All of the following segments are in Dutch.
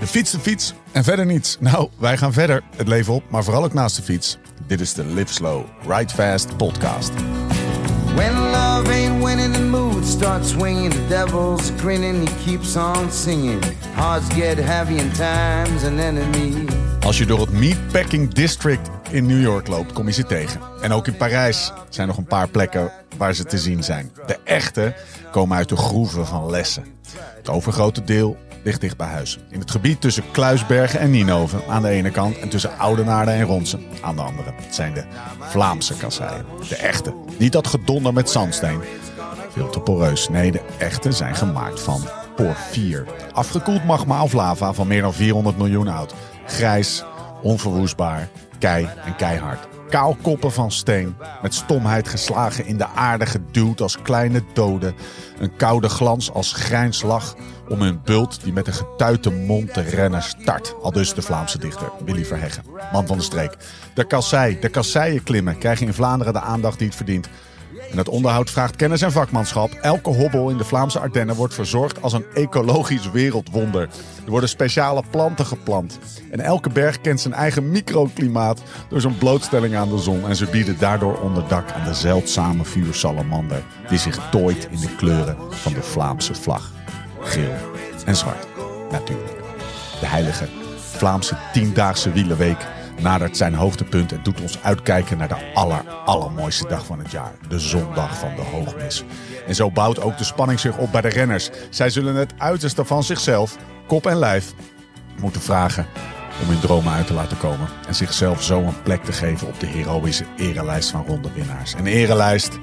de fiets, de fiets en verder niets? Nou, wij gaan verder het leven op, maar vooral ook naast de fiets. Dit is de Live Slow, Ride Fast podcast. When love ain't winning, the mood starts swinging. The devil's grinning, he keeps on singing. Hearts get heavy and time's an enemy. Als je door het Meatpacking District in New York loopt, kom je ze tegen. En ook in Parijs zijn nog een paar plekken waar ze te zien zijn. De echte komen uit de groeven van Lessen. Het overgrote deel ligt dicht bij huis. In het gebied tussen Kluisbergen en Nienhoven aan de ene kant en tussen Oudenaarde en Ronsen aan de andere. Het zijn de Vlaamse kasseien. De echte. Niet dat gedonder met zandsteen. Veel te poreus. Nee, de echte zijn gemaakt van porfier. Afgekoeld magma of lava van meer dan 400 miljoen oud. Grijs, onverwoestbaar, kei en keihard. Kaalkoppen van steen, met stomheid geslagen in de aarde geduwd als kleine doden. Een koude glans als grijnslag om hun bult die met een getuite mond te rennen start. Al dus de Vlaamse dichter Willy Verheggen, man van de streek. De kassei, de kasseien klimmen krijgen in Vlaanderen de aandacht die het verdient. En het onderhoud vraagt kennis en vakmanschap. Elke hobbel in de Vlaamse Ardennen wordt verzorgd als een ecologisch wereldwonder. Er worden speciale planten geplant. En elke berg kent zijn eigen microklimaat door zijn blootstelling aan de zon. En ze bieden daardoor onderdak aan de zeldzame vuursalamander die zich tooit in de kleuren van de Vlaamse vlag. Geel en zwart, natuurlijk. De heilige Vlaamse tiendaagse wielenweek nadert zijn hoogtepunt en doet ons uitkijken naar de aller, allermooiste dag van het jaar. De zondag van de hoogmis. En zo bouwt ook de spanning zich op bij de renners. Zij zullen het uiterste van zichzelf, kop en lijf, moeten vragen om hun dromen uit te laten komen. En zichzelf zo een plek te geven op de heroïsche erelijst van rondewinnaars. Een erelijst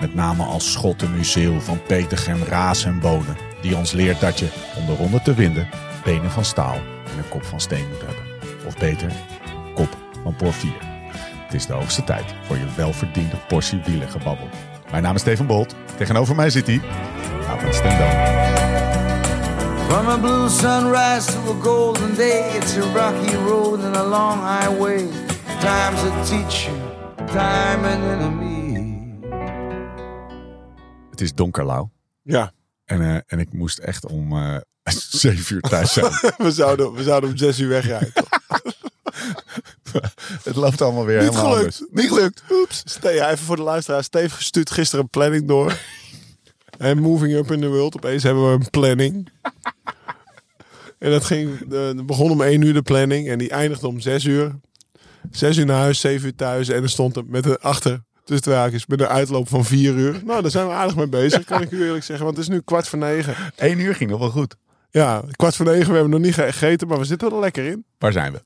met name als Schotten Museeuw van Petergem, Raas en Bonen. Die ons leert dat je, om de ronde te winnen, benen van staal en een kop van steen moet hebben. Of beter, kop van porfier. Het is de hoogste tijd voor je welverdiende portie wielengebabbel. Mijn naam is Steven Bolt. Tegenover mij zit hij, Avond Stendam. From a blue sunrise to a golden day, it's a rocky road and a long highway. Time's a teacher, time an enemy. Het is donker, Lau. Ja, En, eh, en ik moest echt om eh zeven uur thuis zijn. we zouden, we zouden om zes uur wegrijden. het loopt allemaal weer Niet helemaal gelukt. anders. Niet gelukt. Oeps. Ste ja, even voor de luisteraar. Steve stuurt gisteren een planning door. En moving up in the world. Opeens hebben we een planning. En dat ging, de begon om één uur de planning. En die eindigde om zes uur. Zes uur naar huis, zeven uur thuis. En er stond er met een achter, tussen twee haakjes, met een uitloop van vier uur. Nou, daar zijn we aardig mee bezig, kan ik u eerlijk zeggen. Want het is nu kwart voor negen. Eén uur ging nog wel goed. Ja, kwart voor negen. We hebben nog niet gegeten, maar we zitten er lekker in. Waar zijn we?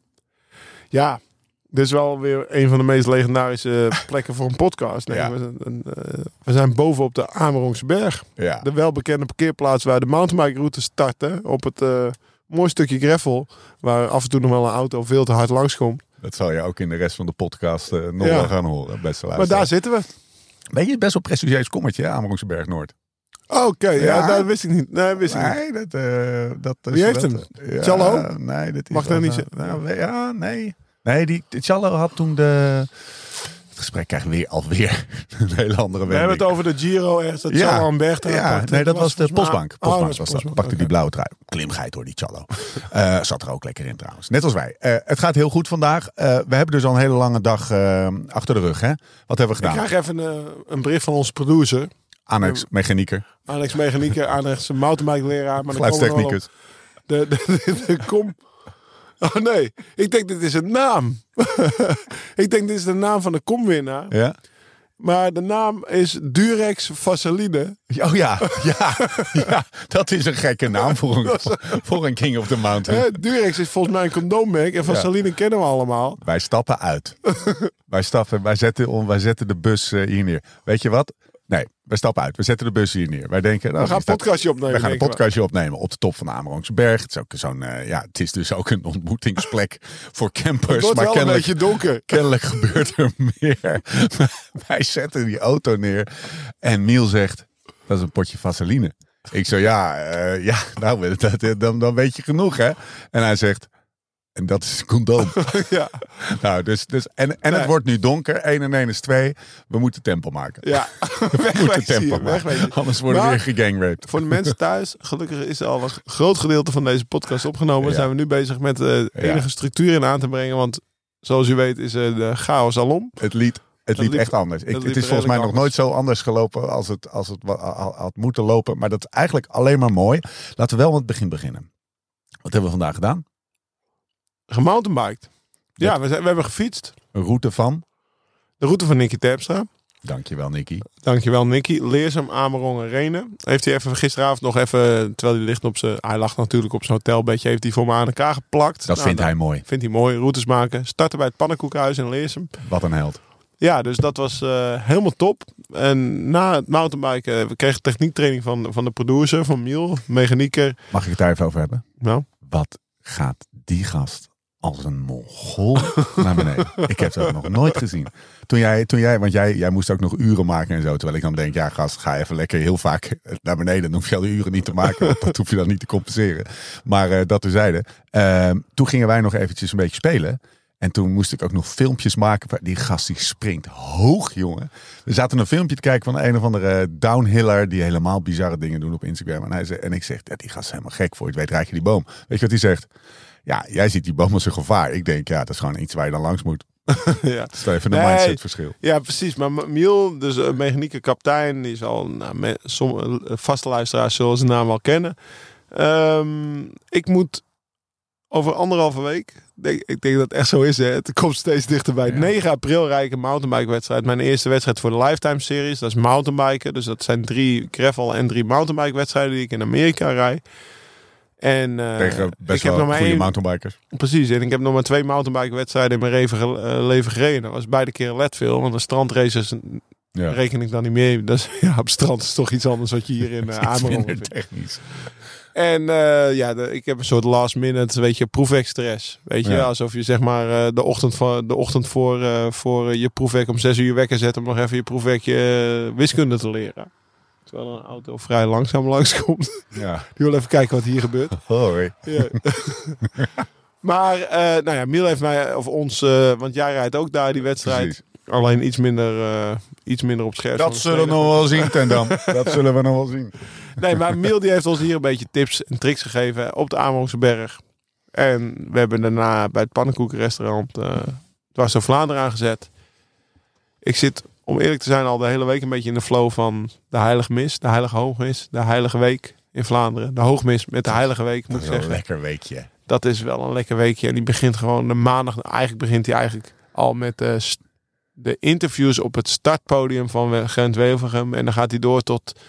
Ja, dit is wel weer een van de meest legendarische plekken voor een podcast. Nee, Ja. we, zijn, eh, we zijn boven op de Amerongse Berg. Ja. De welbekende parkeerplaats waar de mountainbike-route starten. Op het eh mooi stukje gravel. Waar af en toe nog wel een auto veel te hard langskomt. Dat zal je ook in de rest van de podcast eh, nog Ja. wel gaan horen, beste Maar daar zitten we. Ben je best wel prestigieus kommetje, hè, Amerongse Berg Noord? Oké, ja. Ja. dat wist ik niet. Nee, wist ik niet. Dat, eh dat is Wie heeft dat- hem? Ja, Cello? Nee, dat is Mag dat niet? Nou, ja, nee. Nee, die, Cello had toen de... Het gesprek krijgt weer alweer een hele andere We hebben het over de Giro Ja. zal een berg daar Ja, nee, dat was de postbank. Oh, Postbank dat was dat. Pakte die blauwe trui. Klimgeit hoor, die Cello. Eh, zat er ook lekker in trouwens. Net als wij. Eh, het gaat heel goed vandaag. Eh, we hebben dus al een hele lange dag achter de rug. Hè? Wat hebben we Ik gedaan? krijg even een, een bericht van onze producer. Annex, mechanieker, Alex Mechanieker, Alex mountainbike leraar. Maar geluidstechnicus. De, de, de kom. Oh nee, ik denk dit is een naam. ik denk dit is de naam van de komwinnaar. Ja? Maar de naam is Durex Vaseline. Oh ja, ja, ja, dat is een gekke naam voor een, voor een King of the Mountain. Durex is volgens mij een condoommerk. En Vaseline kennen we allemaal. Wij stappen uit. wij, stappen, wij, zetten, wij zetten de bus eh, hier neer. Weet je wat? We stappen uit. We zetten de bus hier neer. Wij denken, nou, We gaan een podcastje opnemen. we gaan een podcastje opnemen op de top van de Amerongse berg. Het is, ook zo'n, eh, ja, het is dus ook een ontmoetingsplek voor Het campers. wordt Maar wel een kennelijk, beetje donker. kennelijk gebeurt er meer. Wij zetten die auto neer en Miel zegt, dat is een potje vaseline. Ik zo, ja, eh, ja nou, dat, dan, dan weet je genoeg, hè? En hij zegt, en dat is een condoom. Ja, nou, dus, dus, en en Nee. het wordt nu donker. 1 en 1 is 2. We moeten tempo maken. ja. We moeten tempo hier, maken. Anders worden we weer gegangraped. Voor de mensen thuis, gelukkig is er al een groot gedeelte van deze podcast opgenomen. Ja. Zijn we nu bezig met eh, enige structuur in aan te brengen. Want zoals u weet is eh, de chaos alom. Het liep, het liep liep- echt anders. Ik, het is volgens mij nog nooit zo anders gelopen als het, als het had moeten lopen. Maar dat is eigenlijk alleen maar mooi. Laten we wel met het begin beginnen. Wat hebben we vandaag gedaan? Gemountainbiked. Ja, we, zijn, we hebben gefietst. Een route van. De route van Nicky Terpstra. Dankjewel, Nicky. Dankjewel Nicky. Leerzaam Amerongen Renen. Heeft hij even gisteravond nog even, terwijl hij ligt op zijn, hij lag natuurlijk op zijn hotelbedje, heeft hij voor me aan elkaar geplakt. Dat Nou, vindt hij mooi. Vindt hij mooi. Routes maken. Starten bij het pannenkoekhuis in Leersum. Wat een held. Ja, dus dat was eh, helemaal top. En na het mountainbiken, eh, we kregen techniektraining van, van de producer, van Miel, mechanieker. Mag ik het daar even over hebben? Nou, Wat gaat die gast als een mongool naar beneden? Ik heb dat nog nooit gezien. Toen jij, toen jij want jij, jij moest ook nog uren maken en zo. Terwijl ik dan denk, ja gast, ga even lekker heel vaak naar beneden. Dan hoef je al die uren niet te maken. Dat hoef je dan niet te compenseren. Maar eh, dat terzijde. Ehm toen gingen wij nog eventjes een beetje spelen. En toen moest ik ook nog filmpjes maken. Die gast die springt hoog, jongen. We zaten een filmpje te kijken van een of andere downhiller. Die helemaal bizarre dingen doen op Instagram. En, hij en ik zeg, ja, die gast is helemaal gek voor. Het weet, raak je die boom. Weet je wat hij zegt? Ja, jij ziet die boom als een gevaar. Ik denk, ja, dat is gewoon iets waar je dan langs moet. ja. Dat is even een Nee. mindset verschil. ja, precies. Maar Miel, dus een mechanieker kapitein, die zal nou, sommige vaste luisteraars zullen zijn naam wel kennen. Ehm, ik moet over anderhalve week, denk, ik denk dat het echt zo is, hè, het komt steeds dichterbij. Ja. 9 april rijd ik een mountainbike wedstrijd. Mijn eerste wedstrijd voor de Lifetime Series, dat is mountainbiken. Dus dat zijn drie gravel en drie mountainbike wedstrijden die ik in Amerika rijd. En eh, Tegen ik best heb wel nog maar goede één, mountainbikers. Precies, en ik heb nog maar twee mountainbike wedstrijden in mijn leven, eh, leven gereden. Dat was beide keer Leadville, want de strandraces Ja. reken ik dan niet meer. Dat is, ja, op strand is toch iets anders wat je hier in uh, Amerongen vindt. technisch. En ja, de- ik heb een soort last minute, weet je, proefwerkstress. Weet je, Ja. alsof je zeg maar de ochtend, van, de ochtend voor, voor je proefwerk om zes uur wekker zet om nog even je proefwerkje wiskunde te leren. Terwijl er een auto vrij langzaam langskomt. Ja. Die wil even kijken wat hier gebeurt. Hoi. Ja. maar, eh, nou ja, Miel heeft mij, of ons, eh, want jij rijdt ook daar die wedstrijd. Precies. Alleen iets minder, eh, iets minder op scherp. Dat zullen we nog wel zien, Tendam. Dat zullen we nog wel zien. Nee, maar Miel die heeft ons hier een beetje tips en tricks gegeven op de Amerongse berg. En we hebben daarna bij het pannenkoekenrestaurant dwars door Vlaanderen aangezet. Ik zit, om eerlijk te zijn, al de hele week een beetje in de flow van de Heilige Mis, de Heilige Hoogmis, de Heilige Week in Vlaanderen. De Hoogmis met de Heilige Week, moet Dat ik is wel een zeggen. lekker weekje. Dat is wel een lekker weekje. En die begint gewoon de maandag. Eigenlijk begint hij eigenlijk al met de, st- de interviews op het startpodium van Gent Wevelgem. En dan gaat hij door tot,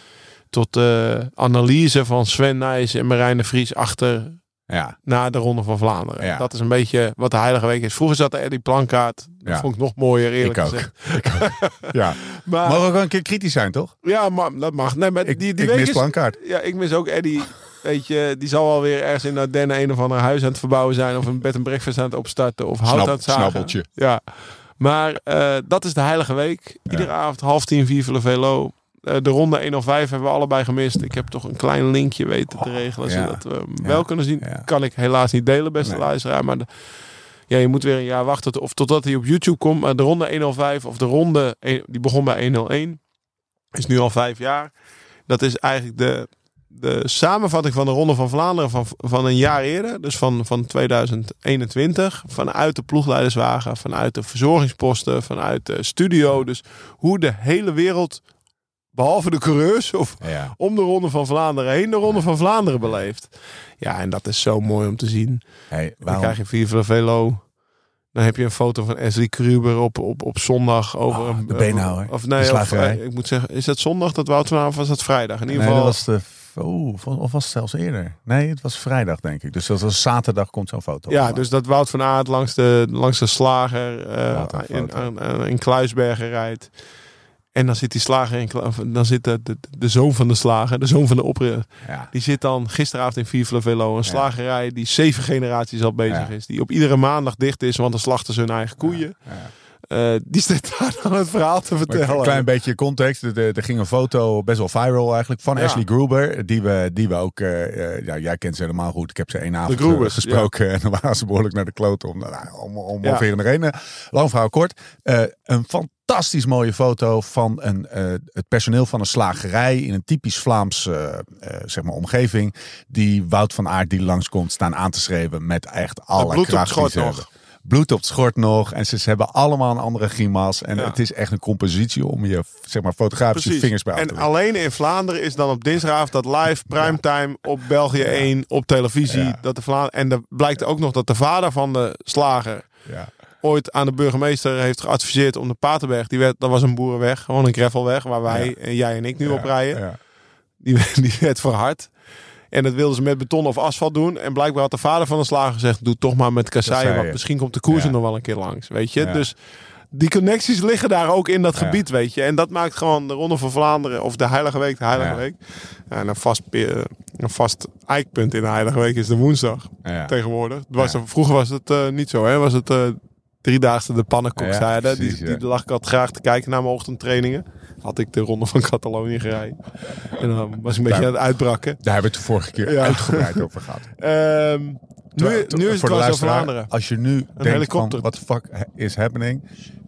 tot de analyse van Sven Nijs en Marijn de Vries achter Ja. na de Ronde van Vlaanderen. Ja. Dat is een beetje wat de Heilige Week is. Vroeger zat er Eddie Plankaart. Dat Ja. vond ik nog mooier eerlijk Ik ook. gezegd. Ik ook. Ja. Maar, Mogen we ook een keer kritisch zijn, toch? ja, maar dat mag. Nee, maar Ik, die, die ik week mis is, Plankaart. Ja, ik mis ook Eddie. Weet je, die zal alweer ergens in Ardennen een of ander huis aan het verbouwen zijn. Of een bed en breakfast aan het opstarten. Of hout aan het zagen. snabbeltje. Ja. Maar eh, dat is de heilige week. Iedere avond half tien, vier de velo. Eh, de ronde 105 hebben we allebei gemist. Ik heb toch een klein linkje weten te regelen. ja. Zodat we hem Ja. wel kunnen zien. Ja. Kan ik helaas niet delen, beste Nee. luisteraar. Maar de- ja, je moet weer een jaar wachten. Of totdat hij op YouTube komt. Maar de ronde 105 of de ronde... Die begon bij 101. Is nu al vijf jaar. Dat is eigenlijk de, de samenvatting van de Ronde van Vlaanderen van, van een jaar eerder. Dus van, van 2021. Vanuit de ploegleiderswagen, vanuit de verzorgingsposten, vanuit de studio. Dus hoe de hele wereld, behalve de coureurs, of Ja. om de Ronde van Vlaanderen heen, de Ronde van Vlaanderen beleeft. Ja, en dat is zo mooi om te zien. Hey, Dan krijg je Viva Velo. Dan heb je een foto van Esri Kruber op, op, op zondag over Oh, een de beenhouwer. Of nee, of, eh, ik moet zeggen, is dat zondag dat Wout van of was dat vrijdag? In ieder Nee, geval. was de... Oh, of was het zelfs eerder? Nee, het was vrijdag, denk ik. Dus dat was zaterdag komt zo'n foto. Ja, dus dat Wout van Aert langs de, langs de slager eh, in, foto. aan- aan- in Kluisbergen rijdt. En dan zit die slager in, kla- dan zit de, de, de zoon van de slager, de zoon van de oprichter. Ja. Die zit dan gisteravond in Velo, een slagerij die zeven generaties al bezig is. Die op iedere maandag dicht is, want dan slachten ze hun eigen koeien. Eh, die staat daar dan het verhaal te Maar vertellen. Een klein beetje context. Er, er ging een foto best wel viral eigenlijk van Ja. Ashley Gruber. Die we, die we ook, eh, eh, ja, jij kent ze helemaal goed. Ik heb ze één avond Grubers, eh, gesproken. En dan waren ze behoorlijk naar de kloten om, nou, om, om Ja. reden. Lang verhaal kort. Eh, een fantastisch mooie foto van een, eh, het personeel van een slagerij in een typisch Vlaams eh, eh, zeg maar omgeving. Die Wout van Aert die langskomt staan aan te schreeuwen met echt alle bloed op het kracht die schort ze nog. hebben. Bloed op het schort nog. En ze, ze hebben allemaal een andere grimas. En Ja. het is echt een compositie om je zeg maar, fotografische Precies. vingers bij aan te En alleen in Vlaanderen is dan op dinsdagavond dat live primetime op België 1 op televisie. Dat de Vla en er blijkt ook nog dat de vader van de slager Ja. Ooit aan de burgemeester heeft geadviseerd om de Paterberg, die werd, dat was een boerenweg, gewoon een gravelweg waar wij Ja. en jij en ik nu Ja, op rijden. Ja. Die, die werd verhard. En dat wilden ze met beton of asfalt doen. En blijkbaar had de vader van de slager gezegd: Doe toch maar met kasseien. Want misschien komt de koers er nog wel een keer langs. Weet je? Dus die connecties liggen daar ook in dat Ja. gebied. Weet je? En dat maakt gewoon de Ronde van Vlaanderen. Of de Heilige Week, de Heilige Ja. Week. Ja, en een vast, een vast eikpunt in de Heilige Week is de woensdag. Tegenwoordig. Was er- vroeger was het eh, niet zo. Hè? Was het. eh Driedaagse de pannenkoek Ja, die, die lag ik altijd graag te kijken naar mijn ochtendtrainingen. Had ik de ronde van Catalonië gereden. En dan was ik een beetje Daar- aan het uitbrakken. Daar hebben we het de vorige keer uitgebreid over gehad. Ehm, nu, nu is het wel zo Vlaanderen. Als je nu denkt helikopter. van, the fuck is happening?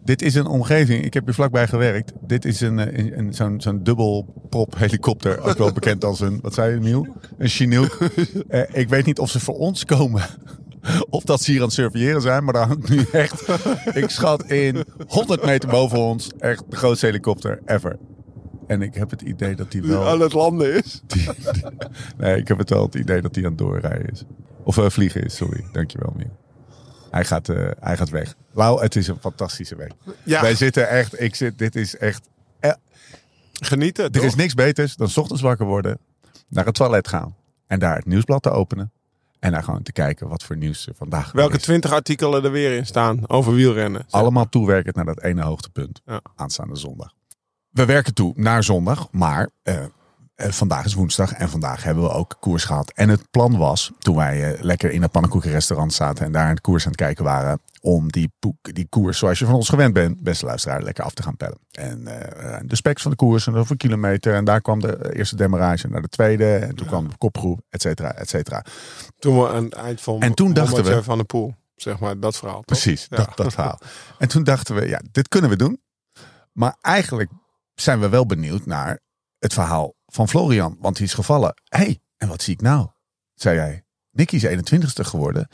Dit is een omgeving, ik heb hier vlakbij gewerkt. Dit is een, eh, een, een- zo'n zo'n dubbelprop helikopter. Ook wel bekend als een, wat zei je Miel? Een Chinook. Eh, ik weet niet of ze voor ons komen. Of dat ze hier aan het surveilleren zijn. Maar daar hangt nu echt, ik schat in 100 meter boven ons. Echt de grootste helikopter ever. En ik heb het idee dat die wel... Aan het landen is. Die- die- nee, ik heb het wel het idee dat hij aan het doorrijden is. Of eh, vliegen is, sorry. Dankjewel, Miel. Hij gaat, eh, hij gaat weg. Lau, het is een fantastische week. Ja. Wij zitten echt, ik zit, dit is echt... eh, Genieten. er toch? is niks beters dan 's ochtends wakker worden, naar het toilet gaan en daar het nieuwsblad te openen. En daar gewoon te kijken wat voor nieuws er vandaag Welke twintig artikelen er weer in staan over wielrennen. Allemaal toewerkend naar dat ene hoogtepunt. Ja. Aanstaande zondag. We werken toe naar zondag, maar eh, eh, vandaag is woensdag en vandaag hebben we ook koers gehad. En het plan was, toen wij eh, lekker in het pannenkoekenrestaurant zaten en daar de koers aan het kijken waren, om die, die koers zoals je van ons gewend bent, beste luisteraar, lekker af te gaan pellen. En eh, de specs van de koers en over kilometer. En daar kwam de eerste demarrage naar de tweede. En toen kwam de kopgroep, et cetera, et cetera. Toen we aan het eind van En toen dachten we- van de Poel. Zeg maar, dat verhaal. toch? Precies, Ja. dat, dat verhaal. En toen dachten we, ja, dit kunnen we doen. Maar eigenlijk zijn we wel benieuwd naar het verhaal van Florian. Want die is gevallen. Hé, hey, en wat zie ik nou? Zei jij. Nicky is 21ste geworden.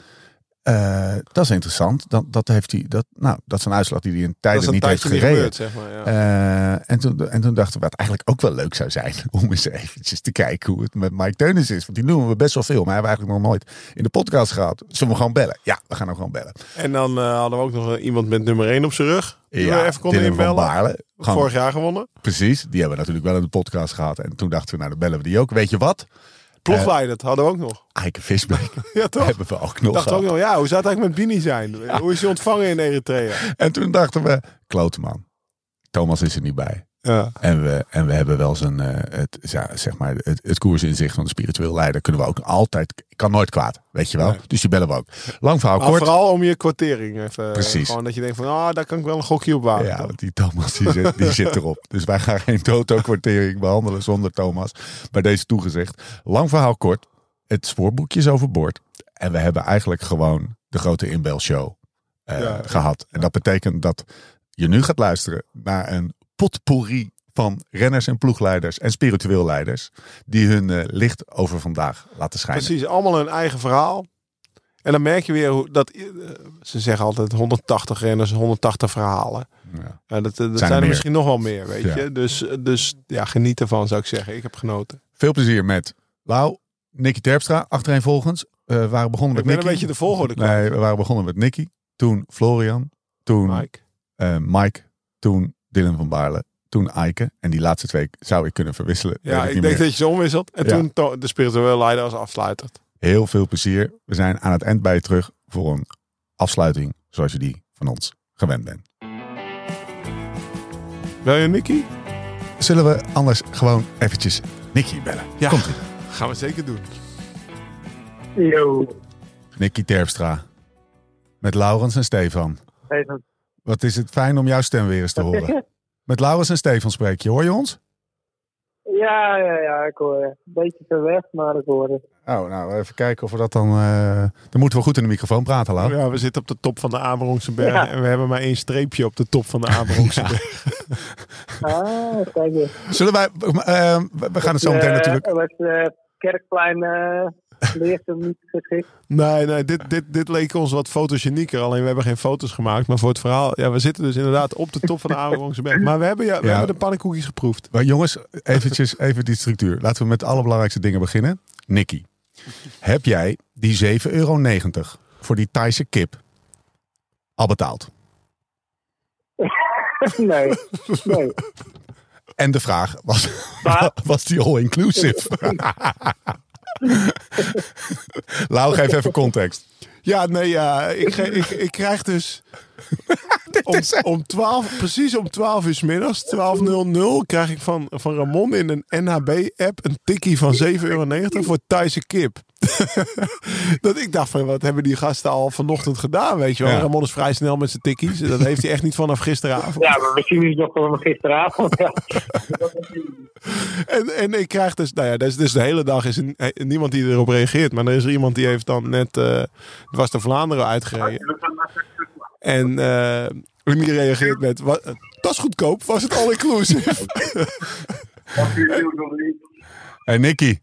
Eh, dat is interessant. Dat, dat, heeft hij, dat, nou, dat is een uitslag die hij in tijden niet heeft niet gereden. gebeurd, zeg maar. Ja. Eh, en, toen, en toen dachten we dat eigenlijk ook wel leuk zou zijn om eens eventjes te kijken hoe het met Mike Teunis is. Want die noemen we best wel veel, maar hebben we eigenlijk nog nooit in de podcast gehad. Zullen we gewoon bellen? Ja, we gaan hem gewoon bellen. En dan eh, hadden we ook nog iemand met nummer 1 op zijn rug. We even konden inbellen. Baarle. Vorig jaar gewonnen. Precies, die hebben we natuurlijk wel in de podcast gehad. En toen dachten we, nou dan bellen we die ook. Weet je wat? Ploegleider, dat hadden we ook nog. Eike Visbeek Ja, toch? hebben we ook nog dacht gehad. ook nog, ja, hoe zou het eigenlijk met Bini zijn? Hoe is hij ontvangen in Eritrea? En toen dachten we, klote man. Thomas is er niet bij. Ja. En we, en we hebben wel zijn, eh, het, ja, zeg maar, het, het koersinzicht van de spiritueel leider. Kunnen we ook altijd, kan nooit kwaad, weet je wel. Nee. Dus die bellen we ook. Lang verhaal Maar kort. vooral om je kwartering even. Precies. Gewoon dat je denkt van, ah, daar kan ik wel een gokje op wagen. Ja, want die Thomas die zit, die zit erop. Dus wij gaan geen toto-kwartering behandelen zonder Thomas. Bij deze toegezegd. Lang verhaal kort. Het spoorboekje is overboord. En we hebben eigenlijk gewoon de grote inbelshow eh, Ja. gehad. En dat betekent dat je nu gaat luisteren naar een potpourri van renners en ploegleiders en spiritueel leiders. Die hun eh, licht over vandaag laten schijnen. Precies, allemaal hun eigen verhaal. En dan merk je weer hoe dat eh, ze zeggen altijd 180 renners, 180 verhalen. Ja. Ja, dat, dat zijn, er er misschien nog wel meer, weet Ja. je. Dus, dus ja, geniet ervan zou ik zeggen. Ik heb genoten. Veel plezier met Lau, Nicky Terpstra, achtereenvolgens. Eh, we waren begonnen Ik met ben een beetje de volgorde. Nee, we waren begonnen met Nicky. Toen Florian. Toen Mike. eh, Mike. Toen Dylan van Baarle. Toen Eike. En die laatste twee zou ik kunnen verwisselen. Ja, ik denk meer. dat je ze omwisselt. En Ja. toen to- de spirituele leider als afsluiter. Heel veel plezier. We zijn aan het eind bij je terug voor een afsluiting zoals je die van ons gewend bent. Wil je Nicky? zullen we anders gewoon eventjes Nicky bellen? Ja, Komt ie. gaan we zeker doen. Yo. Nicky Terpstra. Met Laurens en Stefan. Even. Wat is het fijn om jouw stem weer eens te horen. Met Laurens en Stefan spreek je. Hoor je ons? Ja, ja, ja, ik hoor je. Een beetje ver weg, maar ik hoor het. Oh, nou, even kijken of we dat dan... eh, Dan moeten we goed in de microfoon praten, Lau. Ja, we zitten op de top van de Amerongse berg Ja. en we hebben maar één streepje op de top van de berg. Ah, kijk eens. Zullen wij... eh, we gaan het zo meteen Eh, natuurlijk... Eh Kerkplein eh leert hem niet geschikt? Nee, nee dit, dit, dit leek ons wat fotogenieker. Alleen we hebben geen foto's gemaakt. Maar voor het verhaal, ja, we zitten dus inderdaad op de top van de Amerongse berg. Maar we hebben, ja, we Ja. hebben de pannenkoekjes geproefd. Maar jongens, eventjes, even die structuur. Laten we met de allerbelangrijkste dingen beginnen. Nicky, heb jij die 7,90 euro voor die Thaise kip al betaald? nee, nee. En de vraag, was, Maar- was die all-inclusive? Lau, geef even context. Ja, nee, ja, ik, ik, ik krijg dus om, om 12, precies om 12 uur middags, 12.00, krijg ik van, van Ramon in een NHB-app een tikkie van 7,90 euro voor Thaise kip. dat ik dacht van, wat hebben die gasten al vanochtend gedaan, weet je wel. Ja. Ramon is vrij snel met zijn tikkies. Dat heeft hij echt niet vanaf gisteravond. Ja, maar we zien het nog van gisteravond. Ja. En, en ik krijg dus, nou ja, dus, dus de hele dag is er eh, niemand die erop reageert. Maar er is er iemand die heeft dan net eh dwars door Vlaanderen uitgereden. En eh die reageert met, wat, dat is goedkoop, was het all inclusive? Hey Nicky,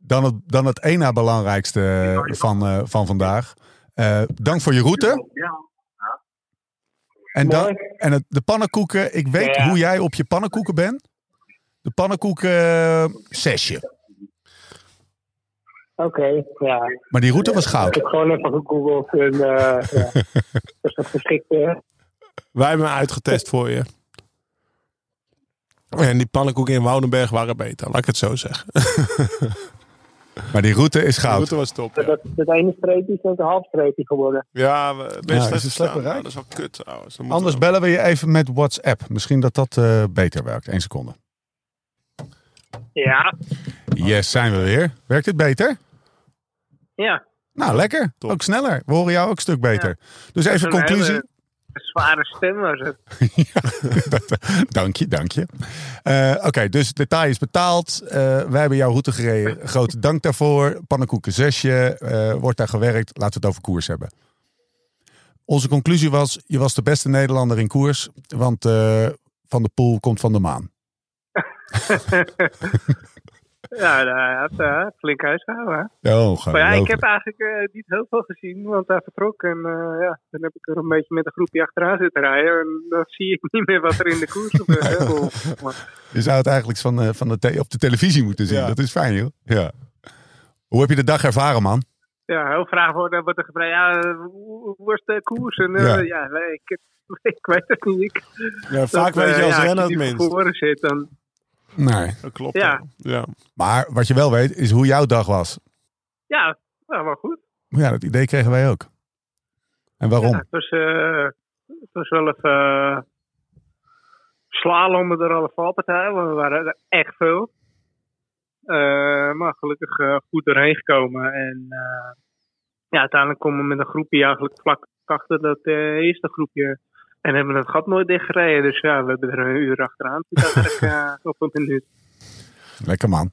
dan het, dan het ena belangrijkste van, eh, van vandaag. Eh, dank voor je route. En, dan, en het, de pannenkoeken, ik weet Ja. hoe jij op je pannenkoeken bent. De pannenkoeken eh, zesje. Oké, ja. Maar die route was Ik goud. heb gewoon even gegoogeld en eh ja. Is dat geschikt? eh? Wij hebben hem uitgetest voor je. En die pannenkoeken in Woudenberg waren beter, laat ik het zo zeggen. Maar die route is De goud. route was top. Ja, Dat, dat ene streepje is net een half streepje geworden. ja we- best Ja, is het slecht bereikt? Dat is wel kut trouwens. Dan moeten Anders we- bellen we je even met WhatsApp. Misschien dat dat eh, beter werkt. Eén seconde. Ja, Yes, zijn we weer. Werkt het beter? ja. Nou, lekker. Top. Ook sneller. We horen jou ook een stuk beter. Dus even conclusie. hele zware stem was het. dank je, dank je. Eh, Oké, dus detail is betaald. Eh, wij hebben jouw route gereden. Grote dank daarvoor. Pannenkoeken zesje. eh, wordt daar gewerkt. Laten we het over koers hebben. Onze conclusie was, je was de beste Nederlander in koers. Want Van de Poel komt van de maan. Ja, hij had uh, flink huishouden. Oh, Maar ja, ik heb eigenlijk eh, niet heel veel gezien, want hij vertrok. En eh, ja, dan heb ik er een beetje met een groepje achteraan zitten rijden. En dan zie ik niet meer wat er in de koers gebeurt. maar- Je zou het eigenlijk van, eh, van de te- op de televisie moeten zien. Ja. Dat is fijn, joh. Ja. Hoe heb je de dag ervaren, man? Ja, heel graag wordt, wordt er gevraagd, ja, hoe was de koers? En Ja. ja, nee, ik, ik weet het niet. Ik, Ja, vaak dat, weet je als ja, renner het minst. zit, dan... Nee. Dat klopt. Ja. ja. Maar wat je wel weet, is hoe jouw dag was. Ja, nou, wel goed. Ja, dat idee kregen wij ook. En waarom? Ja, het, was, eh, het was wel even uh, slalommen door alle valpartijen, want we waren er echt veel. Eh, maar gelukkig goed doorheen gekomen. En eh, ja, uiteindelijk komen we met een groepje eigenlijk vlak achter dat eh, eerste groepje. En hebben het gat nooit dichtgereden. Dus ja, we hebben er een uur achteraan zitten eh, op een minuut. Lekker, man.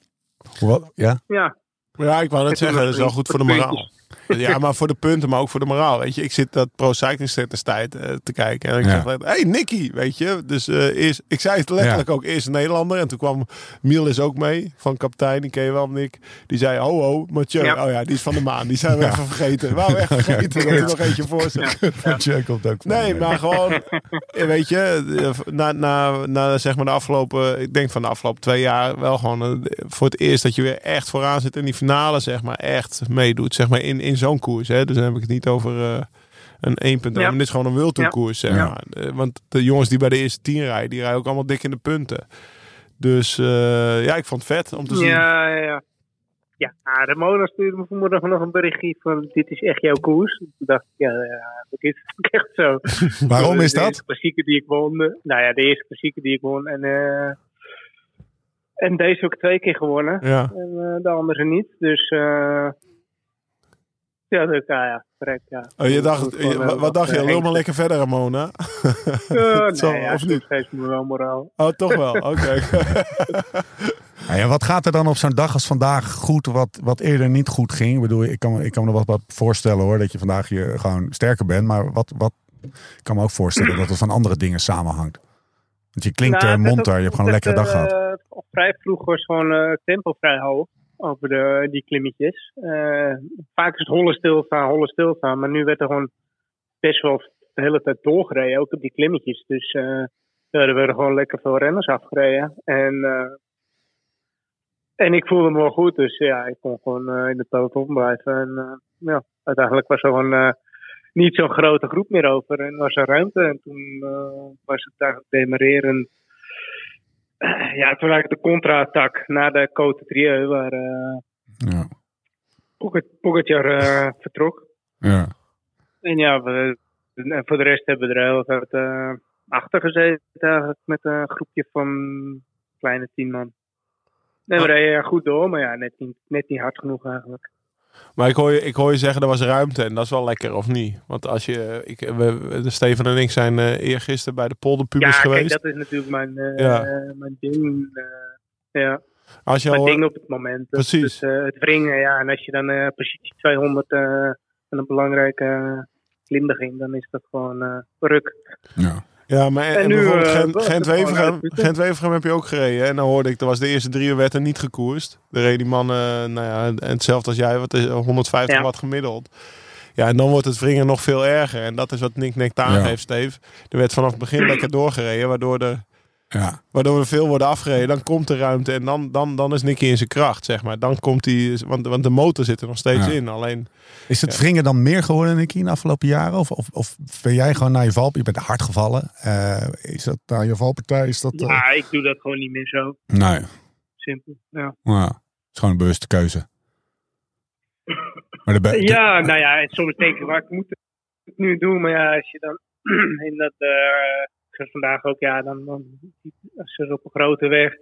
Hoewel, ja? Ja, Ja, ik wou net zeggen, dat is wel goed voor de moraal. Ja, maar voor de punten, maar ook voor de moraal. Weet je, ik zit dat Pro Cycling Status tijd eh, te kijken. En ik Ja. zeg, hé hey, Nicky, weet je. Dus eh, eerst, ik zei het letterlijk ook, eerst een Nederlander. En toen kwam Miel is ook mee, van kapitein, die ken je wel, Nick. Die zei, ho ho, Mathieu. Ja. Oh ja, die is van de maan. Die zijn we even vergeten. We echt vergeten dat er nog eentje voor zit. Jack komt ook Nee, maar gewoon, eh, weet je, na, na, na zeg maar de afgelopen, ik denk van de afgelopen twee jaar wel gewoon voor het eerst dat je weer echt vooraan zit in die finale, zeg maar, echt meedoet, zeg maar, in, in zo'n koers. Hè? Dus dan heb ik het niet over eh, een 1 punt. Ja. Maar dit is gewoon een World Tour Ja. koers, zeg maar. Eh, Want de jongens die bij de eerste tien rijden, die rijden ook allemaal dik in de punten. Dus eh, ja, ik vond het vet om te zien. ja, ja, ja. Ja, de Mona stuurde me vanmorgen nog een berichtje van dit is echt jouw koers. Toen dacht ik, ja, ja dat is ook echt zo. Waarom is De dat? eerste klassieker die ik won. Nou ja, de eerste klassieker die ik won. En, eh, en deze ook twee keer gewonnen. Ja. En de andere niet. Dus eh ja, dus, ja, ja, correct, ja. Oh, je dacht, je- eh, wat, wat dacht je? eh, Lul maar lekker verder, Ramona. Eh, Zo, nee, ja, of niet? geeft me wel moraal. Oh, toch wel. Oké. Nou ja, wat gaat er dan op zo'n dag als vandaag goed, wat, wat eerder niet goed ging? Ik bedoel, ik kan, me- ik kan me nog wat voorstellen hoor, dat je vandaag je gewoon sterker bent. Maar wat, wat, ik kan me ook voorstellen dat het van andere dingen samenhangt. Want je klinkt Nou, eh, monter, ook- je hebt gewoon een lekkere dag eh, gehad. al vrij vroeg was gewoon eh, het tempo vrij hoog over die klimmetjes. Eh, vaak is het hollen stilstaan, hollen stilstaan. Maar nu werd er gewoon best wel de hele tijd doorgereden, ook op die klimmetjes. Dus eh, er werden gewoon lekker veel renners afgereden. En, eh, en ik voelde me wel goed, dus ja, ik kon gewoon in de peloton blijven. En ja, uiteindelijk was er gewoon niet zo'n grote groep meer over. En was er ruimte. En toen was het eigenlijk. Ja, toen eigenlijk de contra-attack na de Côte Trieu, waar eh Ja, Pogac- Pogacar eh, vertrok. ja. En ja, we, en voor de rest hebben we er heel wat eh, achter gezeten eigenlijk met een groepje van kleine tien man. Nee, we reden goed door, maar ja, net niet, net niet hard genoeg eigenlijk. Maar ik hoor, je, ik hoor je zeggen, er was ruimte en dat is wel lekker, of niet? Want als je, ik, we, Steven en ik zijn eh eergisteren bij de polderpubers Ja, geweest. dat is natuurlijk mijn, eh, Ja. mijn ding. eh, ja. Als je mijn al, ding op het moment. Precies. eh, het wringen, ja. En als je dan eh positie 200 eh en een belangrijke uh, klim begint, dan is dat gewoon eh ruk. ja. Ja, maar en, nu, bijvoorbeeld eh, Gent, Gent-Wevergem uitputten. Gent-Wevergem heb je ook gereden. En dan hoorde ik, er was de eerste drie uur werd er niet gekoerst. De reed die man, eh, nou ja, en hetzelfde als jij, wat is 150 Ja. watt gemiddeld. Ja, en dan wordt het wringen nog veel erger. En dat is wat Nick Nek aangeeft, Steve. Er werd vanaf het begin lekker doorgereden, waardoor er ja. Waardoor er veel worden afgereden. Dan komt de ruimte en dan, dan, dan is Nicky in zijn kracht, zeg maar. Dan komt hij, want, want de motor zit er nog steeds Ja. in. Alleen, Is het wringen dan meer geworden, Nicky, in de afgelopen jaren? Of, of, of ben jij gewoon naar je val? Je bent hard gevallen. Eh, is dat naar je valpartij? Is dat, eh, Ja, ik doe dat gewoon niet meer zo. Nee, Simpel. Ja, ja. het is gewoon een bewuste keuze. Maar de ja nou ja, soms denk ik, maar ik moet het nu doen. Maar ja, als je dan in dat, eh vandaag ook, ja, dan, dan als er op een grote weg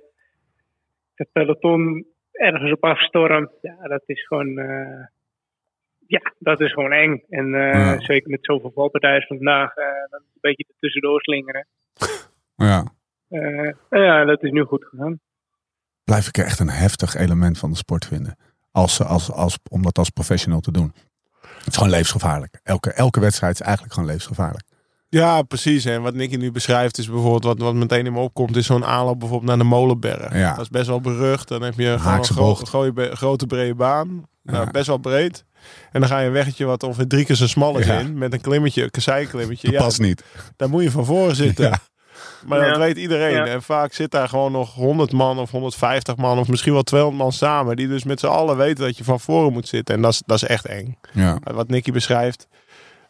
het peloton ergens op afstormt, ja, dat is gewoon, eh, ja, dat is gewoon eng. En eh, Ja. zeker met zoveel valpartijen vandaag, eh, dan een beetje tussendoor slingeren. ja. Ja, dat is nu goed gegaan. blijf ik echt een heftig element van de sport vinden. Als, als, als, om dat als professional te doen. Het is gewoon levensgevaarlijk. Elke, elke wedstrijd is eigenlijk gewoon levensgevaarlijk. Ja, precies. En wat Nicky nu beschrijft is bijvoorbeeld, wat, wat meteen in me opkomt, is zo'n aanloop bijvoorbeeld naar de Molenberg. Ja. Dat is best wel berucht. Dan heb je gewoon een gro- grote brede baan. Nou, Ja. best wel breed. En dan ga je een weggetje wat ongeveer drie keer zo smal is Ja. in. Met een klimmetje, een kasseiklimmetje. Dat Ja, past niet. daar moet je van voren zitten. Ja. Maar dat weet iedereen. Ja. En vaak zit daar gewoon nog 100 man of 150 man of misschien wel 200 man samen. Die dus met z'n allen weten dat je van voren moet zitten. En dat is, dat is echt eng. Ja. Wat Nicky beschrijft,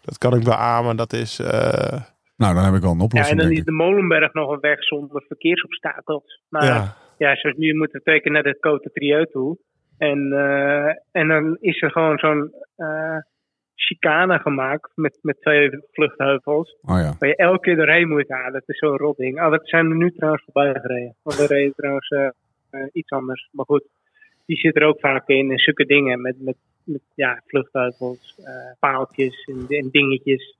dat kan ik beamen. Dat is... eh, Nou, dan heb ik wel een Ja, oplossing. en dan denk is de Molenberg nog een weg zonder verkeersobstakels. Maar ja, ja. zoals nu moeten we teken naar de Côte Trieu toe. En, eh, en dan is er gewoon zo'n eh chicane gemaakt met, met twee vluchtheuvels. Oh ja. Waar je elke keer doorheen moet gaan. Dat is zo'n rot ding. Oh, dat zijn we nu trouwens voorbij gereden. Want we reden trouwens iets anders. Maar goed, die zit er ook vaak in. En zulke dingen met, met, met ja, vluchtheuvels, eh, paaltjes en, en dingetjes.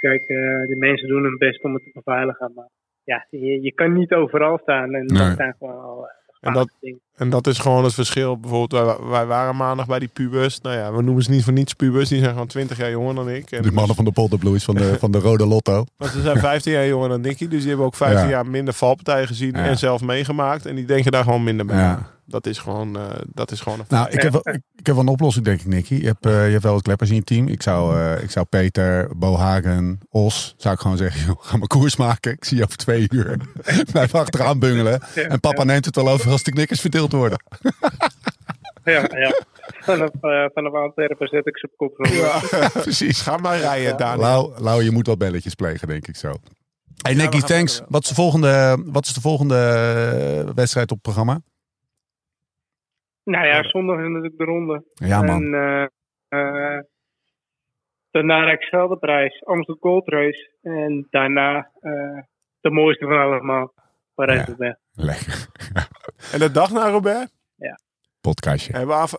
Kijk, eh, de mensen doen hun best om het te beveiligen. Maar ja, je, je kan niet overal staan. En Nee. dat zijn gewoon al eh, En dat- dingen. En dat is gewoon het verschil. Bijvoorbeeld, wij, wij waren maandag bij die pubers. Nou ja, we noemen ze niet voor niets pubers. Die zijn gewoon 20 jaar jonger dan ik. En De mannen van de Polderblues van de, van de Rode Lotto. Maar ze zijn 15 jaar jonger dan Nicky. Dus die hebben ook 15 Ja. jaar minder valpartijen gezien Ja. en zelf meegemaakt. En die denken daar gewoon minder mee. Ja. Dat is gewoon, eh, dat is gewoon een Nou, ik heb, wel, ik, heb wel een oplossing, denk ik, Nicky. Je hebt, eh, je hebt wel wat kleppers in je team. Ik zou, eh, ik zou Peter, Bohagen, Os, zou ik gewoon zeggen, joh, ga maar koers maken. Ik zie je over twee uur. Blijf achteraan bungelen. En papa neemt het wel over als de knikkers worden. Ja, ja. Vanaf, eh vanaf Antwerpen zet ik ze op kop. Precies. Ga maar rijden, Daniel. Lau, Lau, je moet wat belletjes plegen, denk ik zo. Hey Nicky, thanks. verder. Wat is de volgende, wat is de volgende eh, wedstrijd op het programma? Nou ja, zondag is natuurlijk de ronde. Ja, man. En eh, eh, daarna Rijksvelde prijs, Amsterdam Gold Race. En daarna eh, de mooiste van allemaal, parijs Ja. Lekker. En de dag na Robert? Podcastje. Hebben we af...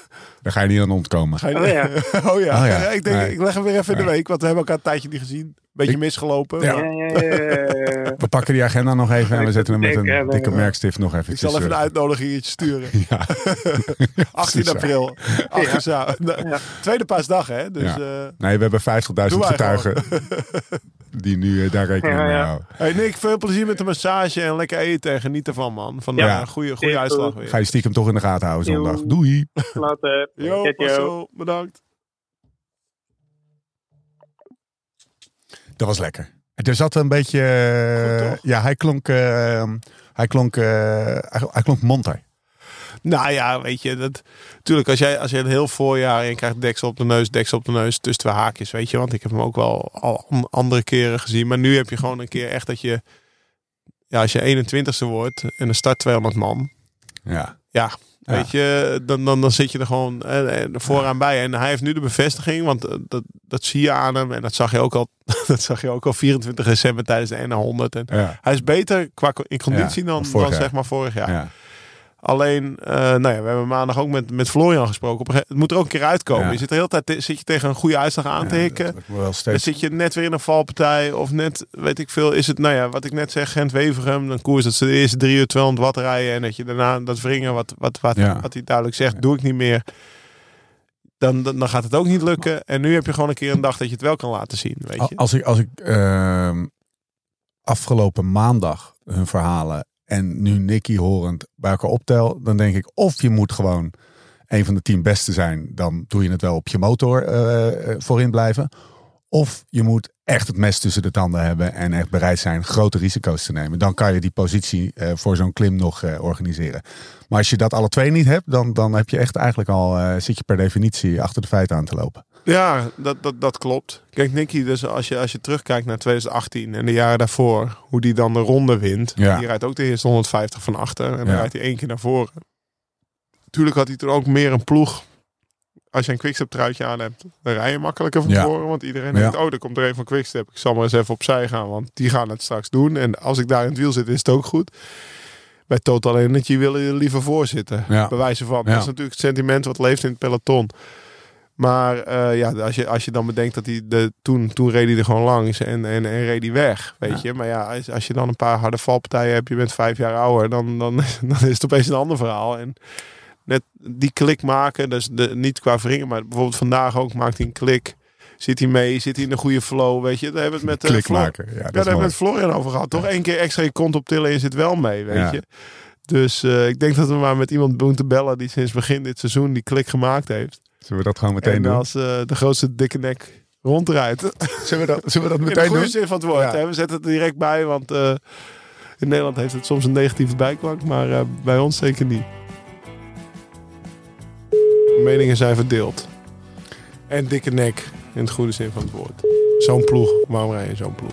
Daar ga je niet aan ontkomen. Ga je- Oh ja. oh ja. Oh ja. Ik denk, Nee. ik leg hem weer even in de week, want we hebben elkaar een tijdje niet gezien. Beetje Ik- misgelopen. Ja. maar Ja, ja, ja, ja. We pakken die agenda nog even en we zetten hem met een eh, dikke merkstift nog even Ik zal even een uitnodiging sturen. Ja. 18 april. 8 uur za- Ja. Tweede paasdag, hè? Dus, Ja. eh, Nee, we hebben 50.000 Doe maar getuigen die nu eh, daar rekening mee ja. houden. hey Nick, veel plezier met de massage en lekker eten en geniet ervan, man. Van Ja. een goede, goede uitslag weer. Ga je stiekem toch in de gaten houden zondag. Doei. Later. Yo. Marcel, bedankt. Dat was lekker. Er zat een beetje... eh, Goed, toch? ja, hij klonk... eh, hij klonk... eh, hij, hij klonk monter. Nou ja, weet je, dat, natuurlijk als jij, als je een heel voorjaar en je krijgt deksel op de neus, deksel op de neus tussen twee haakjes, weet je. Want ik heb hem ook wel al an- andere keren gezien. Maar nu heb je gewoon een keer echt dat je, ja, als je 21ste wordt en er start 200 man, Ja. Ja, Ja. weet je, dan, dan, dan zit je er gewoon eh, eh, vooraan bij. En hij heeft nu de bevestiging, want eh, dat, dat zie je aan hem. En dat zag je ook al, dat zag je ook al 24 december tijdens de N100. En Ja. hij is beter qua in conditie dan, dan zeg maar vorig jaar. Alleen, eh, nou ja, we hebben maandag ook met, met Florian gesproken. Het moet er ook een keer uitkomen. Ja. Je zit de hele tijd te- zit je tegen een goede uitslag aan te hikken. Dan zit je net weer in een valpartij. Of net, weet ik veel, is het, nou ja, wat ik net zeg, Gent-Wevergem. Dan koers dat ze de eerste drie uur 200 watt rijden. En dat je daarna dat wringen, wat, wat, wat, Ja. wat hij duidelijk zegt, doe ik niet meer. Dan, dan, dan gaat het ook niet lukken. En nu heb je gewoon een keer een dag dat je het wel kan laten zien, weet je. Als ik, als ik ehm, afgelopen maandag hun verhalen en nu Nicky horend bij elkaar optel, dan denk ik of je moet gewoon een van de tien beste zijn, dan doe je het wel op je motor eh, voorin blijven. Of je moet echt het mes tussen de tanden hebben en echt bereid zijn grote risico's te nemen. Dan kan je die positie eh, voor zo'n klim nog organiseren. Maar als je dat alle twee niet hebt, dan, dan heb je echt eigenlijk al, zit je per definitie achter de feiten aan te lopen. Ja, dat, dat, dat klopt. Kijk, Nicky, dus als je, als je terugkijkt naar 2018 en de jaren daarvoor, hoe die dan de ronde wint. Ja. Die rijdt ook de eerste 150 van achter en dan Ja. rijdt hij één keer naar voren. Tuurlijk had hij toen ook meer een ploeg. Als je een quickstep truitje aan hebt, dan rij je makkelijker van Ja. voren. Want iedereen denkt, oh, er komt er een van quickstep. Ik zal maar eens even opzij gaan, want die gaan het straks doen. En als ik daar in het wiel zit, is het ook goed. Bij Total Energy willen je liever voorzitten. Ja. Bij wijze van. Ja. Dat is natuurlijk het sentiment wat leeft in het peloton. Maar eh, ja, als je, als je dan bedenkt dat hij de, toen, toen reed hij er gewoon langs en, en, en reed hij weg. Weet je, maar ja, als, als je dan een paar harde valpartijen hebt, je bent vijf jaar ouder, dan, dan, dan is het opeens een ander verhaal. En net die klik maken, dus de, niet qua wringen, maar bijvoorbeeld vandaag ook maakt hij een klik. Zit hij mee? Zit hij in een goede flow? Weet je, daar hebben we het met eh, Klik Flo- maken. Ja, ja, dat daar hebben we met Florian over gehad. Toch één keer extra je kont optillen en je zit wel mee, weet je. Dus eh, ik denk dat we maar met iemand moeten bellen die sinds begin dit seizoen die klik gemaakt heeft. Zullen we dat gewoon meteen en doen? als eh, de grootste dikke nek rondrijdt. Zullen we dat, zullen we dat In de meteen goede doen? zin van het woord. Ja. Hè? We zetten het er direct bij, want eh, in Nederland heeft het soms een negatieve bijklank, maar eh, bij ons zeker niet. Meningen zijn verdeeld. En dikke nek, in het goede zin van het woord. Zo'n ploeg, waarom rij je zo'n ploeg?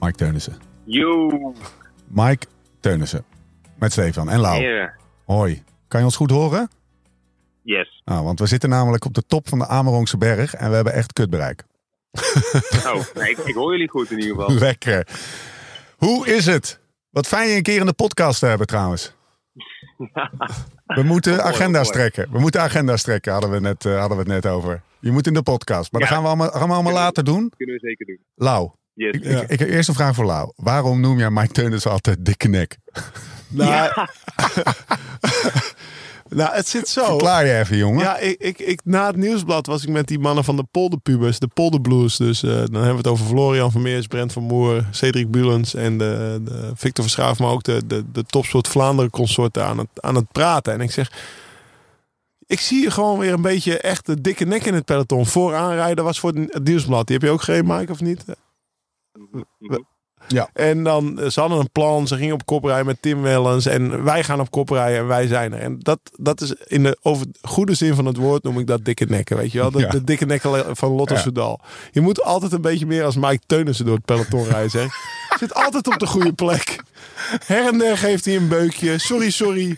Mike Teunissen. Yo, Mike Teunissen. Met Stefan en Lau. heren. Hoi. Kan je ons goed horen? Yes. Nou, want we zitten namelijk op de top van de Amerongse berg en we hebben echt kutbereik. Oh, nee, ik, ik hoor jullie goed in ieder geval. Lekker. Hoe is het? Wat fijn je een keer in de podcast te hebben trouwens. We moeten agenda's trekken. We moeten agenda's trekken, hadden we, net, eh, hadden we het net over. Je moet in de podcast. Maar dat Ja. gaan we allemaal, gaan we allemaal later doen. Kunnen we zeker doen. Lau, Yes. ik, ik, ik heb eerst een vraag voor Lau. Waarom noem jij Mike Teunissen altijd dikke nek? Nou, nou het zit zo. Verklaar je even, jongen. Ja, ik, ik, ik, na het nieuwsblad was ik met die mannen van de Polderpubers, de Polderblues. Dus eh, dan hebben we het over Florian van Meers, Brent van Moer, Cedric Bulens en de, de Victor Verschaaf, maar ook de, de, de Topsport Vlaanderen consorten aan het, aan het praten. En ik zeg, ik zie je gewoon weer een beetje echt de dikke nek in het peloton. Vooraan rijden was voor het nieuwsblad. Die heb je ook gereden, Mike, of niet? Mhm. En dan, eh, ze hadden een plan, ze gingen op kop rijden met Tim Wellens. En wij gaan op kop rijden en wij zijn er. En dat, dat is in de over goede zin van het woord noem ik dat dikke nekken. Weet je wel? De, Ja. de dikke nekken van Lotto Ja. Soudal. Je moet altijd een beetje meer als Mike Teunissen door het peloton rijden. Zeg. Zit altijd op de goede plek. Her en der geeft hij een beukje. Sorry, sorry.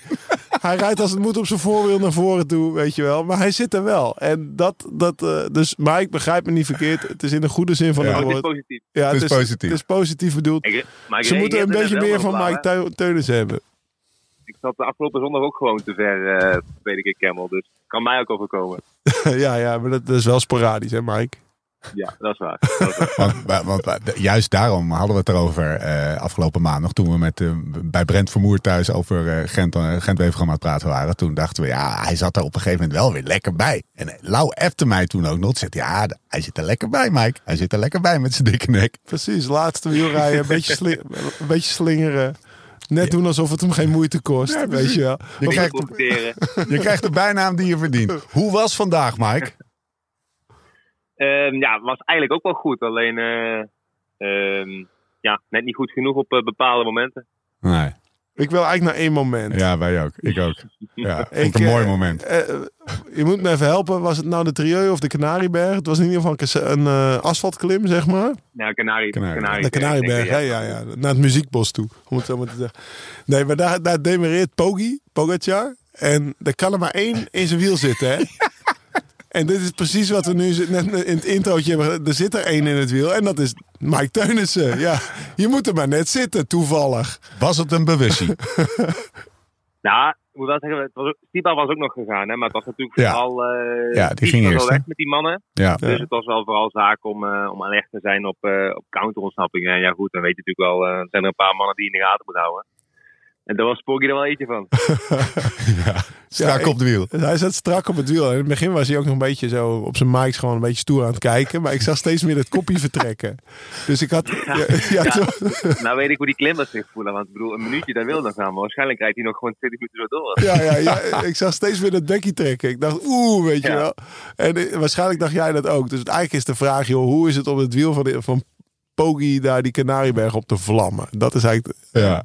Hij rijdt als het moet op zijn voorwiel naar voren toe, weet je wel. Maar hij zit er wel. En dat, dat eh, dus Mike, begrijp me niet verkeerd. Het is in de goede zin van Ja. het Het is woord. positief. Ja, Het is positief. Het is positief bedoeld. Ik, maar ik Ze moeten een beetje meer van Mike hè. Teu- Teunissen hebben. Ik zat de afgelopen zondag ook gewoon te ver, eh tweede keer Camel. Dus kan mij ook overkomen. ja, ja, maar dat, dat is wel sporadisch, hè Mike? Ja, dat is waar. Dat is waar. Want, wa- want wa- juist daarom hadden we het erover eh, afgelopen maand nog. Toen we met, eh, bij Brent Vermoer thuis over eh, Gent, uh, Gent-Wevergem aan het praten waren. Toen dachten we, ja, hij zat er op een gegeven moment wel weer lekker bij. En Lau appte mij toen ook nog. Zegt, ja, hij zit er lekker bij, Mike. Hij zit er lekker bij met zijn dikke nek. Precies, laatste wielrijden, een beetje, sli- een beetje slingeren. Net doen alsof het hem geen moeite kost, Ja, weet je wel. Je krijgt, Profiteren. je krijgt de bijnaam die je verdient. Hoe was vandaag, Mike? Ehm, ja, was eigenlijk ook wel goed. Alleen eh, ehm, ja, net niet goed genoeg op eh, bepaalde momenten. Nee. Ik wil eigenlijk naar één moment. Ja, wij ook. Ik ook. Ja, Ik, een mooi eh, moment. eh, je moet me even helpen. Was het nou de Trieu of de Canarieberg? Het was in ieder geval een, asfaltklim, zeg maar. Ja, Canarie, Canarie. Canarie, De Canarieberg, hè? Ja, ja. Naar het muziekbos toe, om het zo maar te zeggen. Nee, maar daar, daar demereert Pogi, Pogacar. En er kan er maar één in zijn wiel zitten, hè? En dit is precies wat we nu net in het introotje hebben. Er zit er één in het wiel en dat is Mike Teunissen. Ja, je moet er maar net zitten, toevallig. Was het een bewustzijn? Nou, ik moet wel zeggen, het was ook, Stiba was ook nog gegaan, hè, maar het was natuurlijk Ja. vooral. eh Ja, die ging eerst, weg met die mannen. Ja. Dus het was wel vooral zaak om, eh om alert te zijn op, eh op counterontsnappingen. En ja, goed, dan weet je natuurlijk wel, eh, er zijn er een paar mannen die je in de gaten moet houden. En daar was Poggi er wel eentje van. Strak ik- op de wiel. Hij zat strak op het wiel. In het begin was hij ook nog een beetje zo op zijn mics gewoon een beetje stoer aan het kijken. Maar ik zag steeds meer het kopje vertrekken. Dus ik had... Ja, ja, Ja. nou weet ik hoe die klimmers zich voelen. Want ik bedoel, een minuutje, dat wil nog gaan. Maar waarschijnlijk rijdt hij nog gewoon 20 minuten zo door. Ja, ja, ja, ik zag steeds weer dat bekkie trekken. Ik dacht, oeh, weet je Ja. wel. En eh, waarschijnlijk dacht jij dat ook. Dus eigenlijk is de vraag, joh, hoe is het om het wiel van, de- van Pogi daar die Canarieberg op te vlammen? Dat is eigenlijk... Ja.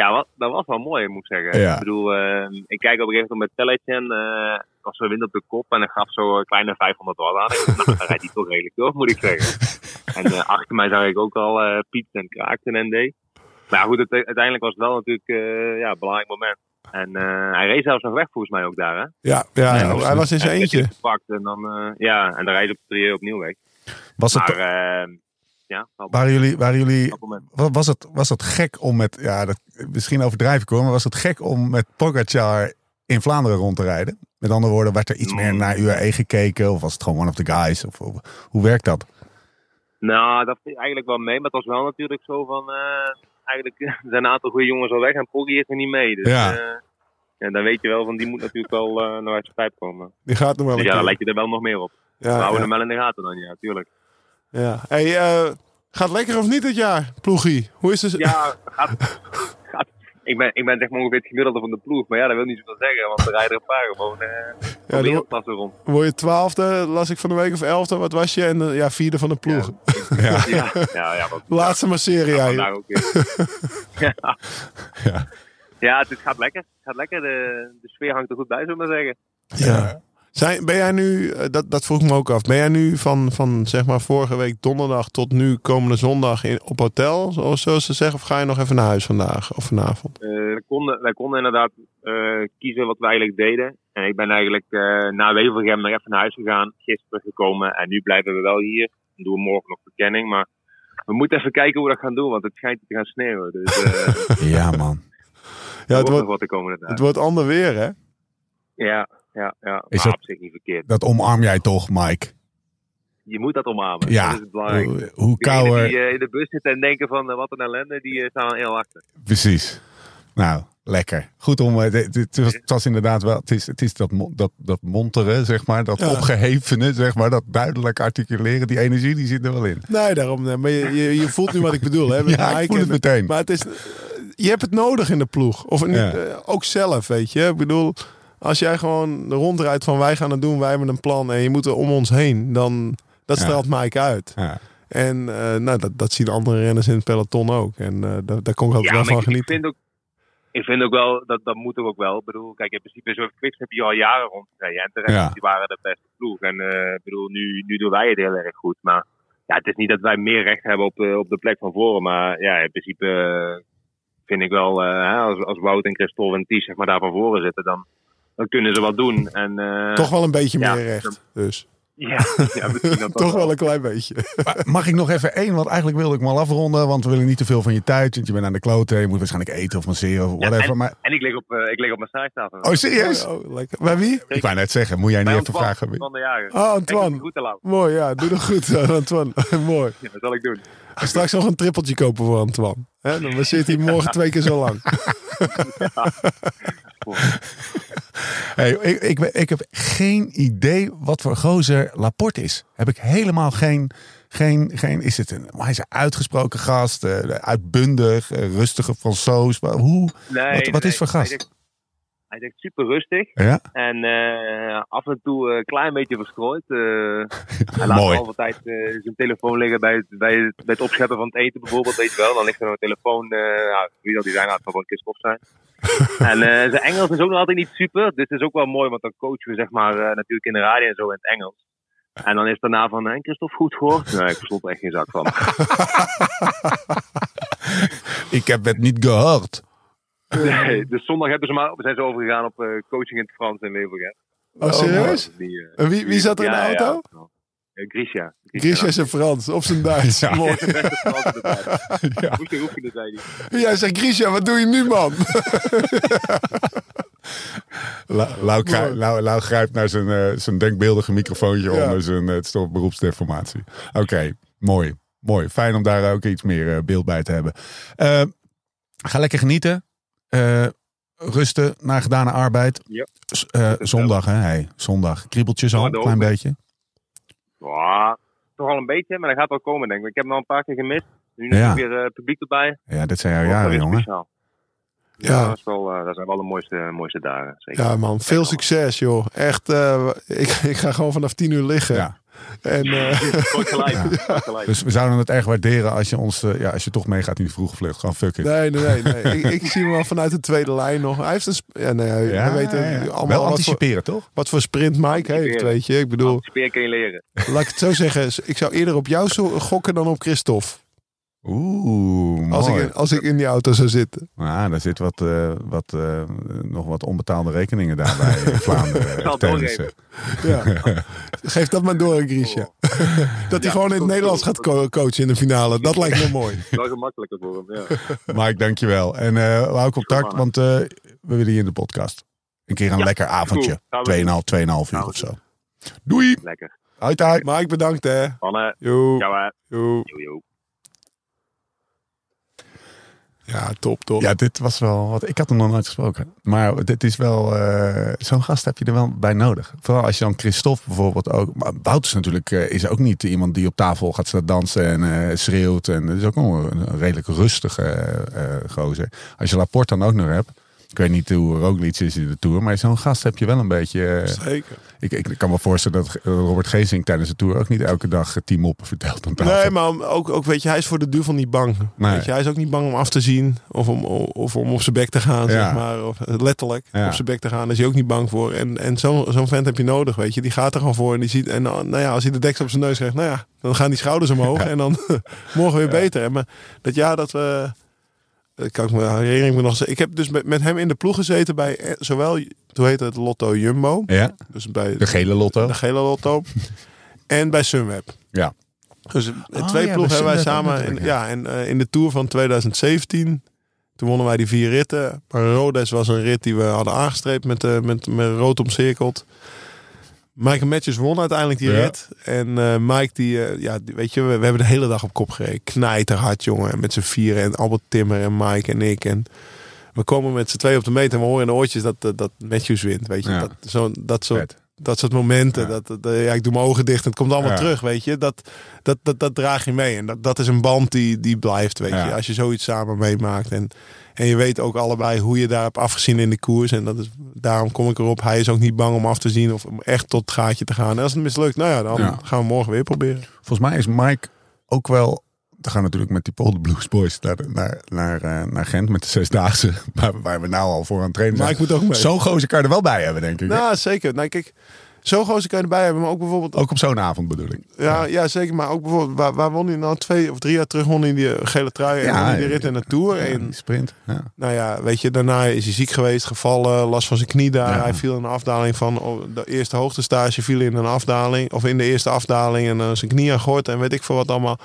Ja, wat, dat was wel mooi, moet ik zeggen. Ja. Ik bedoel, eh, ik kijk op een gegeven moment met Telletje. eh was zo wind op de kop en ik gaf zo een kleine 500 watt aan. Ik dacht, nou, dan rijdt hij toch redelijk door, moet ik zeggen. En eh, achter mij zag ik ook al eh Piet en Kraakten en ND. Maar ja, goed, het, uiteindelijk was het wel natuurlijk eh, ja, een belangrijk moment. En eh, hij reed zelfs nog weg volgens mij ook daar, hè? Ja, ja, Ja, hij was in zijn eentje. gepakt en dan, eh, ja, en dan rijdt hij op de trio opnieuw weg. Was het, Maar, eh, ja, waren jullie, waren jullie was het, was het gek om met, ja, dat, misschien overdrijf ik hoor, maar was het gek om met Pogacar in Vlaanderen rond te rijden? Met andere woorden, werd er iets meer naar UAE gekeken? Of was het gewoon one of the guys? Of, of- hoe werkt dat? Nou, dat viel eigenlijk wel mee. Maar het was wel natuurlijk zo van... eh, eigenlijk zijn een aantal goede jongens al weg en Poggi is er niet mee. Dus Ja. ja. ja, dan weet je wel van die moet natuurlijk wel eh naar uit zijn pijp komen. Die gaat nog wel Dus ja, dan lijkt je er wel nog meer op. We houden ja, hem wel in de gaten dan, ja, tuurlijk. ja. Hey, eh, gaat lekker of niet dit jaar, ploegie? Hoe is het? Ja, gaat, ik, ben, ik ben zeg maar ongeveer het gemiddelde van de ploeg. Maar ja, dat wil niet zoveel zeggen. Want er rijden er een paar gewoon eh Ja, dan- wereldklasse rond. Word je twaalfde, las ik van de week, of elfde? Wat was je? En eh, ja, vierde van de ploeg. Ja. Ja, ja, ja. Wat, Laatste ja, ook weer. ja. Ja. ja, het gaat lekker. Het gaat lekker. De, de sfeer hangt er goed bij, zullen we maar zeggen. Ja. Zijn, ben jij nu, eh, dat, dat vroeg ik me ook af, ben jij nu van, van zeg maar vorige week donderdag tot nu komende zondag in, op hotel, zoals, zoals ze zeggen, of ga je nog even naar huis vandaag of vanavond? Eh, wij, konden, wij konden inderdaad eh, kiezen wat we eigenlijk deden. En ik ben eigenlijk eh, na Wevelgem nog even naar huis gegaan, gisteren gekomen. En nu blijven we wel hier. Dan doen we morgen nog verkenning. Maar we moeten even kijken hoe we dat gaan doen, want het schijnt te gaan sneeuwen. Dus eh Ja, man. Ja, het wordt het wordt ander weer, hè? Ja, ja, ja. Is maar dat- op zich niet verkeerd. Dat omarm jij toch, Mike? Je moet dat omarmen. Ja. Dat is het belangrijkste. Hoe, hoe kouder... die eh, in de bus zitten en denken van eh, wat een ellende, die eh, staan heel achter. Precies. Nou, lekker. Goed om. Het was, het was inderdaad wel. Het is, het is dat, dat, dat monteren, zeg maar. Dat Ja. opgehevene, zeg maar. Dat duidelijk articuleren. Die energie, die zit er wel in. Nee, daarom. nee, Maar je, je, je voelt nu wat ik bedoel, hè? met Ja, ik voel het en- meteen. Maar het is, je hebt het nodig in de ploeg. Of niet, Ja. ook zelf, weet je. Ik bedoel, als jij gewoon rondrijdt van wij gaan het doen, wij hebben een plan en je moet er om ons heen, dan dat Ja. straalt Mike uit. Ja. En eh, nou, dat, dat zien andere renners in het peloton ook. En eh, daar, daar kon ik altijd Ja, wel van ik, ik genieten. vind ook, ik vind ook wel, dat, dat moet er ook wel. Ik bedoel, kijk, in principe zo'n Quickstep heb je al jaren rondgereden. En terecht, Ja. die waren de beste ploeg. En eh, ik bedoel, nu, nu doen wij het heel erg goed. Maar ja, het is niet dat wij meer recht hebben op, de op de plek van voren. Maar ja, in principe vind ik wel, hè, als, als Wout en Christophe en Ties zeg maar, daar van voren zitten, dan, dan kunnen ze wat doen. En, eh, Toch wel een beetje ja. meer recht. Dus Ja, ja misschien dat toch wel een klein beetje. Maar Mag ik nog even één? Want eigenlijk wilde ik me al afronden. Want we willen niet te veel van je tijd. Want je bent aan de kloten. Je moet waarschijnlijk eten of masseren of Ja, whatever. en, maar... en ik lig op, eh, ik lig op mijn. Oh, serieus? Oh, oh, lekker. Bij wie? Ik wou net zeggen, moet jij niet Bij even Antoine vragen? Van de Jager. Oh, Antoine. Goed te lang. Mooi, ja. Doe dat goed, eh, Antoine. Mooi. Ja, dat zal ik doen. Straks nog een trippeltje kopen voor Antoine. Hè, dan zit hij morgen twee keer zo lang. Hey, ik, ik, ik heb geen idee wat voor gozer Laporte is. Heb ik helemaal geen... geen, geen is het een, hij is een uitgesproken gast, eh, uitbundig, eh, rustige Fransoos. Maar Hoe? Nee, Wat- wat nee, is voor gast? Hij zegt super rustig. Ja? En eh, af en toe een klein beetje verstrooid. hij laat Mooi. altijd zijn telefoon liggen bij het, bij, het, bij het opscheppen van het eten bijvoorbeeld. Weet je wel. Dan ligt er een telefoon. ja, wie dat die zijn, nou, het wel een stof zijn. en eh, zijn Engels is ook nog altijd niet super. Dus het is ook wel mooi, want dan coachen we zeg maar eh, natuurlijk in de radio en zo in het Engels. En dan is daarna van, hey, Christophe, goed gehoord? Nee, ik verstond er echt geen zak van. Ik heb het niet gehoord. Nee, dus zondag hebben ze maar, zijn ze overgegaan op eh, coaching in het Frans in Leeuwarden. Oh, serieus? Die, En wie, wie zat er in de ja, auto? Grisha. Grisha is in Frans, op zijn Duits. Ja. Mooi. Ja. Moest je roepen, zei hij. Jij zegt, Grisha, wat doe je nu, man? La- Lau, Lau grijpt naar zijn, eh, zijn denkbeeldige microfoontje Ja. onder zijn uh, stop beroepsdeformatie. Oké, mooi. Mooi. Fijn om daar ook iets meer eh, beeld bij te hebben. Eh, ga lekker genieten. Eh, rusten na gedane arbeid. Ja. Eh, zondag, hè? Hey, zondag. Kriebeltjes al, een klein open. beetje. Ja, toch al een beetje, maar dat gaat wel komen, denk ik. Ik heb hem al een paar keer gemist. Nu is Ja. er weer eh, publiek erbij. Ja, dit zijn jouw jaren, jongen. speciaal. Ja. dat, is wel, eh, dat zijn wel de mooiste, mooiste dagen. Zeker. Ja, man. Veel succes, joh. Echt, eh, ik, ik ga gewoon vanaf tien uur liggen. Ja. En eh, gelijk. kort gelijk. Dus we zouden het erg waarderen als je ons, eh, ja, als je toch meegaat in die vroege vlucht. Gewoon fuck it. nee, nee, nee. nee. ik, ik zie hem wel vanuit de tweede lijn nog. Hij heeft een... Ja, nee, Ja, we weten ja, ja. allemaal Wel wat voor, anticiperen, toch? wat voor sprint Mike heeft, Anticiperen. weet je. Ik bedoel, Speer kun je leren. laat ik het zo zeggen. Ik zou eerder op jou zo- gokken dan op Christophe. Oeh, Als ik, in, als ik in die auto zou zitten. Nou, daar zit wat, eh, wat, eh, nog wat onbetaalde rekeningen daarbij in Vlaanderen. Het tennissen. doorgeven. Ja. Geef dat maar door, Grisha. Dat hij gewoon in het Nederlands gaat co- coachen in de finale. Dat lijkt me mooi. Wel gemakkelijker voor hem, ja. Mike, dankjewel. En eh houden contact, want eh, we willen je in de podcast. Een keer een Ja, lekker avondje. cool. Gaan we doen. 2,5 2,5 uur of zo. Doei. Lekker. Hoi, hoi. Mike, bedankt hè. Anne, Yo. ciao hè. Yo. Yo, yo. Ja, top, top. Ja, dit was wel wat. Ik had hem nog nooit gesproken. Maar dit is wel. eh, Zo'n gast heb je er wel bij nodig. Vooral als je dan Christophe bijvoorbeeld ook. Maar Wouters natuurlijk eh, is ook niet iemand die op tafel gaat staan dansen en eh, schreeuwt. En het is ook een, een redelijk rustige gozer. Als je Laporte dan ook nog hebt. Ik weet niet hoe Roglic is in de Tour. Maar zo'n gast heb je wel een beetje... Zeker. Ik, ik kan me voorstellen dat Robert Geesink tijdens de Tour ook niet elke dag eh, tien moppen vertelt aan tafel. Nee, maar ook, ook weet je, hij is voor de duivel niet bang. Nee. Weet je, hij is ook niet bang om af te zien of om, of om op zijn bek te gaan, Ja. zeg maar. Of, eh, letterlijk Ja. op zijn bek te gaan, daar is hij ook niet bang voor. En, en zo'n zo'n vent heb je nodig, weet je. Die gaat er gewoon voor en die ziet, en nou ja, als hij de deksel op zijn neus krijgt, nou ja, dan gaan die schouders omhoog en dan morgen weer beter. Maar dat jaar dat we, kan ik me herinner ik me nog, ik heb dus met, met hem in de ploeg gezeten bij eh, zowel, hoe heet het, Lotto Jumbo. Ja, Dus bij de gele lotto. de gele lotto. en bij Sunweb. Ja. Dus in Oh, twee ja, ploegen hebben wij samen. In, ja, en eh, in de Tour van 2017. Toen wonnen wij die vier ritten. Maar Rodes was een rit die we hadden aangestreept met, eh, met, met rood omcirkeld. Mike Matches won uiteindelijk die rit. En eh, Mike, die, eh, ja, die- weet je, we, we hebben de hele dag op kop gereden. Knijterhard, jongen. Met z'n vieren. En Albert Timmer en Mike en ik. En we komen met z'n twee op de meter. En we horen in de oortjes dat, dat, dat Matthews wint. Weet je, dat, zo, dat soort Vet. Dat soort momenten. Ja. Dat, dat, ja, ik doe mijn ogen dicht en het komt allemaal Ja. terug, weet je. Dat, dat, dat, dat draag je mee. En dat, dat is een band die, die blijft, weet Ja. je. Als je zoiets samen meemaakt. En, en je weet ook allebei hoe je daar hebt afgezien in de koers. En dat is, daarom kom ik erop. Hij is ook niet bang om af te zien of om echt tot het gaatje te gaan. En als het mislukt, nou ja, dan gaan we morgen weer proberen. Volgens mij is Mike ook wel. We gaan natuurlijk met die Polder Blues Boys naar, naar, naar, eh, naar Gent met de zesdaagse. Waar, waar we nou al voor aan het trainen Maar zijn. ik moet ook mee. Zo'n gozer kan je er wel bij hebben, denk ik. Nou, zeker. Nou, kijk, Zo'n gozer kan je erbij hebben, maar ook bijvoorbeeld... Ook op zo'n avond bedoel ik. Ja, ja, zeker. Maar ook bijvoorbeeld, waar, waar won hij nou? Twee of drie jaar terug won hij die eh, gele trui en Ja, die rit in de Tour. Ja, En sprint. Ja. nou ja, weet je, daarna is hij ziek geweest, gevallen, last van zijn knie daar. Hij viel in een afdaling van oh, de eerste hoogtestage, viel in een afdaling, of in de eerste afdaling en eh, zijn knie aan en weet ik veel wat allemaal.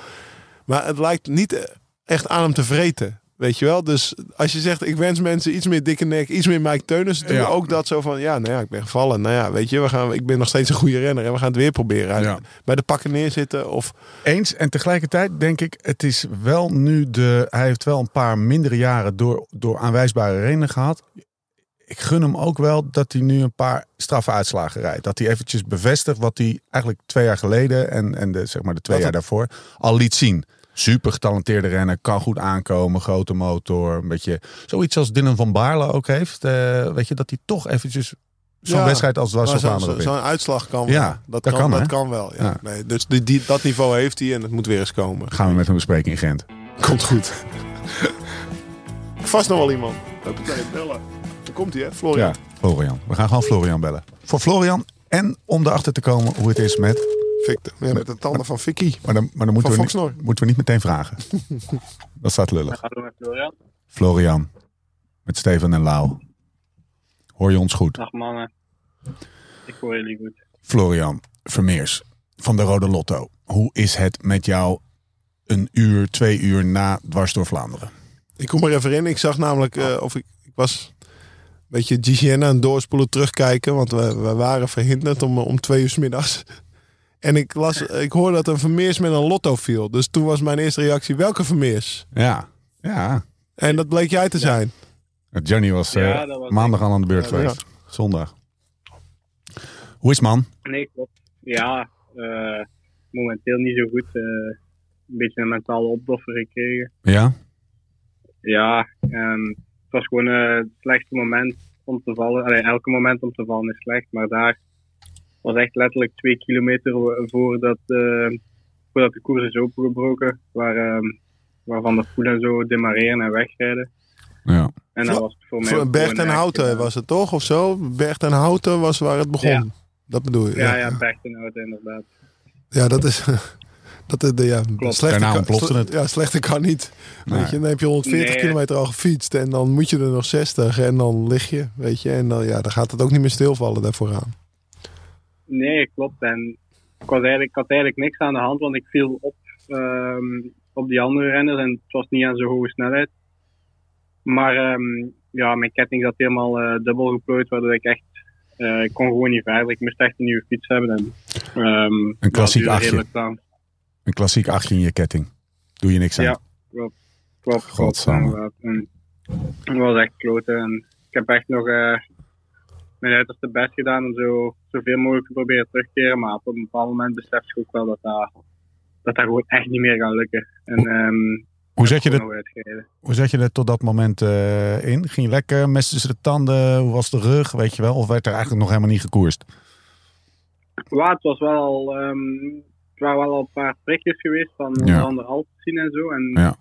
Maar het lijkt niet echt aan hem te vreten. Weet je wel? Dus als je zegt, ik wens mensen iets meer dikke nek, iets meer Mike Teunissen toe. Ja. Ook dat zo van, ja, nou ja, ik ben gevallen. Nou ja, weet je, we gaan, ik ben nog steeds een goede renner en we gaan het weer proberen. Ja. Bij de pakken neerzitten of... Eens. En tegelijkertijd denk ik, het is wel nu de. Hij heeft wel een paar mindere jaren door, door aanwijsbare redenen gehad. Ik gun hem ook wel dat hij nu een paar straffe uitslagen rijdt. Dat hij eventjes bevestigt wat hij eigenlijk twee jaar geleden en, en de, zeg maar de twee jaar daarvoor al liet zien. Super getalenteerde renner, kan goed aankomen, grote motor. Een beetje zoiets als Dylan van Baarle ook heeft. Eh, weet je, dat hij toch eventjes zo'n Ja, wedstrijd als Maar was zo'n zo, uitslag kan Ja, wel. Dat, dat kan, kan, dat kan wel. Ja. Ja. Nee, dus die, die, dat niveau heeft hij en het moet weer eens komen. Gaan we met hem bespreken in Gent. Komt goed. Vast nog wel iemand. Hoppatee, bellen. Dan komt hij, hè? Florian. Ja, Florian. We gaan gewoon Florian bellen. Voor Florian en om erachter te komen hoe het is met... Victor. Ja, met de tanden van Vicky. Maar dan, maar dan moeten, Van we niet, moeten we niet meteen vragen. Dat staat lullig. Gaan we met Florian? Florian. Met Steven en Lau. Hoor je ons goed? Dag mannen. Ik hoor jullie goed. Florian Vermeers van de Rode Lotto. Hoe is het met jou een uur, twee uur na Dwars door Vlaanderen? Ik kom er even in. Ik zag namelijk, eh, of ik, ik was een beetje GCN aan het doorspoelen terugkijken. Want we, we waren verhinderd om, om twee uur 's middags. En ik, las, ik hoorde dat een Vermeers met een lotto viel. Dus toen was mijn eerste reactie, welke Vermeers? Ja, ja. En dat bleek jij te zijn. Johnny was, eh, Ja, dat was maandag al aan de beurt Ja, geweest. Zondag. Hoe is het, man? Nee, klopt. Ja, eh, momenteel niet zo goed. eh, een beetje een mentale opdoffer gekregen. Ja? Ja, ehm, het was gewoon eh, het slechtste moment om te vallen. Allee, elke moment om te vallen is slecht, maar daar was echt letterlijk twee kilometer voordat, eh, voordat de koers is opengebroken, waar, ehm, waarvan de Poel en zo demareren en wegrijden. Ja. En dat was het voor mij Voor echt, Houten eh, was het toch, of zo? Berg ten Houten was waar het begon. Ja. Dat bedoel je? Ja, ja, Berg ten Houten inderdaad. Ja, dat is. Dat de, ja, Klopt. slechte Daarna kan- ontplofte sle- het. Ja, slechter kan niet. Nee. Weet je, dan heb je 140 Nee. kilometer al gefietst en dan moet je er nog 60 en dan lig je, weet je. En dan, ja, dan gaat het ook niet meer stilvallen daarvoor aan. Nee, klopt. En ik, was eigenlijk, ik had eigenlijk niks aan de hand, want ik viel op, ehm, op die andere renners en het was niet aan zo'n hoge snelheid. Maar ehm, ja, mijn ketting zat helemaal eh, dubbel geplooid, waardoor ik echt, eh, ik kon gewoon niet verder. Ik moest echt een nieuwe fiets hebben. En, ehm, Een klassiek achtje. Een klassiek achtje in je ketting. Doe je niks aan. Ja. Klopt, klopt. En Het was echt kloten. En ik heb echt nog eh, mijn uiterste best gedaan om zo, zoveel mogelijk te proberen terug te keren. Maar op een bepaald moment besef je ook wel dat dat, dat, dat gewoon echt niet meer gaat lukken. En ehm Hoe zet je er, uitgereden. hoe zet je er tot dat moment eh, in? Ging je lekker, mes tussen de tanden? Hoe was de rug, weet je wel? Of werd er eigenlijk nog helemaal niet gekoerst? Ja, het was wel al, ehm, het waren wel al een paar prikjes geweest van Ja. onder andere Alpecin en zo. En Ja.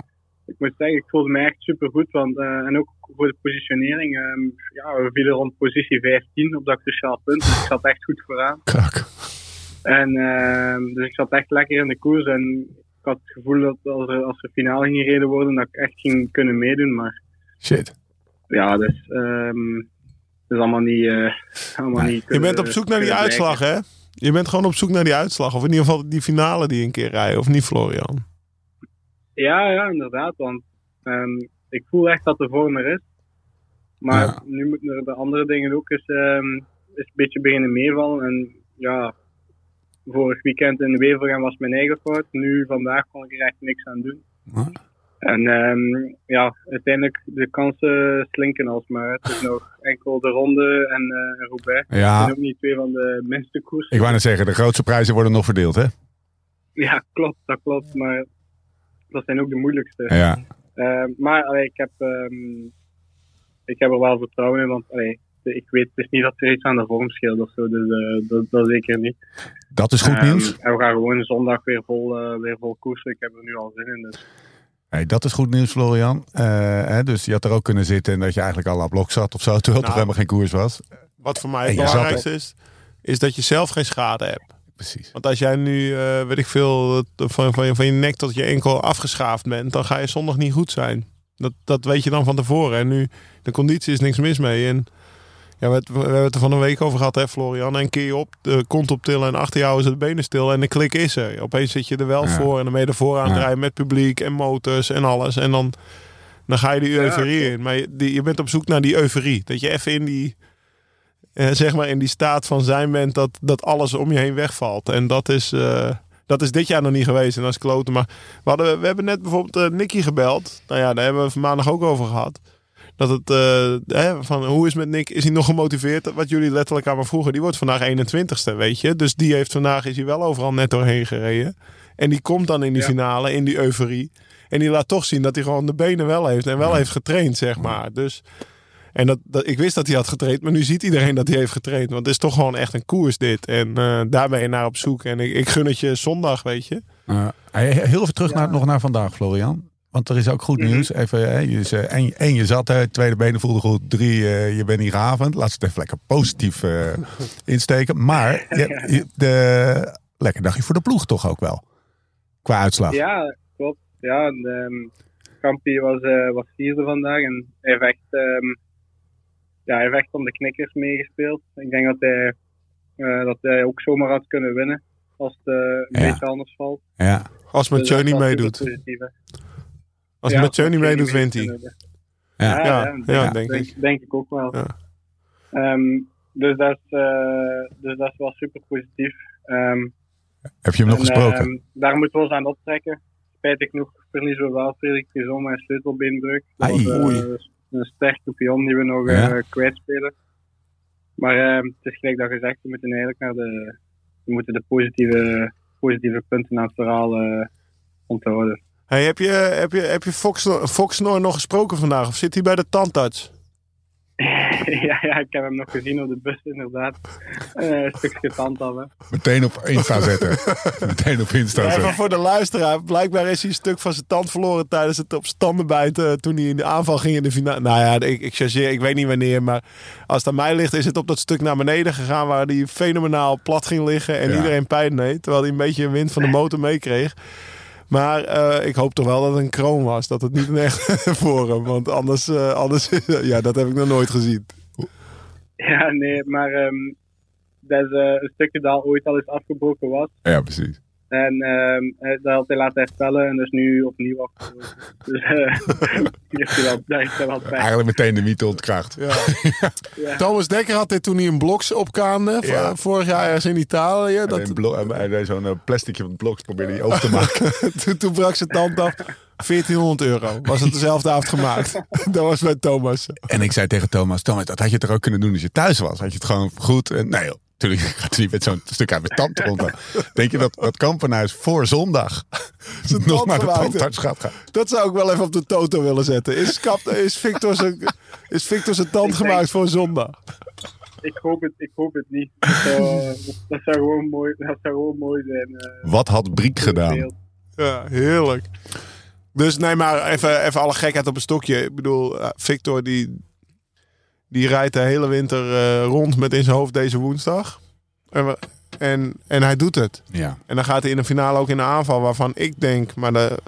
Ik moet zeggen, ik voelde me echt super goed. Want, eh, en ook voor de positionering. ehm, ja, we vielen rond positie 15 op dat cruciaal punt. Dus ik zat echt goed vooraan. Krak. En ehm, dus ik zat echt lekker in de koers. En ik had het gevoel dat als er, als er finale ging gereden worden, dat ik echt ging kunnen meedoen. Maar Shit. ja, dus het is allemaal niet. eh, allemaal Nee. niet Je bent op zoek naar die uitslag, hè? Je bent gewoon op zoek naar die uitslag. Of in ieder geval die finale die een keer rijden. Of niet, Florian? Ja, ja, inderdaad. Want ehm, ik voel echt dat de vorm er is. Maar Ja. nu moeten er de andere dingen ook eens, eens een beetje beginnen meevallen. En ja, vorig weekend in de Wevelgem was mijn eigen fout. Nu, vandaag kon ik er echt niks aan doen. En ehm, ja, uiteindelijk de kansen slinken alsmaar. Het is nog enkel de ronde en eh Roubaix. Dat Ja, zijn ook niet twee van de minste koersen. ik wou net zeggen, de grootste prijzen worden nog verdeeld, hè? Ja, klopt, dat klopt. Maar dat zijn ook de moeilijkste. Ja. Eh, maar allee, ik, heb, ehm, ik heb er wel vertrouwen in, want allee, ik weet dus niet dat er iets aan de vorm scheelt of zo, dus eh, dat, dat zeker niet. Dat is goed Ehm, nieuws. en we gaan gewoon zondag weer vol, eh, weer vol koersen. Ik heb er nu al zin in. Dus. Hey, dat is goed nieuws, Florian. Eh, hè, dus je had er ook kunnen zitten en dat je eigenlijk al aan blok zat of zo, terwijl het Nou. toch helemaal geen koers was. Wat voor mij het belangrijkste is. is dat je zelf geen schade hebt. Precies. Want als jij nu, eh, weet ik veel, het- van, van, je, van je nek tot je enkel afgeschaafd bent, dan ga je zondag niet goed zijn. Dat, dat weet je dan van tevoren. En nu, de conditie is niks mis mee. En ja, we, we hebben het er van een week over gehad, hè, Florian. En keer je op, de kont optillen en achter jou is het benen stil en de klik is er. Opeens zit je er wel Ja. voor en dan ben je ervoor aan het Ja. rijden met publiek en motors en alles. En dan, dan ga je die euforie in. Maar je, die, je bent op zoek naar die euforie. Dat je even in die, eh, zeg maar in die staat van zijn bent dat, dat alles om je heen wegvalt. En dat is, eh, dat is dit jaar nog niet geweest. En dat is kloten. Maar we, hadden, we hebben net bijvoorbeeld eh, Nicky gebeld. Nou ja, daar hebben we maandag ook over gehad. Dat het, hè, van hoe is met Nick? Is hij nog gemotiveerd? Wat jullie letterlijk aan me vroegen. Die wordt vandaag 21ste, weet je. Dus die heeft vandaag, is hij wel overal net doorheen gereden. En die komt dan in die Ja. finale, in die euforie. En die laat toch zien dat hij gewoon de benen wel heeft. En wel heeft getraind, zeg maar. Dus, en dat, dat, ik wist dat hij had getraind. Maar nu ziet iedereen dat hij heeft getraind. Want het is toch gewoon echt een koers dit. En eh, daar ben je naar op zoek. En ik, ik gun het je zondag, weet je. Eh, heel even terug naar, nog naar vandaag, Florian. Want er is ook goed Mhm. nieuws. Even, hè, je, is, eh, één, één, je zat er. Tweede benen voelde goed. Drie, eh, je bent niet ravend. Laat ze het even lekker positief eh, insteken. Maar je, je- de, lekker dagje voor de ploeg toch ook wel. Qua uitslag. Ja, klopt. Ja, en, ehm, Kampie was, eh, was vierde vandaag en hij heeft echt, ehm, ja, hij heeft echt om de knikkers meegespeeld. Ik denk dat hij, eh, dat hij ook zomaar had kunnen winnen als het eh, een Ja. beetje anders valt. Ja. Als Dus Mathieu dat niet meedoet. Als Ja, Mathieu niet meedoet, wint hij. Ja. Ja, Ja, ja, ja, denk, denk ik. denk ik ook wel. Ja. Ehm, dus, dat is, eh, dus dat is wel super positief. Ehm, Heb je hem nog en, gesproken? ehm, daar moeten we ons aan optrekken. Spijtig genoeg verliezen we wel Frederik met een sleutelbeenbreuk. Dat Ai. was, Oei. Een sterke pion die we nog Ja. eh, kwijtspelen. Maar ehm, het is gelijk dat gezegd, we moeten eigenlijk naar de, we moeten de positieve, positieve punten aan het verhaal eh, onthouden. Hey, heb je, heb je, heb je Fox, Foxnor nog gesproken vandaag? Of zit hij bij de tandarts? ja, ja, ik heb hem nog gezien op de bus inderdaad. Eh, een stukje tand af, hè. Meteen op Insta zetten. Meteen op Insta Ja, maar zetten. voor de luisteraar, blijkbaar is hij een stuk van zijn tand verloren tijdens het op standen bijten. Toen hij in de aanval ging in de finale. Nou ja, ik, ik chargeer, ik weet niet wanneer. Maar als het aan mij ligt, is het op dat stuk naar beneden gegaan. Waar hij fenomenaal plat ging liggen. En Ja. iedereen pijn deed. Terwijl hij een beetje wind van de motor meekreeg. Maar eh, ik hoop toch wel dat het een kroon was. Dat het niet een echt hem. Want anders, eh, anders ja, dat heb ik nog nooit gezien. Ja, nee, maar ehm, dat is eh, een stukje dat al ooit al eens afgebroken was. Ja, precies. En ehm, eh, dat had hij laten herstellen en dus nu opnieuw afgebroken. dus eh hij wel pijn. Eigenlijk meteen de mythe ontkracht. Ja. Ja. Thomas Dekker had dit toen hij een bloks opkaande. Ja. Vorig jaar ergens in Italië. Dat... Dat, Hij deed zo'n eh, plasticje van het blok probeerde hij open te maken. toen, toen brak zijn tand af. 1400 euro. Was het dezelfde avond gemaakt. dat was bij Thomas. En ik zei tegen Thomas, Thomas, dat had je toch ook kunnen doen als je thuis was? Had je het gewoon goed? En nee joh, natuurlijk gaat hij niet met zo'n stuk uit mijn tand rond. Denk je dat dat kampenhuis voor zondag nog tand naar de tandarts gaat gaan? Dat zou ik wel even op de toto willen zetten. Is, kap, is, Victor, zijn, is Victor zijn tand Ik denk- gemaakt voor zondag? Ik, hoop het, ik hoop het niet. Dat zou, dat zou, gewoon, mooi, dat zou gewoon mooi zijn. eh, Wat had Briek gedaan? Ja, heerlijk. Dus nee, maar even, even alle gekheid op een stokje. Ik bedoel, eh, Victor die, die rijdt de hele winter eh, rond met in zijn hoofd deze woensdag. En, we- en, en hij doet het. Ja. En dan gaat hij in de finale ook in de aanval waarvan ik denk, maar de,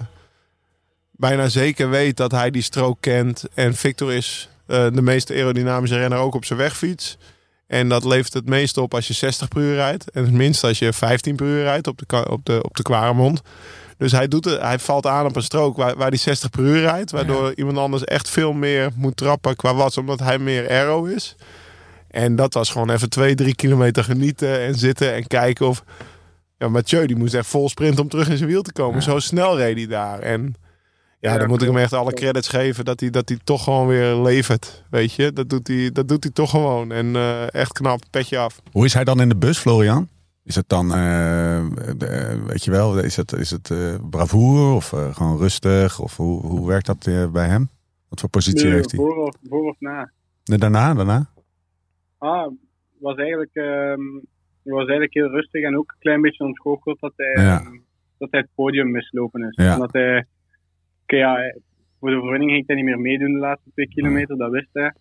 bijna zeker weet dat hij die strook kent. En Victor is eh, de meest aerodynamische renner ook op zijn wegfiets. En dat levert het meest op als je 60 per uur rijdt. En het minst als je 15 per uur rijdt op de, op de, op de Kwaremond. Dus hij, doet het, hij valt aan op een strook waar, waar die 60 per uur rijdt. Waardoor iemand anders echt veel meer moet trappen qua watts. Omdat hij meer aero is. En dat was gewoon even twee, drie kilometer genieten en zitten en kijken of... Ja, Mathieu die moest echt vol sprint om terug in zijn wiel te komen. Zo snel reed hij daar. En ja, Ja, dan moet ik hem echt alle credits geven dat hij, dat hij toch gewoon weer levert. Weet je, dat doet hij, dat doet hij toch gewoon. En eh, echt knap, petje af. Hoe is hij dan in de bus, Florian? Is het dan, eh, eh, weet je wel, is het, is het eh, bravoure of eh, gewoon rustig? Of hoe, hoe werkt dat bij hem? Wat voor positie heeft hij? voor, of, voor of na? Nee, daarna, daarna? Ah, was eigenlijk, ehm, was eigenlijk heel rustig en ook een klein beetje ontgoocheld dat hij, Ja. ehm, dat hij het podium mislopen is. Ja. Omdat hij, oké, ja, voor de overwinning ging hij niet meer meedoen de laatste twee kilometer, dat wist hij.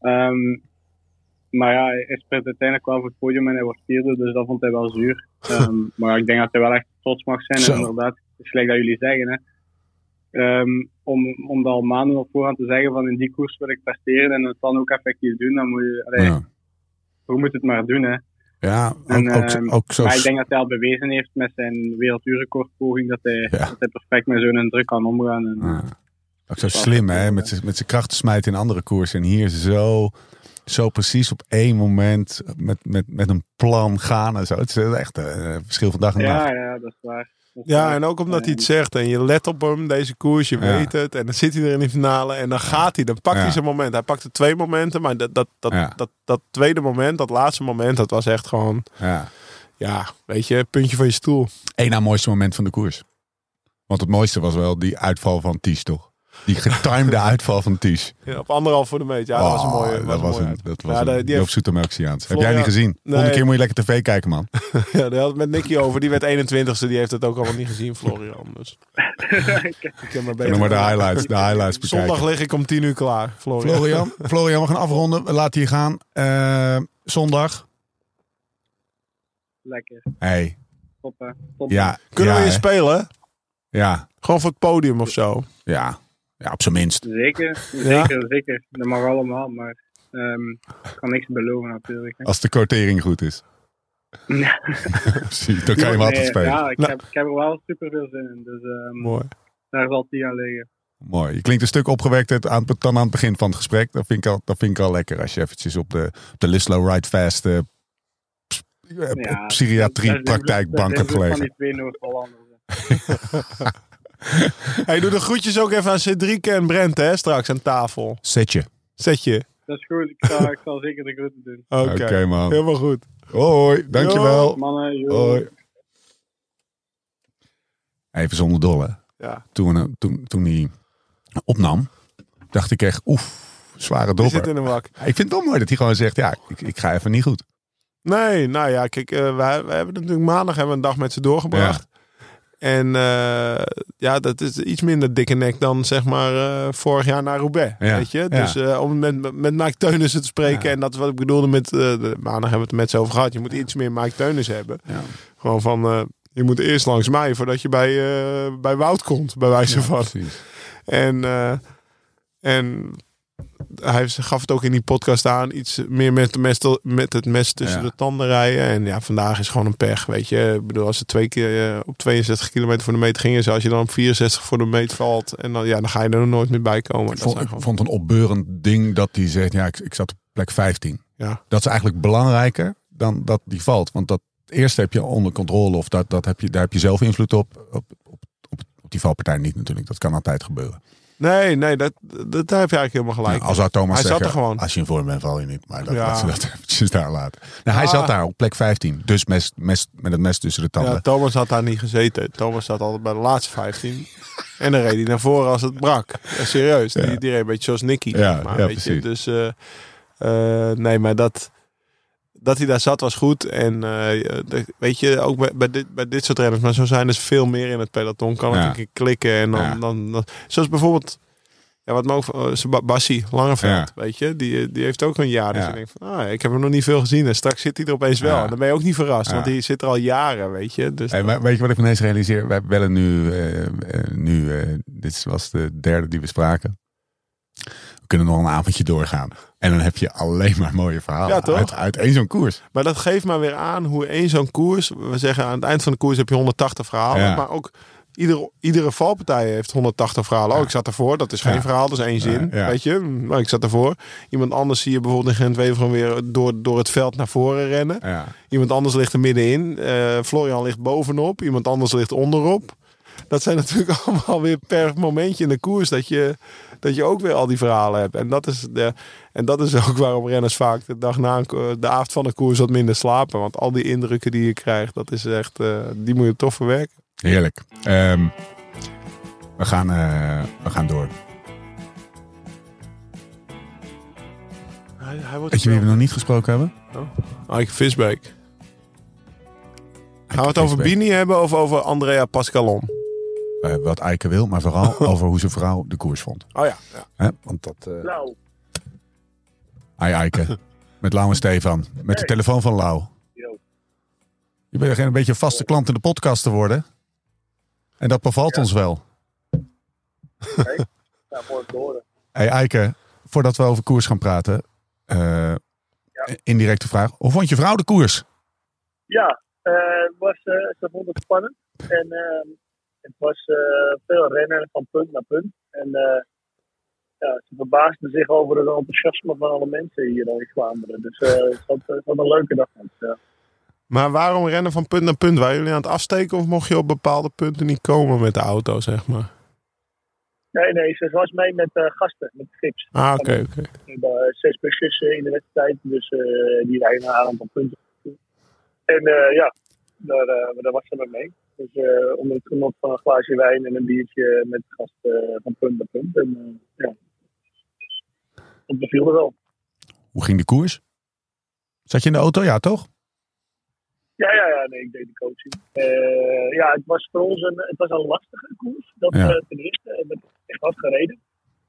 Ehm, maar ja, hij sprint uiteindelijk wel voor het podium en hij wordt vierde, dus dat vond hij wel zuur. Ehm, maar ik denk dat hij wel echt trots mag zijn. Zo. En inderdaad, het is gelijk dat jullie zeggen. Hè. Ehm, om, om dat al maanden op voorhand te zeggen van in die koers wil ik presteren en het dan ook effectief doen, dan moet je, allee, Ja, hoe moet het maar doen. Hè. ja ook, En, ook, ehm, ook zo. Maar ik denk dat hij al bewezen heeft met zijn werelduurrecordpoging dat hij, Ja. dat hij perfect met zo'n druk kan omgaan. En, Ja. Ook zo slim, hè? Met zijn krachten smijten in andere koersen. En hier zo, zo precies op één moment met, met, met een plan gaan en zo. Het is echt een verschil van dag en nacht. ja, ja, dat is waar. Dat is Ja, waar. en ook omdat hij het zegt en je let op hem, deze koers, je Ja. weet het. En dan zit hij er in die finale en dan gaat hij, dan pakt Ja. hij zijn moment. Hij pakte twee momenten, maar dat, dat, dat, Ja. dat, dat tweede moment, dat laatste moment, dat was echt gewoon, Ja. ja, weet je, puntje van je stoel. Eén na mooiste moment van de koers. Want het mooiste was wel die uitval van Ties, toch? Die getimede uitval van Ties. Ja, op anderhalf voor de meet. Ja, dat was een Oh, mooie. Dat was was een mooie een, dat was Ja, een de- die heeft-. Heb jij niet gezien? Volgende Nee. keer moet je lekker tv kijken, man. Ja, daar had het met Nicky over. Die werd 21ste. Die heeft het ook allemaal niet gezien, Florian. Dus ik heb maar Noem maar de highlights, de highlights bekijken. Zondag lig ik om 10 uur klaar, Florian. Florian, Florian, we gaan afronden. We laten hier gaan. Eh, zondag. Lekker. Hey, Top, hè. Top. ja. Kunnen ja, we je hè? spelen? Ja, Gewoon voor het podium of zo? ja. Ja, op zijn minst. Zeker, zeker, zeker. Dat mag allemaal, maar ehm, ik kan niks beloven natuurlijk. hè. Als de quotering goed is. Precies, dan kan je hem altijd spelen. Ja, ik, Nou. heb, ik heb er wel super veel zin in, dus ehm, Mooi. daar zal niet aan liggen. Mooi. Je klinkt een stuk opgewekt aan, dan aan het begin van het gesprek. Dat vind ik al, dat vind ik al lekker. Als je eventjes op de, op de Lislow Ride Fast eh, ps- eh, Ja, psychiatrie praktijkbank hebt gelegen. van die twee Noord-Hollanders. Hey, doe de groetjes ook even aan Cedric en Brent, hè, straks aan tafel. Setje. Zet je. Dat is goed, ik zal, ik zal zeker de groeten doen. Oké, Oké, man. helemaal goed. Hoi, dankjewel. Mannen, joh. Hoi. Even zonder dolle. Ja. Toen, toen, toen hij opnam, dacht ik echt, oef, zware Je dobber. zit in een wak. Ik vind het wel mooi dat hij gewoon zegt, ja, ik, ik ga even niet goed. Nee, nou ja, kijk, wij, wij hebben natuurlijk maandag hebben we een dag met ze doorgebracht. En eh, ja, dat is iets minder dikke nek dan zeg maar eh, vorig jaar naar Roubaix. Ja, Weet je? ja. Dus eh, om met, met Mike Teunissen te spreken. Ja. En dat is wat ik bedoelde met, de, maandag hebben we het met ze over gehad. Je moet iets meer Mike Teunissen hebben. Gewoon van, je moet eerst langs mij voordat je bij, bij Wout komt, bij wijze van. precies. En, en hij gaf het ook in die podcast aan. Iets meer met, de mes, met het mes tussen Ja. de tanden rijden. En ja, vandaag is gewoon een pech. Weet je, ik bedoel, als ze twee keer eh, op 62 kilometer voor de meet gingen. Zoals je dan op 64 voor de meet valt. En dan, ja, dan ga je er nog nooit meer bij komen. Ik vond, ik gewoon- vond het een opbeurend ding dat hij zegt, ja, ik, ik zat op plek 15. ja. Dat is eigenlijk belangrijker dan dat die valt. Want dat eerste heb je onder controle of dat, dat heb je, daar heb je zelf invloed op. Op, op, op, op die valpartij niet natuurlijk. Dat kan altijd gebeuren. Nee, nee, dat, dat, heb je eigenlijk helemaal gelijk. Nou, als zou Thomas Hij zat er gewoon. als je in vorm bent val je niet. Maar dat, Ja. ze dat eventjes daar laten. Nou, hij Ah. zat daar op plek 15. Dus mes, mes, met het mes tussen de tanden. ja, Thomas had daar niet gezeten. Thomas zat altijd bij de laatste 15. en dan reed hij naar voren als het brak. Ja, serieus. Die, die reed een beetje zoals Nicky. Ja, maar, weet je. Dus eh, eh, nee, maar dat, dat hij daar zat was goed. En eh, weet je, ook bij, bij, dit, bij dit soort renners, maar zo zijn er veel meer in het peloton. Kan het Ja. een keer klikken. En dan, Ja. dan, dan, zoals bijvoorbeeld. Ja, wat ook uh, Bassie Langeveld, Ja. weet je, die, die heeft ook een jaar. Dus Ja. je denkt van, ah, ik heb hem nog niet veel gezien en straks zit hij er opeens wel. En dan ben je ook niet verrast, want die zit er al jaren, weet je. Dus Hey, weet je wat ik ineens realiseer? Wij bellen nu, eh, eh, nu eh, dit was de derde die we spraken. We kunnen nog een avondje doorgaan. En dan heb je alleen maar mooie verhalen Ja, toch? Uit, uit één zo'n koers. Maar dat geeft maar weer aan hoe één zo'n koers. We zeggen aan het eind van de koers heb je 180 verhalen. Ja. Maar ook iedere, iedere valpartij heeft 180 verhalen. Oh, ik zat ervoor. Dat is geen Ja. verhaal, dat is één zin. Ja. Weet je, maar ik zat ervoor. Iemand anders zie je bijvoorbeeld in Gent-Wevelgem weer door, door het veld naar voren rennen. Iemand anders ligt er middenin. Eh, Florian ligt bovenop. Iemand anders ligt onderop. Dat zijn natuurlijk allemaal weer per momentje in de koers dat je, dat je ook weer al die verhalen hebt. En dat is, de, en dat is ook waarom renners vaak de dag na de avond van de koers wat minder slapen. Want al die indrukken die je krijgt, dat is echt, eh, die moet je toch verwerken. Heerlijk. Ehm, we, gaan, eh, we gaan door. Hij, hij wordt Weet je wie we nog niet gesproken hebben? Ike Visbeek. Gaan we het over. Bini hebben of over Andrea Pascalon? Eh, wat Eike wil, maar vooral over hoe zijn vrouw de koers vond. Oh ja. ja. Hè? Want dat... eh Nou, Hi Eike. Met Lau en Stefan. Met de telefoon van Lau. Yo. Je bent een beetje een vaste klant in de podcast te worden. En dat bevalt ons wel. Ja, mooi te horen. Hey Eike, voordat we over koers gaan praten. eh, Indirecte vraag. Hoe vond je vrouw de koers? Ja, eh, het was, eh, ze vond het spannend. En ehm, het was eh, veel rennen van punt naar punt. En eh, ja, ze verbaasde zich over het enthousiasme van alle mensen hier in Vlaanderen. Dus eh, het was, het was een leuke dag. Ja. Maar waarom rennen van punt naar punt? Waren jullie aan het afsteken of mocht je op bepaalde punten niet komen met de auto, zeg maar? Nee, nee, ze was mee met gasten, met gips. Ah, oké, oké. We hebben zes busjes in de wedstrijd, dus eh, die rijden een aantal punten. En ja, daar, daar was ze mee. Dus eh, onder het genot van een glaasje wijn en een biertje met gasten van punt naar punt. En eh, ja, dat beviel er wel. Hoe ging de koers? Zat je in de auto? Ja, toch? Ja, ja, ja, nee, ik deed de coaching. Eh, ja, het was voor ons een, het was een lastige koers. Dat Ja. eh, ten eerste. We hebben echt hard gereden.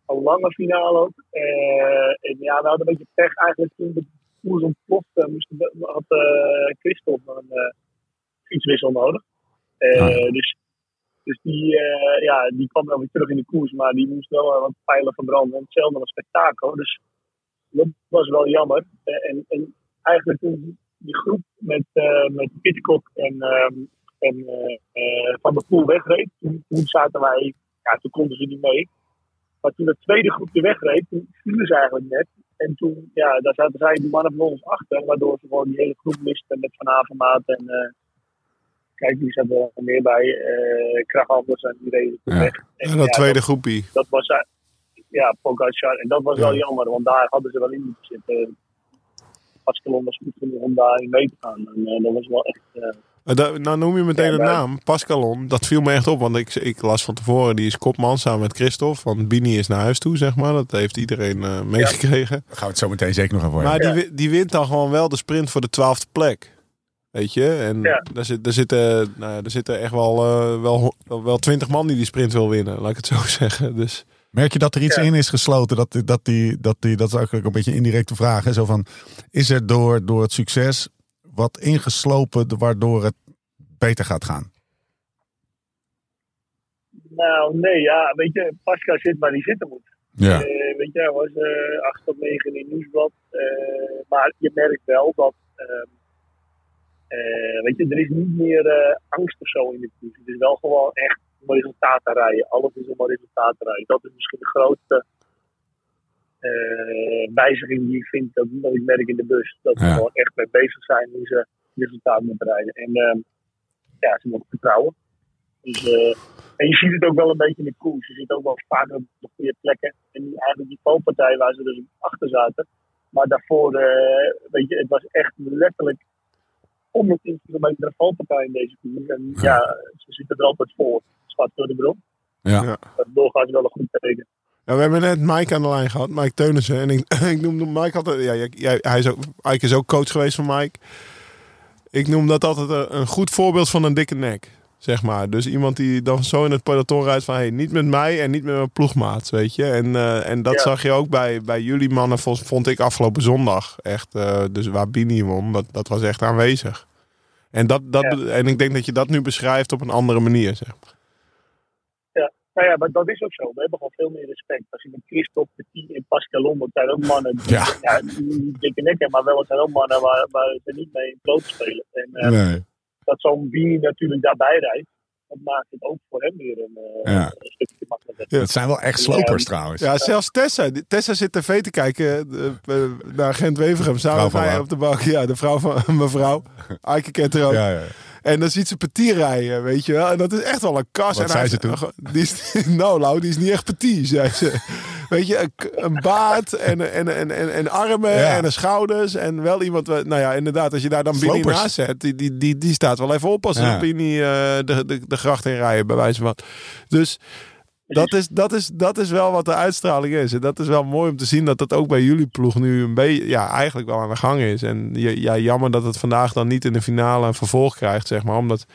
Een lange finale ook. Eh, en ja, we hadden een beetje pech eigenlijk toen de koers ontplofte. Moesten, we- had eh Christophe een eh, fietswissel nodig. Eh, Ah. dus, dus die, eh, ja, die kwam dan weer terug in de koers. Maar die moest wel eh, wat pijlen verbranden. En hetzelfde als spektakel. Dus dat was wel jammer. Eh, en, en eigenlijk toen die groep met, eh met Pitcock en, ehm, en eh, eh, Van der Poel wegreed, toen, zaten wij, ja, toen konden ze niet mee. Maar toen de tweede groepje wegreed, toen vielen ze eigenlijk net. En toen, ja, daar zaten zij die mannen van ons achter, waardoor ze gewoon die hele groep misten met Van Avermaat en eh, kijk, die zaten er meer bij, eh Kraghandels en die reden Ja. weg. En, En dat ja, tweede groepie. dat was eh, ja, Pogacar. En dat was wel Ja. jammer, want daar hadden ze wel in moeten zitten. Pascalon was goed genoeg om daarin mee te gaan. En eh, dat was wel echt... da- Nou noem je meteen Ja, de naam, Pascalon. Dat viel me echt op, want ik, ik las van tevoren, die is kopman samen met Christophe. Want Bini is naar huis toe, zeg maar. Dat heeft iedereen eh, meegekregen. Daar gaan we het zo meteen zeker nog over Maar hebben. die, die wint dan gewoon wel de sprint voor de twaalfde plek. Weet je? En Ja. daar, zit, daar, zitten, nou, daar zitten echt wel, eh, wel, wel, wel twintig man die die sprint wil winnen. Laat ik het zo zeggen. Dus Merk je dat er iets Ja. in is gesloten? Dat, dat, die, dat, die, dat is eigenlijk een beetje een indirecte vraag. Hè? Zo van, is er door, door het succes wat ingeslopen waardoor het beter gaat gaan? nou, nee, ja, weet je, Pascal zit waar hij zitten moet. Ja. Eh, weet je, hij was eh 8 tot 9 in Nieuwsblad. Eh, maar je merkt wel dat. ehm, eh, weet je, er is niet meer eh, angst of zo in de koers. Het is wel gewoon echt om resultaten rijden. Alles is om resultaten rijden. Dat is misschien de grootste eh, wijziging die ik vind dat, dat ik merk in de bus. Dat ze Ja. gewoon echt mee bezig zijn hoe ze resultaten moeten rijden. En ehm, ja, ze moeten vertrouwen. Dus, en je ziet het ook wel een beetje in de koers. Je ziet ook wel vaak op de goede plekken. En die, eigenlijk die valpartij waar ze dus achter zaten. Maar daarvoor, weet je, het was echt letterlijk 110 kilometer een valpartij in deze koers. En ja, ze zitten er altijd voor. Schat door de bron. Ja. Ja. Doorgaans wel een goed teken. Ja, we hebben net Mike aan de lijn gehad, Mike Teunissen. En ik, ik noemde Mike altijd... Ja, jij- hij is ook, Ike is ook coach geweest van Mike. Ik noem dat altijd een, een goed voorbeeld van een dikke nek. Zeg maar. Dus iemand die dan zo in het peloton rijdt van... Hey, niet met mij en niet met mijn ploegmaat, weet je. En, eh, en dat Ja. zag je ook bij, bij jullie mannen, vond, ik afgelopen zondag. Echt, eh, dus waar Bini won, dat, dat was echt aanwezig. En, dat, dat, Ja. en ik denk dat je dat nu beschrijft op een andere manier, zeg maar. Nou ja, maar dat is ook zo. We hebben gewoon veel meer respect. Als je met Christophe, Petit en Pascalon, dat zijn ook mannen die, Ja. ja, niet dikke nekken, maar wel het zijn ook mannen waar, waar ze niet mee in bloot spelen. En eh, Nee. Dat zo'n Bini natuurlijk daarbij rijdt, dat maakt het ook voor hem weer een, eh, Ja. een stukje makkelijker. Ja. Het zijn wel echt slopers trouwens. Ja, zelfs Tessa. Tessa zit tv te kijken eh, eh, naar Gent Wevergem. Samen op de bank. Ja, de vrouw van mevrouw. Aike kent haar ook. Ja, ja. En dan ziet ze petit rijden, weet je wel. En dat is echt wel een kas. Wat en zei ze toen? Die is, nou, Lau, die is niet echt petit, zei ze. Weet je, een, baard en, en, en, en, en armen Ja. en schouders. En wel iemand, nou ja, inderdaad, als je daar dan Bini Slopers. naast zet, die, die, die, die staat wel even op als Ja. Bini eh, de, de, de gracht in rijden, bij wijze van. Dus dat is, dat, is, dat is wel wat de uitstraling is. En dat is wel mooi om te zien dat dat ook bij jullie ploeg nu een beetje, ja, eigenlijk wel aan de gang is. En ja, jammer dat het vandaag dan niet in de finale een vervolg krijgt, zeg maar. Omdat,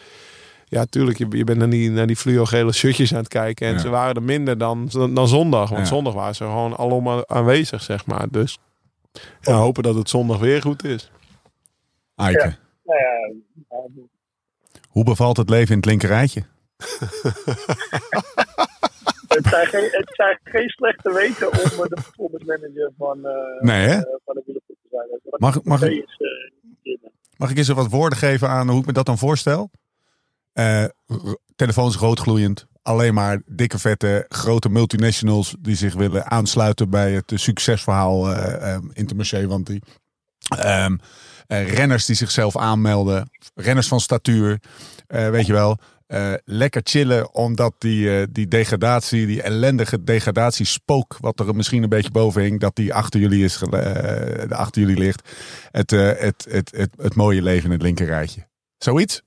ja, tuurlijk, je, je bent naar die, naar die fluo-gele shirtjes aan het kijken. En Ja. ze waren er minder dan, dan zondag. Want Ja. zondag waren ze gewoon allemaal aanwezig, zeg maar. Dus Ja, hopen dat het zondag weer goed is. Aike, Nou ja, hoe bevalt het leven in het linkerrijtje? het, zijn geen, het zijn geen slechte weken om eh, de performance manager van, eh Nee, hè? eh, van de wielerploeg te zijn. Mag, mag, is, mag ik eens wat woorden geven aan hoe ik me dat dan voorstel? Telefoons roodgloeiend. Alleen maar dikke vette grote multinationals die zich willen aansluiten bij het succesverhaal eh, Intermarché. Want die ehm, eh, renners die zichzelf aanmelden, renners van statuur, weet je wel. Eh, lekker chillen, omdat die, eh, die degradatie, die ellendige degradatiespook, wat er misschien een beetje boven hing, dat die achter jullie, is, eh, achter jullie ligt. Het, het, het, het, het mooie leven in het linkerrijtje. Zoiets?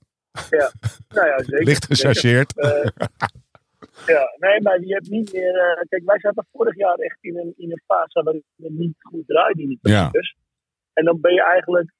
nou ja, zeker. Licht gechargeerd. Ja, nee, maar je hebt niet meer. kijk, wij zaten vorig jaar echt in een, in een fase waarin het niet goed draaide in die Ja. En dan ben je eigenlijk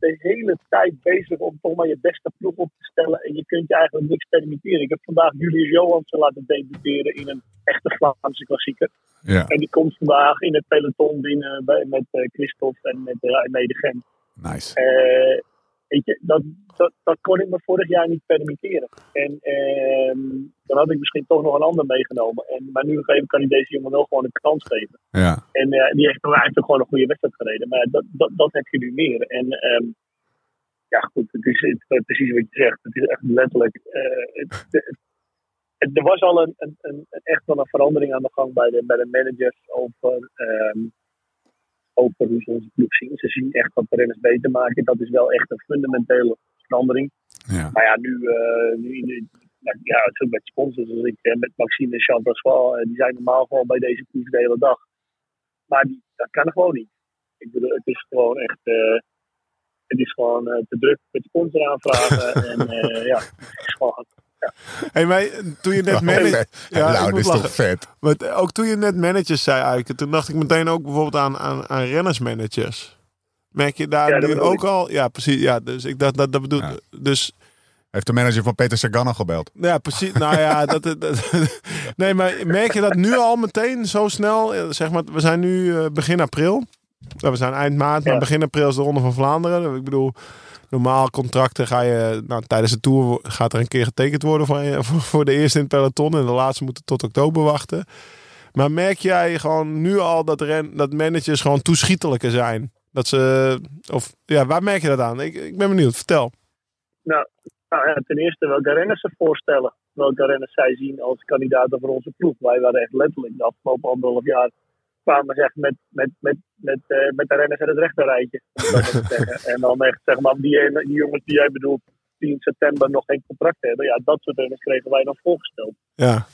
de hele tijd bezig om toch maar je beste ploeg op te stellen. En je kunt je eigenlijk niks permitteren. Ik heb vandaag Julius Johansen laten debuteren in een echte Vlaamse klassieker. Ja, En die komt vandaag in het peloton binnen bij, met eh, Christophe en met uh, Mede Gent. nice. Eh, weet je, dat, dat, dat kon ik me vorig jaar niet permitteren. En ehm, dan had ik misschien toch nog een ander meegenomen. En, maar nu kan ik deze jongen wel gewoon een kans geven. Ja, En eh, die heeft, ook gewoon een goede wedstrijd gereden. Maar dat, dat, dat heb je nu meer. En ehm, ja, goed, het is, het, is precies wat je zegt. Het is echt letterlijk. eh, het, er was al een, een, een, een- echt wel een verandering aan de gang bij de, bij de managers over, ehm, hoe ze onze ploeg zien. Ze zien echt wat de renners beter maken. Dat is wel echt een fundamentele verandering. ja. Maar ja, nu, eh, nu nou, ja, het is ook met sponsors als ik eh, met Maxime en Chantal Sval, die zijn normaal gewoon bij deze ploeg de hele dag. Maar die, dat kan gewoon niet. Ik bedoel, het is gewoon echt, eh, het is gewoon eh, te druk met sponsoraanvragen en eh, ja, het is gewoon, Hey, maar toen je net manager... Ja, nou, dit is lachen. toch vet? Maar ook toen je net managers zei, Eike, toen dacht ik meteen ook bijvoorbeeld aan, aan, aan rennersmanagers. Merk je daar Ja, nu ook al? Ja, precies. Ja, dus ik dacht dat dat bedoel. Ja. Dus Heeft de manager van Peter Sagan al gebeld? ja, precies. Nou ja, dat, dat- nee, maar merk je dat nu al meteen zo snel? Zeg maar, we zijn nu eh, begin april. Nou, we zijn eind maart, maar Ja. begin april is de Ronde van Vlaanderen. Ik bedoel, normaal contracten ga je, nou, tijdens de Tour gaat er een keer getekend worden voor, voor, de eerste in het peloton. En de laatste moeten tot oktober wachten. Maar merk jij gewoon nu al dat, ren, dat managers gewoon toeschietelijker zijn? Dat ze, of ja, waar merk je dat aan? Ik, ik ben benieuwd, vertel. nou ja, ten eerste welke renners ze voorstellen. Welke renners zij zien als kandidaten voor onze ploeg. Wij waren echt letterlijk de afgelopen anderhalf jaar kwamen ze echt met, met, met, met, eh, met de renners uit het rechterrijtje. En dan echt, zeg maar, die, die jongens die jij bedoelt, die in september nog geen contract hebben. Ja, dat soort renners kregen wij dan voorgesteld. Ja,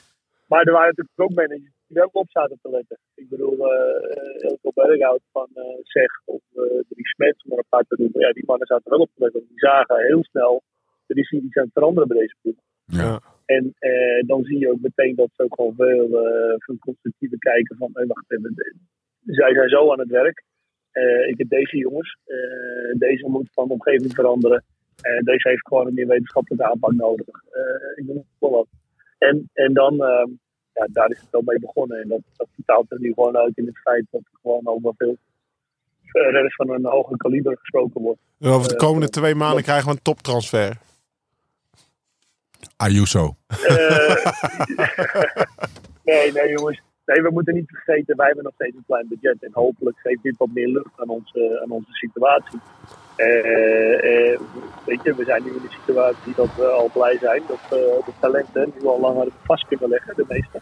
Maar er waren natuurlijk ook managers die wel op zaten te letten. Ik bedoel, uh, Elko Berghout van uh, Zeg of Dries Smets, om er een paar te noemen. Ja, die mannen zaten wel op te letten. Die zagen heel snel, is iets aan het veranderen bij deze ploeg. Ja. En uh, dan zie je ook meteen dat ze ook gewoon veel, uh, veel constructiever kijken van, hey, wacht even, zij zijn zo aan het werk. Uh, ik heb deze jongens, deze moet van de omgeving veranderen. Deze heeft gewoon een meer wetenschappelijke aanpak nodig. Ik noem wel wat. En, en dan, uh, ja, daar is het wel mee begonnen. En dat, dat vertaalt er nu gewoon uit in het feit dat er gewoon over veel renners van een hoger kaliber gesproken wordt. En over de komende twee maanden krijgen we een toptransfer. Ayuso. nee, nee jongens. Nee, we moeten niet vergeten, wij hebben nog steeds een klein budget. En hopelijk geeft dit wat meer lucht aan onze, aan onze situatie. Uh, uh, weet je, we zijn nu in de situatie dat we al blij zijn dat uh, de talenten nu al langer vast kunnen leggen, de meeste.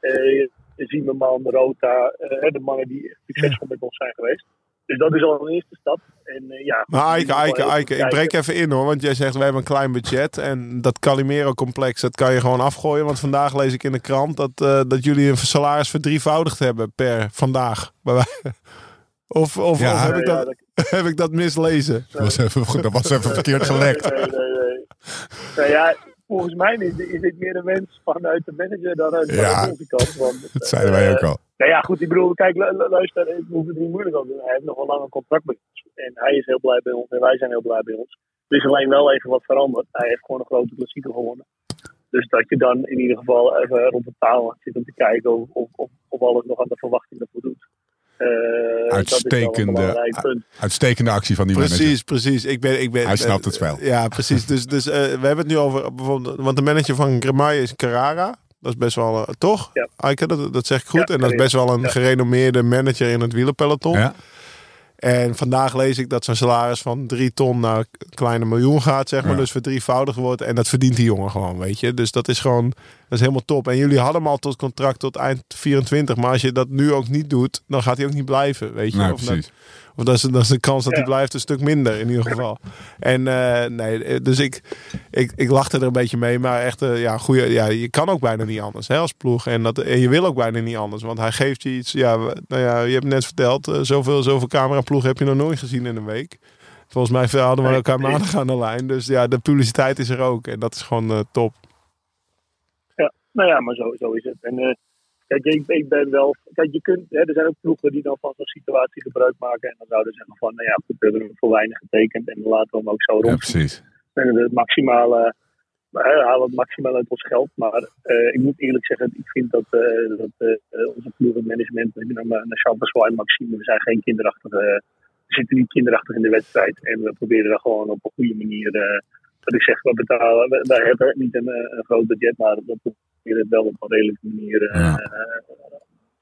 Uh, Ziemerman, Rota, de mannen die succesvol met ons zijn geweest. Dus dat is al een eerste stap. En, ja, maar Eike, Eike, Eike, ik breek even in hoor. Want jij zegt we hebben een klein budget. En dat Calimero-complex, dat kan je gewoon afgooien. Want vandaag lees ik in de krant dat, uh, dat jullie een salaris verdrievoudigd hebben per vandaag. Of, of, ja, of heb, ik dat, ja, dat... heb ik dat mislezen? Dat was even, dat was even verkeerd gelekt. Nee, nee, nee. Nou ja, volgens mij is, is dit meer een wens vanuit de manager dan uit ja, onze kant. Want, dat zeiden wij ook al. Nou ja, goed, ik bedoel, kijk, luister, we hoeven het niet moeilijk over doen. Hij heeft nog een lang een contract bij ons. En hij is heel blij bij ons en wij zijn heel blij bij ons. Er is alleen wel even wat veranderd. Hij heeft gewoon een grote klassieker gewonnen. Dus dat je dan in ieder geval even rond de tafel zit om te kijken of, of, of, of alles nog aan de verwachtingen voldoet. Eh, Uitstekende, uitstekende actie van die manager. Precies, precies. Ik ben, ik ben, Hij snapt het spel. Ja, precies. Dus, dus eh, we hebben het nu over bijvoorbeeld, want de manager van Gremaille is Carrara. Dat is best wel, eh, toch? Ja. Aike, dat, dat zeg ik goed. Ja, en dat is best wel een ja. gerenommeerde manager in het wielerpeloton. Ja? En vandaag lees ik dat zijn salaris van drie ton naar een kleine miljoen gaat, zeg maar. Ja. Dus verdrievoudigd wordt. En dat verdient die jongen gewoon, weet je. Dus dat is gewoon, dat is helemaal top. En jullie hadden hem al tot contract tot eind 24. Maar als je dat nu ook niet doet, dan gaat hij ook niet blijven, weet je. Nee, of, precies. dat, of dat is, dat is de kans dat hij Ja. blijft een stuk minder, in ieder geval. En eh, nee, eh, dus ik, ik, ik lachte er een beetje mee. Maar echt, eh, ja, goeie, ja, je kan ook bijna niet anders, hè, als ploeg. En, dat, en je wil ook bijna niet anders. Want hij geeft je iets, ja, nou ja, je hebt net verteld, zoveel, zoveel cameraploegen heb je nog nooit gezien in een week. Volgens mij hadden we elkaar maandag aan de lijn. Dus ja, de publiciteit is er ook. En dat is gewoon top. Ja, nou ja, maar zo, zo is het. En kijk, ik, ik ben wel. Kijk, je kunt, hè, er zijn ook ploegen die dan van zo'n situatie gebruik maken. En dan zouden ze zeggen van, nou ja, goed, we hebben hem voor weinig getekend. En dan laten we hem ook zo Ja, rond. precies. En het maximale, uh, halen het maximaal uit ons geld. Maar eh, ik moet eerlijk zeggen, ik vind dat, eh, dat eh, onze ploeg en management, ik ben naar, Champassois en Maxime, we zijn geen kinderachtige, we zitten niet kinderachtig in de wedstrijd. En we proberen dat gewoon op een goede manier, wat ik zeg, we betalen, we, wij hebben niet een, een groot budget, maar we proberen het wel op een redelijke manier eh, Ja.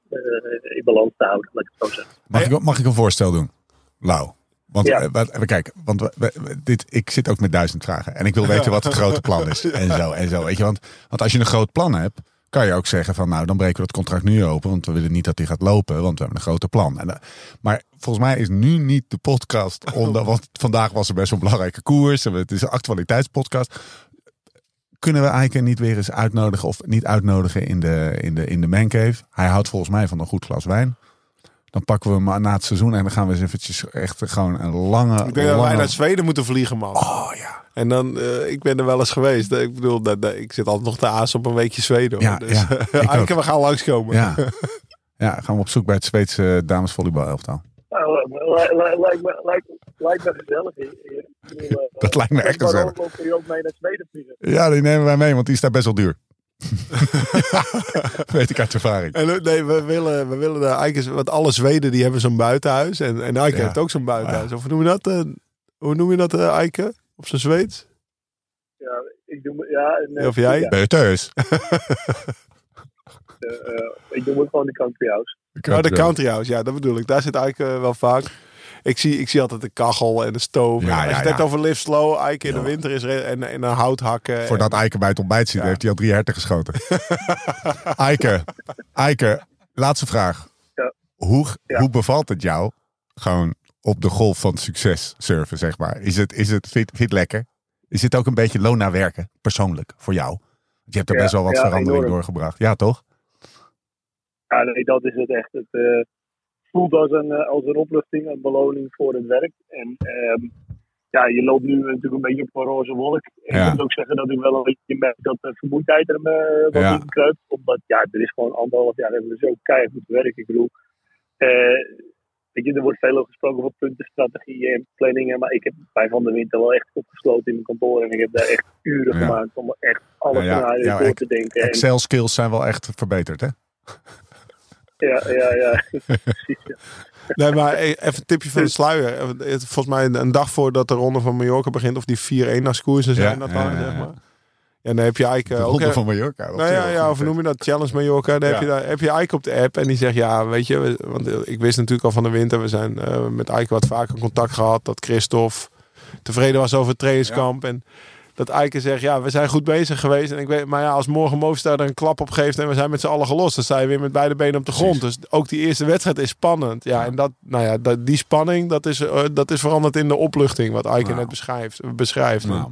eh, in balans te houden, laat ik het zo zeggen. Mag, ik, mag ik een voorstel doen? Lau. Want Ja. eh, we kijken, want we, we- dit, ik zit ook met duizend vragen. En ik wil weten wat het grote plan is. En zo, en zo. Weet je, want, want als je een groot plan hebt, kan je ook zeggen van nou, dan breken we het contract nu open. Want we willen niet dat hij gaat lopen, want we hebben een grote plan. En, maar volgens mij is nu niet de podcast onder, want vandaag was er best wel een belangrijke koers. En het is een actualiteitspodcast. Kunnen we Eiken niet weer eens uitnodigen of niet uitnodigen in de, in de, in de mancave? Hij houdt volgens mij van een goed glas wijn. Dan pakken we hem na het seizoen en dan gaan we eens eventjes echt gewoon een lange... Ik denk dat wij lange- naar Zweden moeten vliegen, man. Oh ja. En dan, eh, ik ben er wel eens geweest. Ik bedoel, dat, dat- ik zit altijd nog te aas op een weekje Zweden. hoor. Ja, dus, ja, we gaan langskomen. Ja. ja, gaan we op zoek bij het Zweedse damesvolleybal elftal. Nou, li- li- lijkt me, lijkt, lijkt me gezellig. Eh, Dat lijkt me echt gezellig. lopen jullie ook mee naar Zweden vliegen? Ja, die nemen wij mee, want die is daar best wel duur. Weet ik uit ervaring. En eh, nee, we willen, we willen de Eikes, want alle Zweden die hebben zo'n buitenhuis. En, en Eike Ja. heeft ook zo'n buitenhuis. Of hoe noem je dat? eh, hoe noem je dat, eh, Eike? Op zijn Zweeds? Ja, ik doe ja, en, Of jij? Ja, Ben je thuis? eh, ik doe me gewoon de country house. Oh, de country house, ja, dat bedoel ik. Daar zit Eike wel vaak. Ik zie, ik zie altijd de kachel en de stoof. Ja, En als ja, je het hebt ja. over live slow, Eike in Ja. de winter is en, en een hout hakken. Voordat Eike bij het ontbijt zit, Ja. heeft hij al drie herten geschoten. Eike, Eike, laatste vraag. Ja. Hoe, Ja. hoe bevalt het jou gewoon op de golf van succes surfen, zeg maar? Is het, is het, je het lekker? Is het ook een beetje loon naar werken, persoonlijk, voor jou? Want je hebt er Ja, best wel wat ja, verandering enorm. doorgebracht. Ja, toch? Ja, nee, dat is het echt. Het eh, voelt als een, eh, als een opluchting, een beloning voor het werk. En ehm, ja, je loopt nu natuurlijk een beetje op een roze wolk. En Ja. Ik moet ook zeggen dat ik wel een beetje merk dat de vermoeidheid er me wat Ja. in kruipt. Omdat ja, er is gewoon anderhalf jaar hebben we zo keihard moeten werken. Ik bedoel, eh, weet je, er wordt veel over gesproken over punten, strategieën en planningen. Maar ik heb bij Van der Winter wel echt opgesloten in mijn kantoor. En ik heb daar echt uren Ja. gemaakt om echt alle Ja, ja. scenario's Ja, door te denken. En- Excel skills zijn wel echt verbeterd, hè? Ja, ja, ja. Precies. ja. Nee, maar e- even een tipje van de sluier. Eh, Volgens mij een, dag voordat de ronde van Mallorca begint, of die 4-1 naar koersen zijn, Ja, dat ja, dan, ja, zeg maar. Ja, dan heb je Eike De ook... ronde van Mallorca. Nou ja, of noem je dat Challenge Mallorca? Dan heb, je, daar, heb je Eike op de app en die zegt ja, weet je, want eh, ik wist natuurlijk al van de winter, we zijn eh, met Eike wat vaker contact gehad, dat Christophe tevreden was over het trainingskamp en dat Eike zegt ja, we zijn goed bezig geweest en ik weet, maar ja, als morgen Movistar er een klap op geeft en we zijn met z'n allen gelost, dan sta je weer met beide benen op de grond. Dus ook die eerste wedstrijd is spannend. Ja, en dat, nou ja, dat, die spanning, dat is, eh, dat is veranderd in de opluchting, wat Eike Nou. net beschrijft. beschrijft. Nou,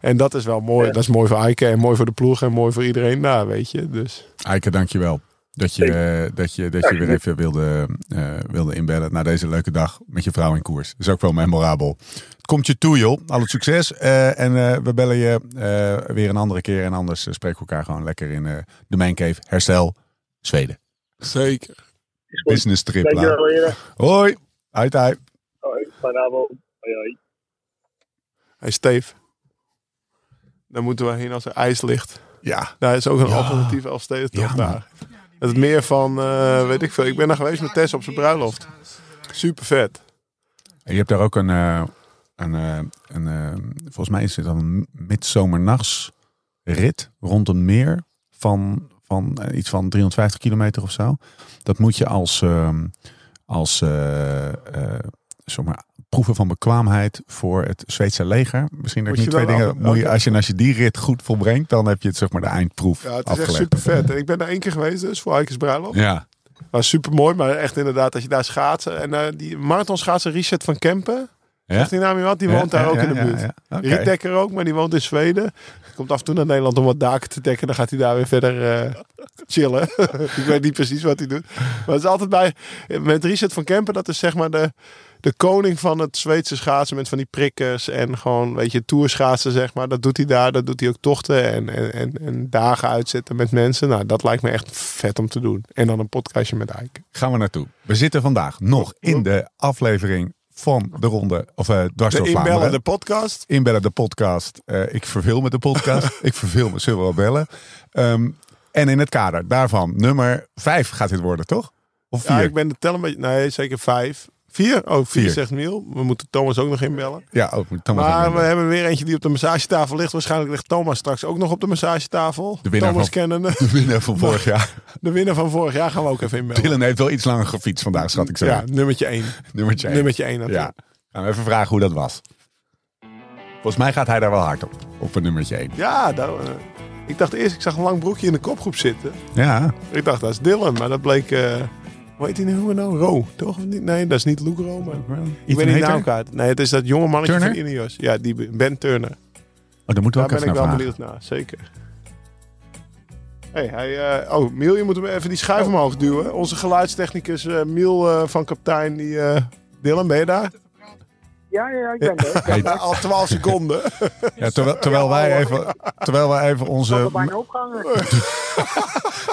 En dat is wel mooi. Ja. Dat is mooi voor Eike en mooi voor de ploeg en mooi voor iedereen daar, weet je. Dus. Eike, dankjewel. Dat je, dat je, dat je weer even wilde, eh, wilde inbellen na deze leuke dag met je vrouw in koers. Dat is ook wel memorabel. Het komt je toe, joh. Al het succes. Eh, en eh, we bellen je eh, weer een andere keer. En anders spreken we elkaar gewoon lekker in eh, de Main Cave. Herstel, Zweden. Zeker. Business trip. Dankjewel. Hoi. Hoi, hoi. Hoi, fijne avond. Hoi, hoi. Hey Steve. Dan moeten we heen als er ijs ligt. Ja. Daar is ook een Ja. alternatief Elfstedentocht Ja, man. Het meer van, eh, weet ik veel. Ik ben daar geweest met Tess op zijn bruiloft. Super vet. En je hebt daar ook een, eh, een, eh, een volgens mij is het dan een midzomernachtsrit rond een meer van, van iets van 350 kilometer of zo. Dat moet je als, ehm, als eh, eh, zeg maar, proeven van bekwaamheid voor het Zweedse leger. Misschien dat niet twee dingen. af- Moet je, oké. als, je, als je die rit goed volbrengt, dan heb je het zeg maar de eindproef Ja, het is echt afgelegd. super vet. En ik ben daar één keer geweest dus, voor Eikens bruiloft. Ja, Was super mooi, maar echt inderdaad, als je daar schaatsen. En eh, die marathonschaatser Richard van Kempen, ja? zegt die naam je wat? Die Ja, woont daar ook ja, in de buurt. Dekker ook, maar die woont in Zweden. Komt af en toe naar Nederland om wat daken te dekken. Dan gaat hij daar weer verder eh, chillen. ik weet niet precies wat hij doet. Maar het is altijd bij... Met Richard van Kempen, dat is zeg maar de, de koning van het Zweedse schaatsen. Met van die prikkers en gewoon, weet je, toerschaatsen zeg maar. Dat doet hij daar. Dat doet hij ook tochten en, en, en, en dagen uitzetten met mensen. Nou, dat lijkt me echt vet om te doen. En dan een podcastje met Eike. gaan we naartoe. We zitten vandaag nog in de aflevering van de ronde, of eh dwars De door inbellen, Vlaanderen. de podcast. Inbellen de podcast. Eh, ik verveel me de podcast. ik verveel me, zullen we wel bellen. Ehm, en in het kader daarvan, nummer vijf gaat dit worden, toch? Of vier? Ja, Ja, ik ben de tel een beetje... Nee, zeker vijf. Vier? Oh, vier, Vier. zegt Miel. We moeten Thomas ook nog inbellen. ook met Thomas Maar we hebben weer eentje die op de massagetafel ligt. Waarschijnlijk ligt Thomas straks ook nog op de massagetafel. De winnaar Thomas van- kennende. de winnaar van vorig jaar. De winnaar van vorig jaar gaan we ook even inbellen. Dylan heeft wel iets langer gefietst vandaag, schat ik zo. Ja, nummertje één. Nummertje één. Nummertje één Ja. Gaan we even vragen hoe dat was. Volgens mij gaat hij daar wel hard op. Op een nummertje één. Ja, daar, eh, ik dacht eerst, ik zag een lang broekje in de kopgroep zitten. Ja. Ik dacht, dat is Dylan. Maar dat bleek... eh hoe heet hij nu nou? Ro, toch? Niet- Nee, dat is niet Luke Ro, maar... Ik weet niet naam kwijt. Nee, het is dat jonge mannetje Turner? van Ineos. Ja, die Ben Turner. Oh, daar moeten we Daar ook ben ik wel vragen. benieuwd naar, zeker. Hey, hij, eh, oh, Miel, je moet hem even die schuif omhoog duwen. Onze geluidstechnicus eh, Miel eh, van Kaptein, die... eh Dylan, ben je daar? Ja, ja, ja, ik ben er. Al 12 seconden. ja, terwijl, terwijl, wij even, terwijl wij even Ik onze...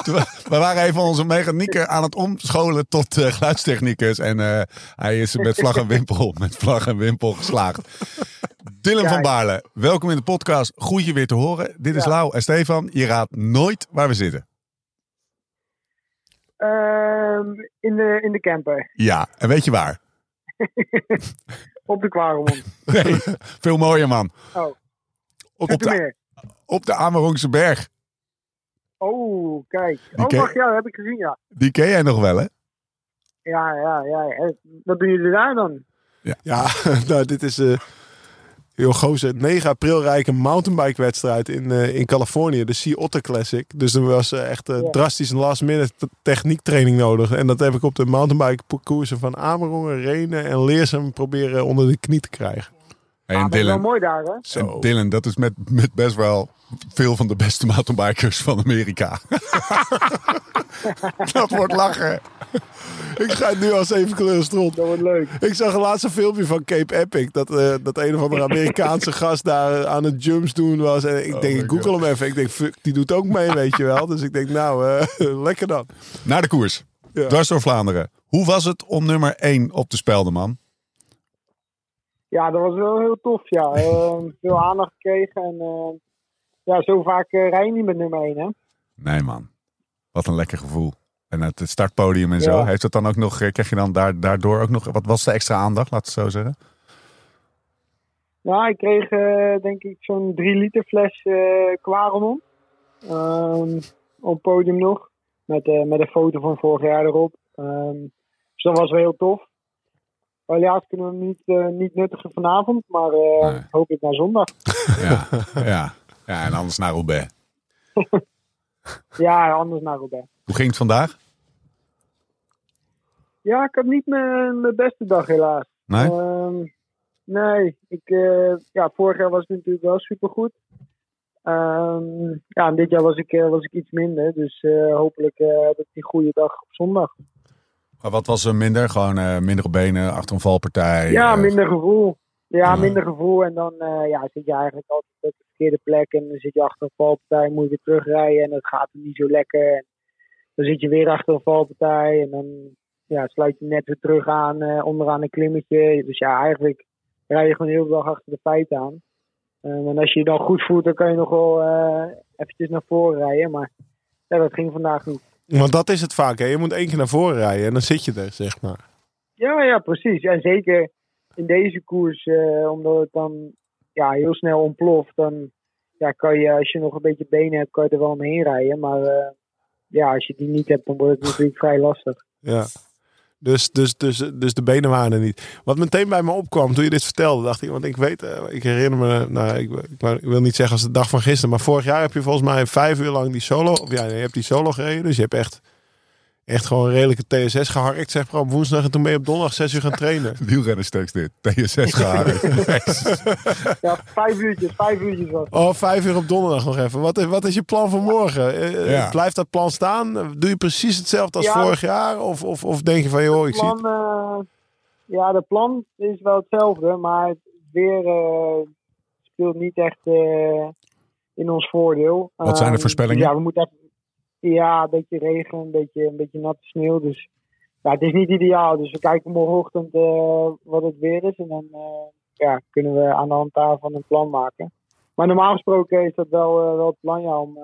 We waren even onze mechanieker aan het omscholen tot eh, geluidstechnicus. En eh, hij is met vlag en wimpel, met vlag en wimpel geslaagd. Dylan van. Baarle, welkom in de podcast. Goed je weer te horen. Dit is Ja. Lau en Stefan. Je raadt nooit waar we zitten. Ehm, in, de, in de camper. Ja, en weet je waar? Op de Kwaremond. Nee, veel mooier man. Oh. Op, Op de, op de Amerongse berg. Oh, kijk. Die Oh, ken- wacht, ja, dat heb ik gezien, ja. Die ken jij nog wel hè? Ja, ja, ja. ja. Wat doen jullie daar dan? Ja, nou, dit is... eh Joh, gozer, 9 april rijke mountainbike wedstrijd in, eh, in Californië. De Sea Otter Classic. Dus er was eh, echt Ja. drastisch een last minute techniektraining nodig. En dat heb ik op de mountainbike parcoursen van Amerongen, Renen en Leersum proberen onder de knie te krijgen. Hey, Ah, en dat is wel Dylan, mooi daar, hè? en Zo. Dylan, dat is met, met best wel veel van de beste mountainbikers van Amerika. dat wordt lachen. Ik ga het nu als even kleuren strot. Dat wordt leuk. Ik zag een laatste filmpje van Cape Epic. Dat, eh, dat een of andere Amerikaanse gast daar aan het jumps doen was. En ik Oh denk, ik google hem even. Ik denk, fuck, die doet ook mee, weet je wel. Dus ik denk, nou, eh, lekker dan. Naar de koers. Ja. Dwars door Vlaanderen. Hoe was het om nummer 1 op te spelden, man? Ja, dat was wel heel tof, ja. Ehm, veel aandacht gekregen. En eh, ja, zo vaak eh, rij je niet met nummer 1, hè? Nee, man. Wat een lekker gevoel. En het, startpodium en zo. Heeft het dan ook nog, eh, krijg je dan daar, daardoor ook nog, wat was de extra aandacht, laat het zo zeggen? Ja, ik kreeg eh, denk ik zo'n 3 liter fles eh Quaremont. Ehm, op het podium nog. Met, met een foto van vorig jaar erop. Ehm, dus dat was wel heel tof. Helaas kunnen we hem niet, niet nuttigen vanavond. Maar Nee. hoop ik naar zondag. Ja, ja. Ja en anders naar Roubaix. Ja, anders naar Robert. Hoe ging het vandaag? Ja, ik had niet mijn, mijn beste dag helaas. Nee? Ehm, nee, ik, eh, ja, vorig jaar was het natuurlijk wel supergoed. Ehm ja, en dit jaar was ik, eh, was ik iets minder. Dus eh, hopelijk heb ik die goede dag op zondag. Maar wat was er minder? Gewoon minder op benen, achter een valpartij? Ja, minder gevoel. Ja, minder gevoel. En dan eh, ja, zit je eigenlijk altijd op de verkeerde plek. En dan zit je achter een valpartij, moet je weer terugrijden. En het gaat niet zo lekker. En dan zit je weer achter een valpartij. En dan ja, sluit je net weer terug aan, eh, onderaan een klimmetje. Dus ja, eigenlijk rij je gewoon heel de dag achter de feiten aan. Eh, en als je je dan goed voelt, dan kan je nog wel eh eventjes naar voren rijden. Maar ja, dat ging vandaag niet. Want dat is het vaak. Hè? Je moet één keer naar voren rijden en dan zit je er, zeg maar. Ja, ja, precies. En zeker in deze koers, eh, omdat het dan ja, heel snel ontploft, dan ja, kan je, als je nog een beetje benen hebt, kan je er wel omheen rijden. Maar eh, ja, als je die niet hebt, dan wordt het natuurlijk vrij lastig. Ja. Dus, dus, dus, dus de benen waren er niet. Wat meteen bij me opkwam toen je dit vertelde, dacht ik, want ik weet, eh, ik herinner me, nou, ik, ik, wil niet zeggen als de dag van gisteren, maar vorig jaar heb je volgens mij vijf uur lang die solo, of ja, je hebt die solo gereden, dus je hebt echt, echt gewoon een redelijke TSS geharkt, zeg maar, op woensdag en toen ben je op donderdag zes uur gaan trainen. Wielrennerstuks dit. TSS gehaald. Ja, vijf uurtjes, vijf uurtjes was. Oh, vijf uur op donderdag nog even. Wat is, wat is je plan voor morgen? Eh, Ja. Blijft dat plan staan? Doe je precies hetzelfde als Ja. vorig jaar? Of, of, of denk je van, joh, ik zie het. plan, eh, ja, de plan is wel hetzelfde, maar het weer eh, speelt niet echt eh, in ons voordeel. Wat zijn de Ehm, voorspellingen? ja, we moeten even, ja, een beetje regen, een beetje, een beetje natte sneeuw. Dus ja, het is niet ideaal. Dus we kijken morgenochtend eh, wat het weer is. En dan eh, ja, kunnen we aan de hand daarvan een plan maken. Maar normaal gesproken is dat wel, eh, wel het plan om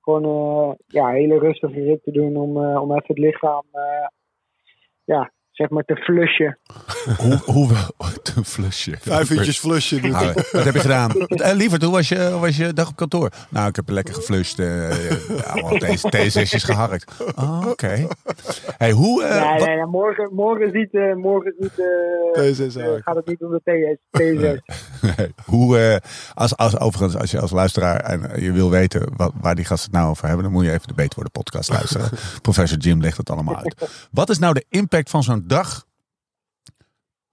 gewoon ja, een hele rustige rit te doen. Om, om even het lichaam ja, zeg maar te flushen. hoe, hoe wel? Een flusje. Vijf uurtjes flusje. doet Nou, het. wat heb je gedaan? Eh, lieverd, hoe was, je, hoe was je dag op kantoor? Nou, ik heb lekker geflushed. eh eh, allemaal TSS'jes geharkt. Oh, oké. Hey, hoe... eh, nee, nee, nee, morgen, morgen, ziet, eh, morgen ziet, eh, eh, gaat het niet om de TS. TSS. Nee. Hoe, eh, als, als, overigens, als je als luisteraar en eh, je wil weten wat, waar die gasten het nou over hebben, dan moet je even de Beter Worden podcast luisteren. Professor Jim legt het allemaal uit. Wat is nou de impact van zo'n dag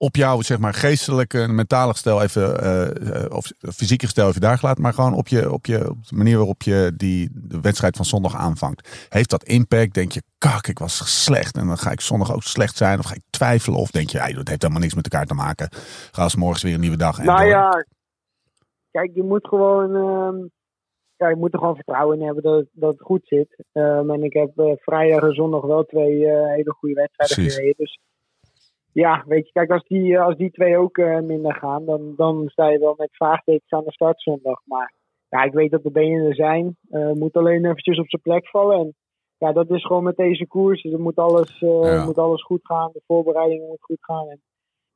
op jouw zeg maar, geestelijke en mentale gestel, even, eh, eh, of fysieke gestel even daar gelaten, maar gewoon op, je, op, je, op de manier waarop je die, de wedstrijd van zondag aanvangt. Heeft dat impact? Denk je, kak, ik was slecht en dan ga ik zondag ook slecht zijn? Of ga ik twijfelen? Of denk je, hey, dat heeft helemaal niks met elkaar te maken. Ga als morgens weer een nieuwe dag. En Nou door. ja, kijk, je moet gewoon, ehm, ja, je moet er gewoon vertrouwen in hebben dat, het- dat het goed zit. Ehm, en ik heb eh, vrijdag en zondag wel twee eh, hele goede wedstrijden gereden. Dus ja, weet je, kijk, als die, als die twee ook eh, minder gaan, dan, dan sta je wel met vraagtekens aan de start zondag. Maar ja, ik weet dat de benen er zijn. Eh moet alleen eventjes op zijn plek vallen. En ja, dat is gewoon met deze koers. Dus er moet alles, eh, Ja. moet alles goed gaan. De voorbereiding moet goed gaan. En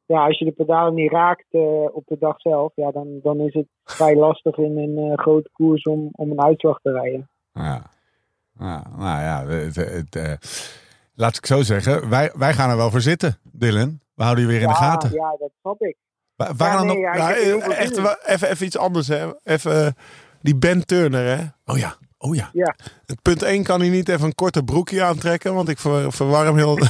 ja, als je de pedalen niet raakt eh, op de dag zelf, ja, dan, dan is het vrij lastig in een eh, grote koers om, om een uitslag te rijden. Ja. Ja, nou ja, het, het, eh, laat ik zo zeggen. Wij, wij gaan er wel voor zitten, Dylan. We houden je weer in de ja, gaten. ja, dat snap ik. Waar, waar Ja, dan nee, ja, ik Ja, echt, even, even iets anders, hè. Even die Ben Turner, hè. Oh ja, oh ja. Het punt 1 kan hij niet even een korte broekje aantrekken, want ik ver, verwarm heel...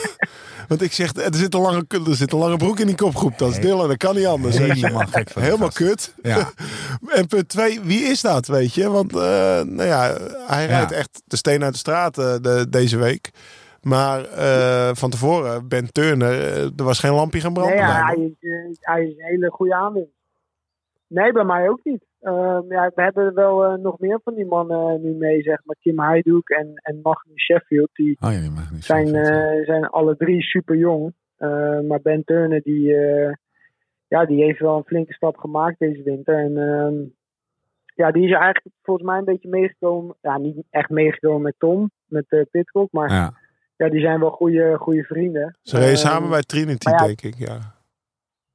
want ik zeg, er zit, een lange, er zit een lange broek in die kopgroep. Dat is Nee. Dylan, dat kan niet anders. Helemaal gek van Helemaal gast. kut. Ja, En punt 2, wie is dat, weet je? Want eh, nou ja, hij rijdt echt de steen uit de straat eh, de, deze week. Maar eh, van tevoren, Ben Turner, er was geen lampje gaan branden. Nee, hij, is, hij is een hele goede aanwinst. Nee, bij mij ook niet. Ehm, ja, we hebben wel eh, nog meer van die mannen eh, nu mee, zeg maar. Kim Heidoek en, en Magnus Sheffield. Die oh ja, die zijn, eh, zijn alle drie super jong. maar Ben Turner, die, ja, die heeft wel een flinke stap gemaakt deze winter. En ehm, ja, die is eigenlijk volgens mij een beetje meegekomen. Ja, niet echt meegekomen met Tom, met uh, Pitcock. Maar ja. Ja. die zijn wel goede, goede vrienden. Ze reden Ehm, samen bij Trinity, ja, denk ik. Ja.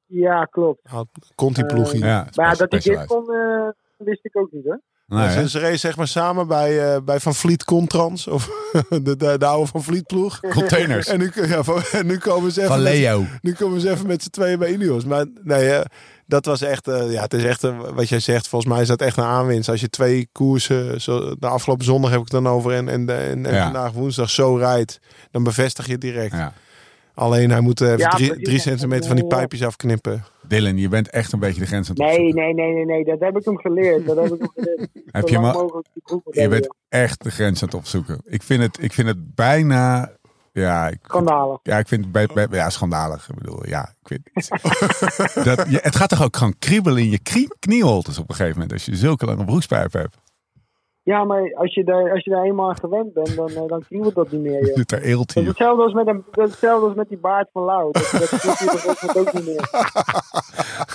Ja, klopt. Had, komt die ploegie. Eh, Ja, Maar dat hij dit kon, eh, wist ik ook niet hoor. Nee, ze, ze reden zeg maar samen bij, eh, bij Van Vliet Contrans. Of de, de, de oude Van Vliet ploeg. Containers. En nu, ja, van- en nu komen ze even Van met- Leo. Nu komen ze even met z'n tweeën bij Ineos. Maar nee, dat was echt, eh, ja, het is echt, wat jij zegt, volgens mij is dat echt een aanwinst. Als je twee koersen, zo, de afgelopen zondag heb ik het dan over en, en, en, en Ja. vandaag woensdag zo rijdt, dan bevestig je het direct. Ja. Alleen hij moet even Ja, drie, centimeter van die pijpjes afknippen. Dylan, je bent echt een beetje de grens aan het Nee, opzoeken. nee, nee, nee, nee, dat heb ik hem geleerd. Dat heb ik hem geleerd. Heb Zo je maar- Je bent echt de grens aan het opzoeken. Ik vind het, ik vind het bijna... Ja, ik, Schandalig. ja, ik vind het bij, bij- ja, schandalig. Ik bedoel, ja, ik vind dat, je, Het gaat toch ook gewoon kriebelen in je knie, knieholtes op een gegeven moment. Als je zulke lange broekspijp hebt. Ja, maar als je daar, als je daar eenmaal aan gewend bent, dan, eh, dan kriebelt dat niet meer. joh. Zit er eelt Dat is hier. hetzelfde als met, een, dat hetzelfde als met die baard van Lau. Dat, dat ook, niet meer.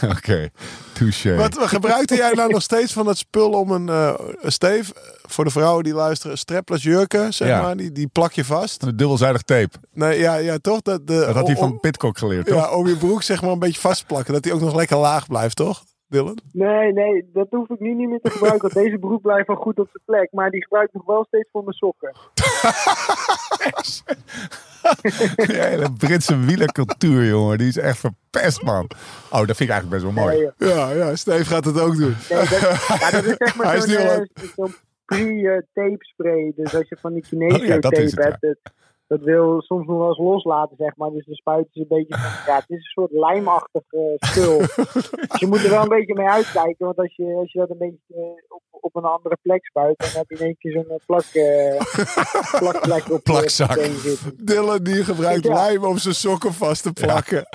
Oké, touché. Wat gebruikte jij nou nog steeds van dat spul om een eh een steef, voor de vrouwen die luisteren, strapless jurken, zeg Ja. maar, die, die plak je vast? Een dubbelzijdig tape. Nee, ja, ja toch? Dat, de, Dat had hij van Pitcock geleerd, toch? Ja, om je broek zeg maar een beetje vast te plakken, dat die ook nog lekker laag blijft, toch? Dylan? Nee, nee, dat hoef ik nu niet meer te gebruiken. Want deze broek blijft wel goed op zijn plek. Maar die gebruik ik nog wel steeds voor mijn sokken. Die hele Britse wielercultuur, jongen. Die is echt verpest, man. Oh, dat vind ik eigenlijk best wel mooi. Nee. Ja, ja, Steve gaat het ook doen. Nee, dat, ja, dat is zeg Hij maar is zo'n eh, zo'n pre-tape spray. Dus als je van die Oh ja, dat is tape het, hebt, dat wil soms nog wel eens loslaten, zeg maar. Dus dan spuiten ze een beetje ja, het is een soort lijmachtig eh, spul. dus je moet er wel een beetje mee uitkijken, want als je, als je dat een beetje eh, op, op een andere plek spuit, dan heb je in één keer zo'n eh, plak, plakplek op Plakzak. Dylan die gebruikt Ja. lijm om zijn sokken vast te plakken.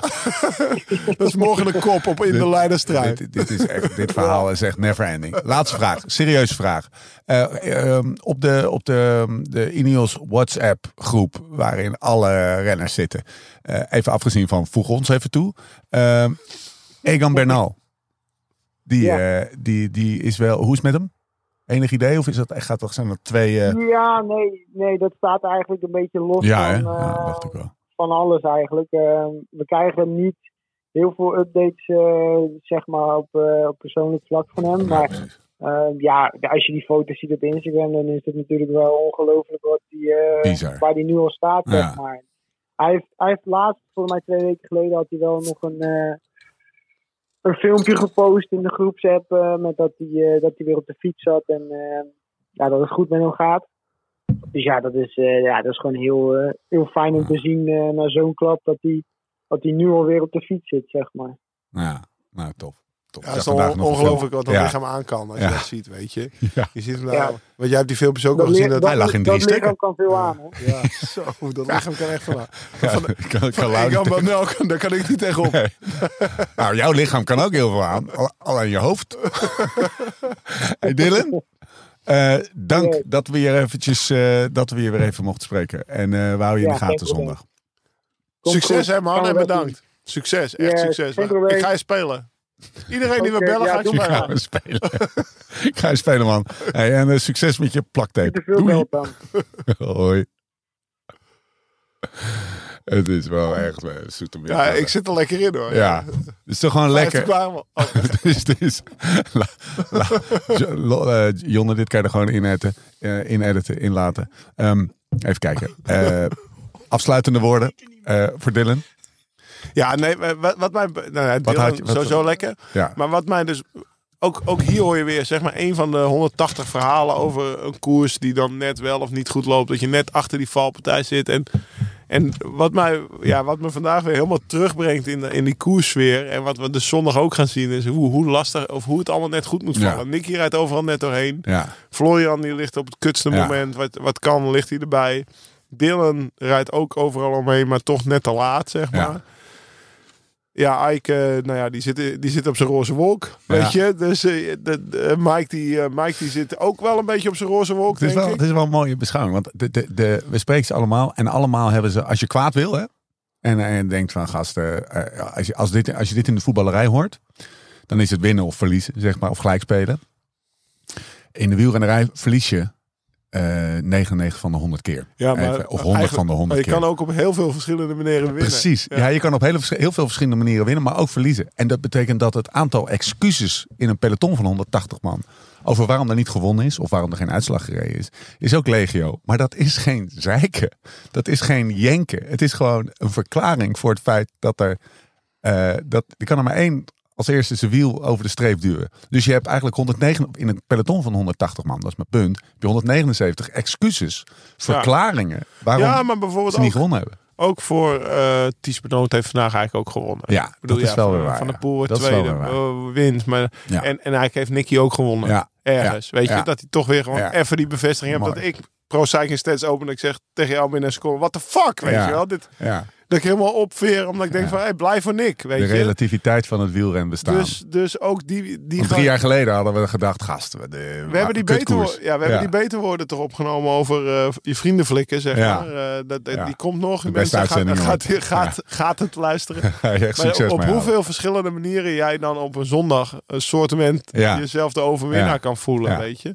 dat is morgen een kop op in de Leiderstrijd. Dit, dit, is echt, dit verhaal is echt never ending. Laatste vraag, serieuze vraag. Eh, ehm, op de, op de, de Ineos WhatsApp groep, waarin alle renners zitten. eh, even afgezien van, voeg ons even toe. Ehm, Egan Bernal. Die, Ja. eh, die, die is wel, hoe is het met hem? Enig idee? Of is dat, gaat toch, zijn dat twee... eh, Ja, nee, nee, dat staat eigenlijk een beetje los ja, van, Ja, dacht ik wel. van alles eigenlijk. Eh, we krijgen niet heel veel updates, zeg maar, op, op persoonlijk vlak van hem. Maar eh, ja, als je die foto's ziet op Instagram, dan is het natuurlijk wel ongelooflijk wat die, eh, waar die nu al staat, Ja. zeg maar. Hij heeft, hij heeft laatst, volgens mij twee weken geleden, had hij wel nog een, eh, een filmpje gepost in de groepsapp eh, met dat hij, dat hij weer op de fiets zat en eh, ja, dat het goed met hem gaat. Dus ja, dat is, ja, dat is gewoon heel, heel fijn om te zien na zo'n klap dat hij, dat hij nu alweer op de fiets zit, zeg maar. Ja, nou, tof. Ja, het is on- een ongelooflijk wat een Ja. lichaam aan kan als Ja. je dat ziet, weet je. Ja. Je ziet hem nou, Ja. want jij hebt die filmpjes ook Dat, nog gezien. Dat, Hij lag in drie dat stukken. lichaam kan veel aan, hè? ja, zo, dat lichaam kan echt van. Ja, kan, kan Ik kan wel, daar kan ik niet tegenop. Nee. nou, jouw lichaam kan ook heel veel aan. Al- Alleen je hoofd. hey Dylan, eh, dank dat we hier eventjes, eh, dat we hier weer even mochten spreken. En eh we houden je in de gaten zondag. Succes hè man en dat bedankt. Succes, echt succes. Ik ga je spelen. Iedereen die we bellen ja, ga ik doe Ik maar. spelen. Ik ga je spelen, man. Hey, en eh, succes met je plaktape. Te veel dan. Hoi. Het is wel echt uh, zoete Ja, ik zit er lekker in hoor. Ja, het is toch gewoon lekker. kwamen. Oh, dus, dus, la, la, Jo- Lo- eh, Jonne, dit kan je er gewoon in editen, eh, in editen, inlaten. Ehm, even kijken. Eh, afsluitende woorden eh, voor Dylan. Ja, nee, wat, wat mij... Nou, ja, je- wat- sowieso lekker. Ja. Maar wat mij dus... Ook, ook hier hoor je weer zeg maar een van de 180 verhalen over een koers die dan net wel of niet goed loopt. Dat je net achter die valpartij zit. En, en wat, mij, ja, wat me vandaag weer helemaal terugbrengt in, de, in die koerssfeer. En wat we dus zondag ook gaan zien is hoe, hoe lastig of hoe het allemaal net goed moet Ja. vallen. Nicky rijdt overal net doorheen. Ja, Florian die ligt op het kutste Ja. moment. Wat, wat kan, ligt hij erbij. Dylan rijdt ook overal omheen, maar toch net te laat, zeg Ja. maar. Ja, Ike, eh, nou ja, die zit, die zit op zijn roze wolk, weet Ja. je. Dus eh, de, de- Mike, die, eh, Mike die zit ook wel een beetje op zijn roze wolk, het is, denk wel, ik. het is wel een mooie beschouwing. Want de, de, de, we spreken ze allemaal. En allemaal hebben ze, als je kwaad wil, hè. En, en denkt van gasten, eh, als, je, als, dit, als je dit in de voetballerij hoort. Dan is het winnen of verliezen, zeg maar. Of gelijk spelen. In de wielrennerij verlies je eh 99 van de 100 keer. Ja, maar Even, of 100 van de 100 maar je keer. kan ook op heel veel verschillende manieren winnen. Precies. Ja. je kan op hele, vers- heel veel verschillende manieren winnen, maar ook verliezen. En dat betekent dat het aantal excuses in een peloton van 180 man over waarom er niet gewonnen is of waarom er geen uitslag gereden is, is ook legio. Maar dat is geen zeiken. Dat is geen jenken. Het is gewoon een verklaring voor het feit dat er eh, dat er kan er maar één als eerste zijn wiel over de streep duwen. Dus je hebt eigenlijk 109 in een peloton van 180 man, dat is mijn punt. Heb je 179 excuses, verklaringen waarom Ja, maar bijvoorbeeld ze niet ook, gewonnen hebben. ook voor eh Ties Benoot heeft vandaag eigenlijk ook gewonnen. Ja, Ik bedoel, dat is ja, wel van, weer waar, Van de. Poel wordt is tweede, wint. Maar, Ja. en, en eigenlijk heeft Nicky ook gewonnen. Ja, Ergens, weet je. Dat hij toch weer gewoon even die bevestiging heeft. Mooi. Dat ik Pro Cycling Stats open en ik zeg tegen jou binnen een seconde, what the fuck, weet je wel. Dit, ja. Dat ik helemaal opveer, omdat ik denk van, hey, blijf voor Nick, weet De je. relativiteit van het wielren bestaan. Dus, dus ook die... die Want gaan- drie jaar geleden hadden we gedacht, gast, we, de, we hebben die beter, ja, we hebben die beter woorden toch opgenomen over eh, je vrienden flikken, zeg Ja. maar. Eh, dat. Die komt nog. De Mensen gaat, ooit. gaat, gaat, het luisteren. Maar op hoeveel verschillende manieren jij dan op een zondag een soortement Ja. jezelf de overwinnaar kan voelen, weet je.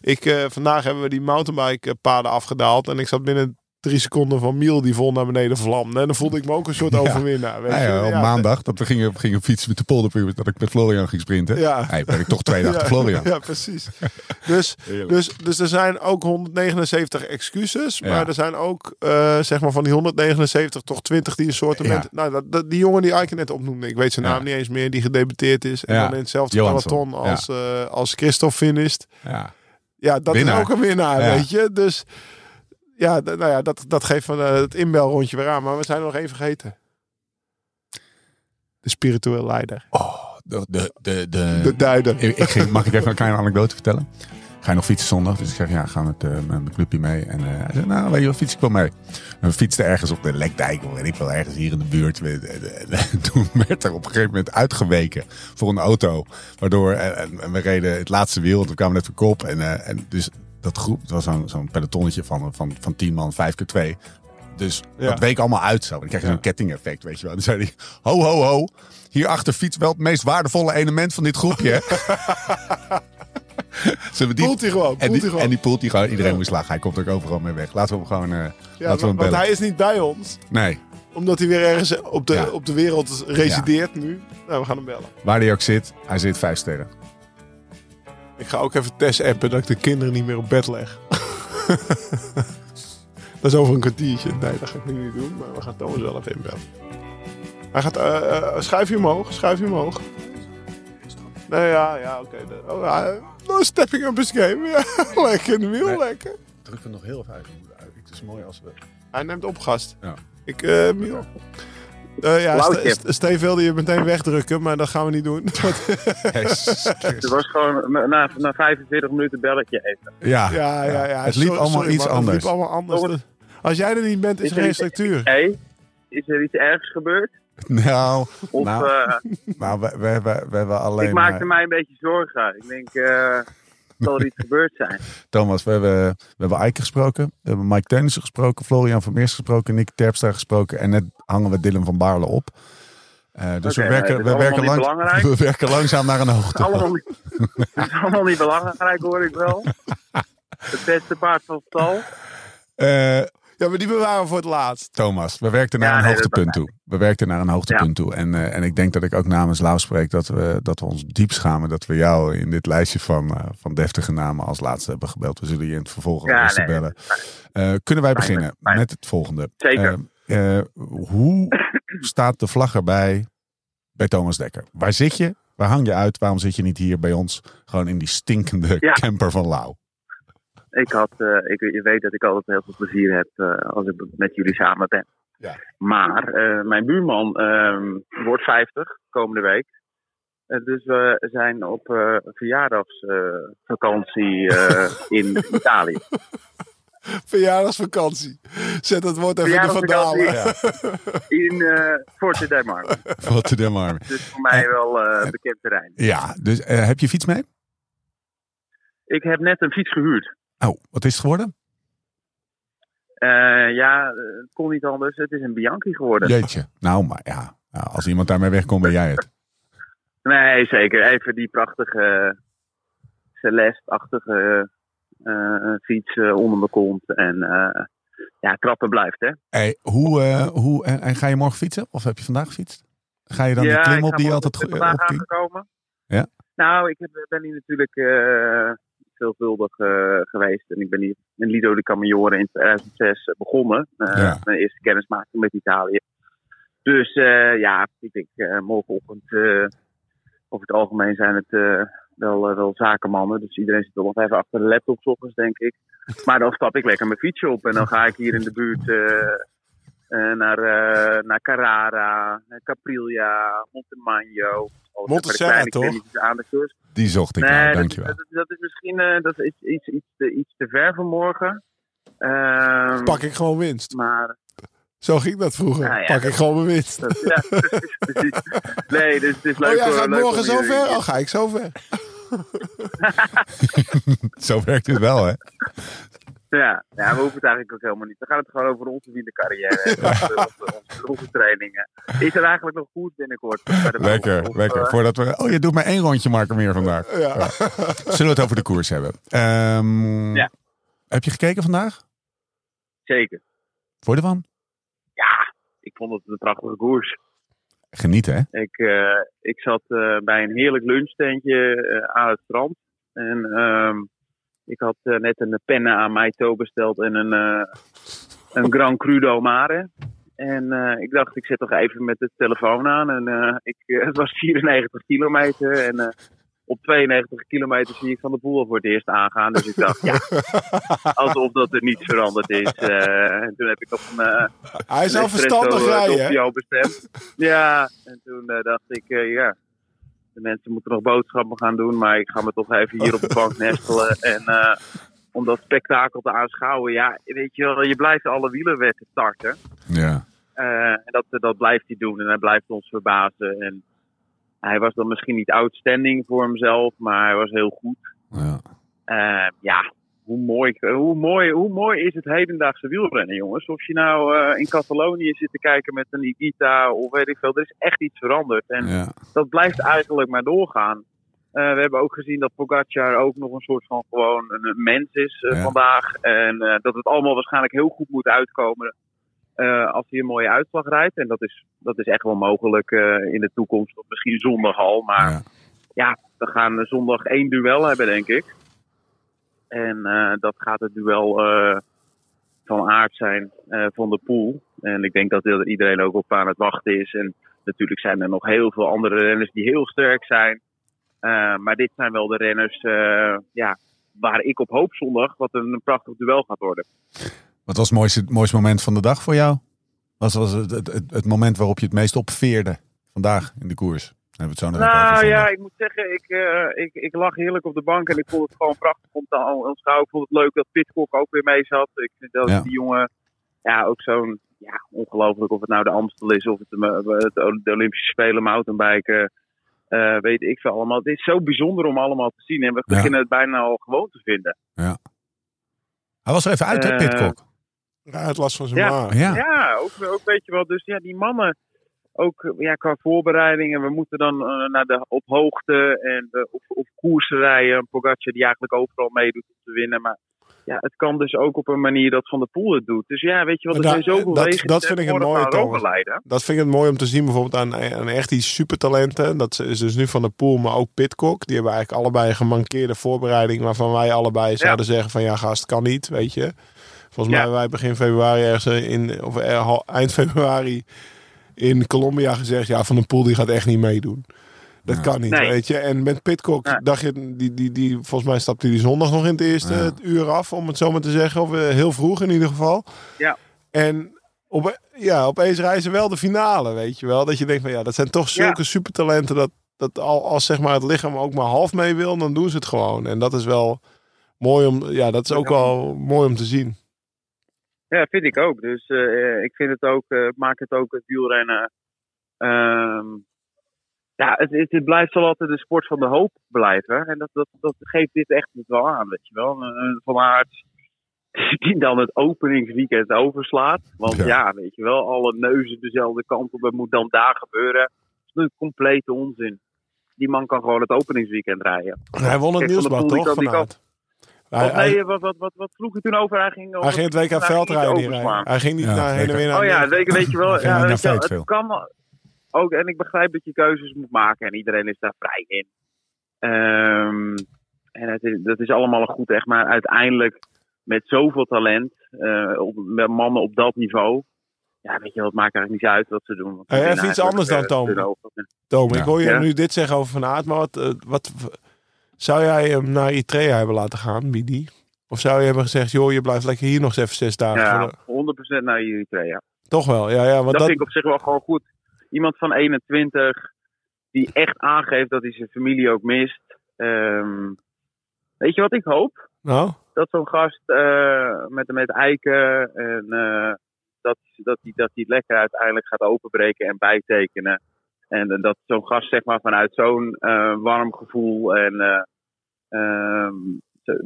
Ik, eh, vandaag hebben we die mountainbike paden afgedaald en ik zat binnen drie seconden van Miel die vol naar beneden vlamde. En dan voelde ik me ook een soort overwinnaar, weet Ja, je. ja, op Ja, maandag, dat we gingen, gingen fietsen met de polderpuur, dat ik met Florian ging sprinten. Ja. Hey, ben ik toch twee dagen ja, Florian. Ja, precies. Dus, dus, dus er zijn ook 179 excuses. Maar er zijn ook, eh, zeg maar, van die 179 toch 20 die een soort... Nou, dat, dat- die jongen die Ike net opnoemde. Ik weet zijn naam niet eens meer. Die gedebuteerd is. En dan in hetzelfde Johansson. peloton als, eh als Christophe finisht. Ja. Ja, dat Winnaar. is ook een winnaar, weet je. Dus ja, nou ja dat, dat geeft van eh, het inbelrondje weer aan. Maar we zijn er nog één vergeten. De spiritueel leider. Oh, de, de, de, de, De duider. Ik, ik ging, mag ik even een kleine anekdote vertellen? Ga je nog fietsen zondag? Dus ik zeg, ja, ga met, eh, met mijn clubje mee. En eh, hij zei, nou, weet je wel, fiets ik wel mee. En we fietsten ergens op de Lekdijk, of weet ik wel, ergens hier in de buurt. De- Toen werd er op een gegeven moment uitgeweken voor een auto. Waardoor, en, en- en we reden het laatste wiel, want we kwamen net van kop. En, en dus dat groep, het was zo'n zo'n pelotonnetje van, van, van 10 man, 5 keer 2. Dus Ja. dat week allemaal uit zo. Dan krijg je zo'n kettingeffect, weet je wel. Dan zei hij, ho, ho, ho. Hierachter fietst wel het meest waardevolle element van dit groepje. We die... Poelt hij gewoon. En die, en die poelt hij gewoon. Iedereen moet slagen. Hij komt ook overal mee weg. Laten we hem gewoon... eh, ja, laten we want, hem want bellen. hij is niet bij ons. Nee, Omdat hij weer ergens op de, Ja. op de wereld resideert nu. Nou, we gaan hem bellen. waar hij ook zit. Hij zit vijf sterren. Ik ga ook even test appen dat ik de kinderen niet meer op bed leg. dat is over een kwartiertje. Nee, dat ga ik nu niet doen. Maar we gaan Thomas wel even inbellen. Hij gaat... eh, eh, schuif je omhoog. Schuif je omhoog. Nee, ja, ja, oké. Oh, ja, no stepping up his game. Ja, lekker in de wiel, Nee. lekker. Druk hem nog heel even uit. Het is mooi als we... Hij neemt op gast. Ja. Ik, eh Miel. Eh, ja, Steve wilde je meteen wegdrukken, maar dat gaan we niet doen. Het was gewoon na, na 45 minuten belletje even. Ja, Ja, ja, ja. Het liep Sorry- allemaal sorry, iets man, anders. Het liep allemaal anders. Als jij er niet bent, is Is er geen structuur. Hey, is er iets ergs gebeurd? Nou, Of, nou, eh, nou we, we, we, we hebben alleen... ik maakte eh, mij een beetje zorgen. Ik denk, eh zal er iets gebeurd zijn? Thomas, we hebben, we hebben Eike gesproken. We hebben Mike Teunissen gesproken. Florian van Meers gesproken. Nick Terpstra gesproken. En net hangen we Dylan van Baarle op. Eh, dus we, werken, we, werken lang, we langzaam naar een hoogte. Allemaal niet, het is allemaal niet belangrijk, hoor ik wel. Het beste paard van stal. Eh, Ja, maar die bewaren we voor het laatst. Thomas, we werkten naar Ja, een nee, hoogtepunt toe. We werkten naar een hoogtepunt toe. En, eh, en ik denk dat ik ook namens Lau spreek dat we, dat we ons diep schamen dat we jou in dit lijstje van, eh, van deftige namen als laatste hebben gebeld. We zullen je in het vervolg Ja, nee, bellen. Eh, kunnen wij beginnen met het volgende? Zeker. Hoe staat de vlag erbij bij Thomas Dekker? Waar zit je? Waar hang je uit? Waarom zit je niet hier bij ons? Gewoon in die stinkende Ja. camper van Lau. Ik had, eh, ik, je weet dat ik altijd heel veel plezier heb eh, als ik met jullie samen ben. Ja. Maar eh, mijn buurman ehm, wordt 50 komende week. Dus we zijn op eh verjaardagsvakantie eh, in Italië. Verjaardagsvakantie. Zet dat woord even in de vandalen. In eh Forte dei Marmi. Wat te den armen. Dus voor mij wel eh, bekend terrein. Ja, dus heb je fiets mee? Ik heb net een fiets gehuurd. Oh, wat is het geworden? Eh, ja, eh, het kon niet anders. Het is een Bianchi geworden. Jeetje. Nou, maar ja. Nou, als iemand daarmee wegkomt, ben jij het. Nee, zeker. Even die prachtige Celeste-achtige eh, fiets eh, onder mijn kont. En eh, ja, trappen blijft, hè. Hey, hoe, eh, hoe, en, en ga je morgen fietsen? Of heb je vandaag gefietst? Ga je dan ja, die klim op die je altijd ik ben vandaag opging? aangekomen. Ja? Nou, ik ben hier natuurlijk eh, veelvuldig eh, geweest. En ik ben hier in Lido de Camaiore in 2006 begonnen. Eh, Ja. Mijn eerste kennismaking met Italië. Dus eh, ja, ik denk eh, morgenochtend, eh, over het algemeen zijn het eh, wel, eh, wel zakenmannen. Dus iedereen zit wel nog even achter de laptop ochtends, denk ik. Maar dan stap ik lekker mijn fietsje op en dan ga ik hier in de buurt eh, eh, naar, eh, naar Carrara, naar Caprilia, Montemagno. Alles Monte even de Serra, kleine toch? klimmetjes aan de kust. Die zocht ik Nee, nou, dat, dankjewel. dat, dat is misschien eh, dat is iets, iets, te, iets te ver voor morgen. Ehm, Pak ik gewoon winst. maar Zo ging dat vroeger. Nou ja, Pak ik gewoon mijn winst. Ja, precies. Nee, dus het is leuk Oh, jij voor- gaat leuk morgen om zo jullie- ver? Oh, ga ik zo ver? Zo werkt het wel, hè? Ja, ja, we hoeven het eigenlijk ook helemaal niet. We gaan het gewoon over onze wielercarrière hebben. Onze, onze, trainingen. Is er eigenlijk nog goed binnenkort? bij de Lekker, Of, lekker. eh, Voordat we... Oh, je doet maar één rondje Marken meer vandaag. Ja. Zullen we het over de koers hebben? Ehm, Ja. Heb je gekeken vandaag? zeker. Voor de van? Ja, ik vond het een prachtige koers. Genieten, hè? Ik, eh, ik zat eh, bij een heerlijk lunchtentje aan het strand. En ehm, ik had eh, net een penne aan mij toe besteld en een, eh, een Gran Crudo Mare. En eh, ik dacht, ik zet toch even met de telefoon aan. En ik, het was 94 kilometer. En op 92 kilometer zie ik Van de Poel voor het eerst aangaan. Dus ik dacht, ja, alsof dat er niets veranderd is. En toen heb ik op een, Hij zou een verstandig rijden, doppio bestemd. Ja, en toen dacht ik, ja, de mensen moeten nog boodschappen gaan doen, maar ik ga me toch even hier op de bank nestelen. En eh, om dat spektakel te aanschouwen, ja, weet je wel, je blijft alle wielerwetten starten. Ja. Eh, en dat, dat blijft hij doen en hij blijft ons verbazen. En hij was dan misschien niet outstanding voor hemzelf, maar hij was heel goed. ja. Eh, ja, hoe mooi, hoe, mooi, hoe mooi is het hedendaagse wielrennen, jongens? Of je nou eh, in Catalonië zit te kijken met een Igita of weet ik veel, er is echt iets veranderd. En ja. dat blijft eigenlijk maar doorgaan. Eh, we hebben ook gezien dat Pogacar ook nog een soort van gewoon een, mens is eh, Ja. vandaag. En eh, dat het allemaal waarschijnlijk heel goed moet uitkomen eh, als hij een mooie uitslag rijdt. En dat is, dat is echt wel mogelijk eh, in de toekomst, of misschien zondag al. Maar ja. ja, we gaan zondag één duel hebben, denk ik. En eh, dat gaat het duel eh, van aard zijn eh, van de pool. En ik denk dat er iedereen ook op aan het wachten is. En natuurlijk zijn er nog heel veel andere renners die heel sterk zijn. Maar dit zijn wel de renners ja, waar ik op hoop zondag wat een, prachtig duel gaat worden. Wat was het mooiste, mooiste moment van de dag voor jou? Wat was het, het, het moment waarop je het meest opveerde vandaag in de koers? Dan hebben we het zo nog even Nou ja, ik moet zeggen, ik, eh, ik, ik lag heerlijk op de bank en ik vond het gewoon prachtig om te aanschouwen. Ik vond het leuk dat Pitcock ook weer mee zat. Ik vind dat Ja. die jongen, ja, ook zo'n, ja, ongelooflijk of het nou de Amstel is of het, de, het, de Olympische Spelen mountainbiken. eh weet ik veel allemaal. Het is zo bijzonder om allemaal te zien en we Ja. beginnen het bijna al gewoon te vinden. Hij was er even uit, hè, Eh, Pitcock? Ja, het last van zijn Ja. maag. Ja. Ja, ook, ook weet je wel. Dus ja, die mannen, ook eh, ja, qua voorbereidingen, we moeten dan eh, naar de, op hoogte en de, of, of koersen rijden. Pogacar die eigenlijk overal meedoet om te winnen. Maar ja, het kan dus ook op een manier dat Van der Poel het doet. Dus ja, weet je wel, er zijn zoveel dat- wegen dat vind ik het leiden. Dat vind ik het mooi om te zien bijvoorbeeld aan, aan echt die supertalenten. Dat is dus nu Van der Poel, maar ook Pitcock. Die hebben eigenlijk allebei een gemankeerde voorbereiding. Waarvan wij allebei zouden zeggen van ja gast, kan niet, weet je. Volgens mij Ja. hebben wij begin februari ergens in, of eind februari in Colombia gezegd. Ja, Van der Poel die gaat echt niet meedoen. Dat kan niet, Nee. weet je. En met Pitcock Ja. dacht je, die, die, die, volgens mij stapte hij zondag nog in het eerste Ja. uur af, om het zo maar te zeggen. Of eh, heel vroeg in ieder geval. Ja. En op, ja, opeens reizen wel de finale, weet je wel. Dat je denkt van ja, dat zijn toch zulke supertalenten dat, dat al, als zeg maar het lichaam ook maar half mee wil, dan doen ze het gewoon. En dat is wel mooi om, ja, dat is ook wel mooi om te zien. Ja, vind ik ook. Dus eh, ik vind het ook, eh, maak het ook het wielrennen. ehm, ja, het, het, het blijft wel altijd de sport van de hoop blijven. En dat, dat, dat geeft dit echt wel aan, weet je wel. Eh, Van Aert die dan het openingsweekend overslaat. Want Ja. ja. weet je wel, alle neuzen dezelfde kant op. Het moet dan daar gebeuren. Dat is een complete onzin. Die man kan gewoon het openingsweekend rijden. Hij won het nieuwsblad toch? Vanuit. Hij, nee, wat, wat, wat, wat vroeg je toen over? Hij ging, hij ging het WK veldrijden. Hij ging niet Ja, naar heen en weer naar Oh ja, weet, weet je wel. Ja, weet je wel, het kan ook. En ik begrijp dat je keuzes moet maken en iedereen is daar vrij in. Ehm, en het is, dat is allemaal een goed echt, maar uiteindelijk met zoveel talent, eh, op, met mannen op dat niveau. Ja, weet je wel, het maakt eigenlijk niet uit wat ze doen. want heeft iets anders dan over. Tom, ik hoor je Ja. nu dit zeggen over Van Aert, maar wat, eh, wat zou jij hem naar Eritrea hebben laten gaan, Bidi? Of zou je hebben gezegd, joh, je blijft lekker hier nog eens even zes dagen? Ja, de- 100% naar Eritrea. Toch wel, ja, ja. Want dat, dat, vind ik op zich wel gewoon goed. Iemand van 21 die echt aangeeft dat hij zijn familie ook mist. Ehm, weet je wat ik hoop? nou, Dat zo'n gast eh, met, met Eiken en eh, dat, dat, hij, dat het lekker uiteindelijk gaat openbreken en bijtekenen. En eh, dat zo'n gast zeg maar vanuit zo'n warm gevoel en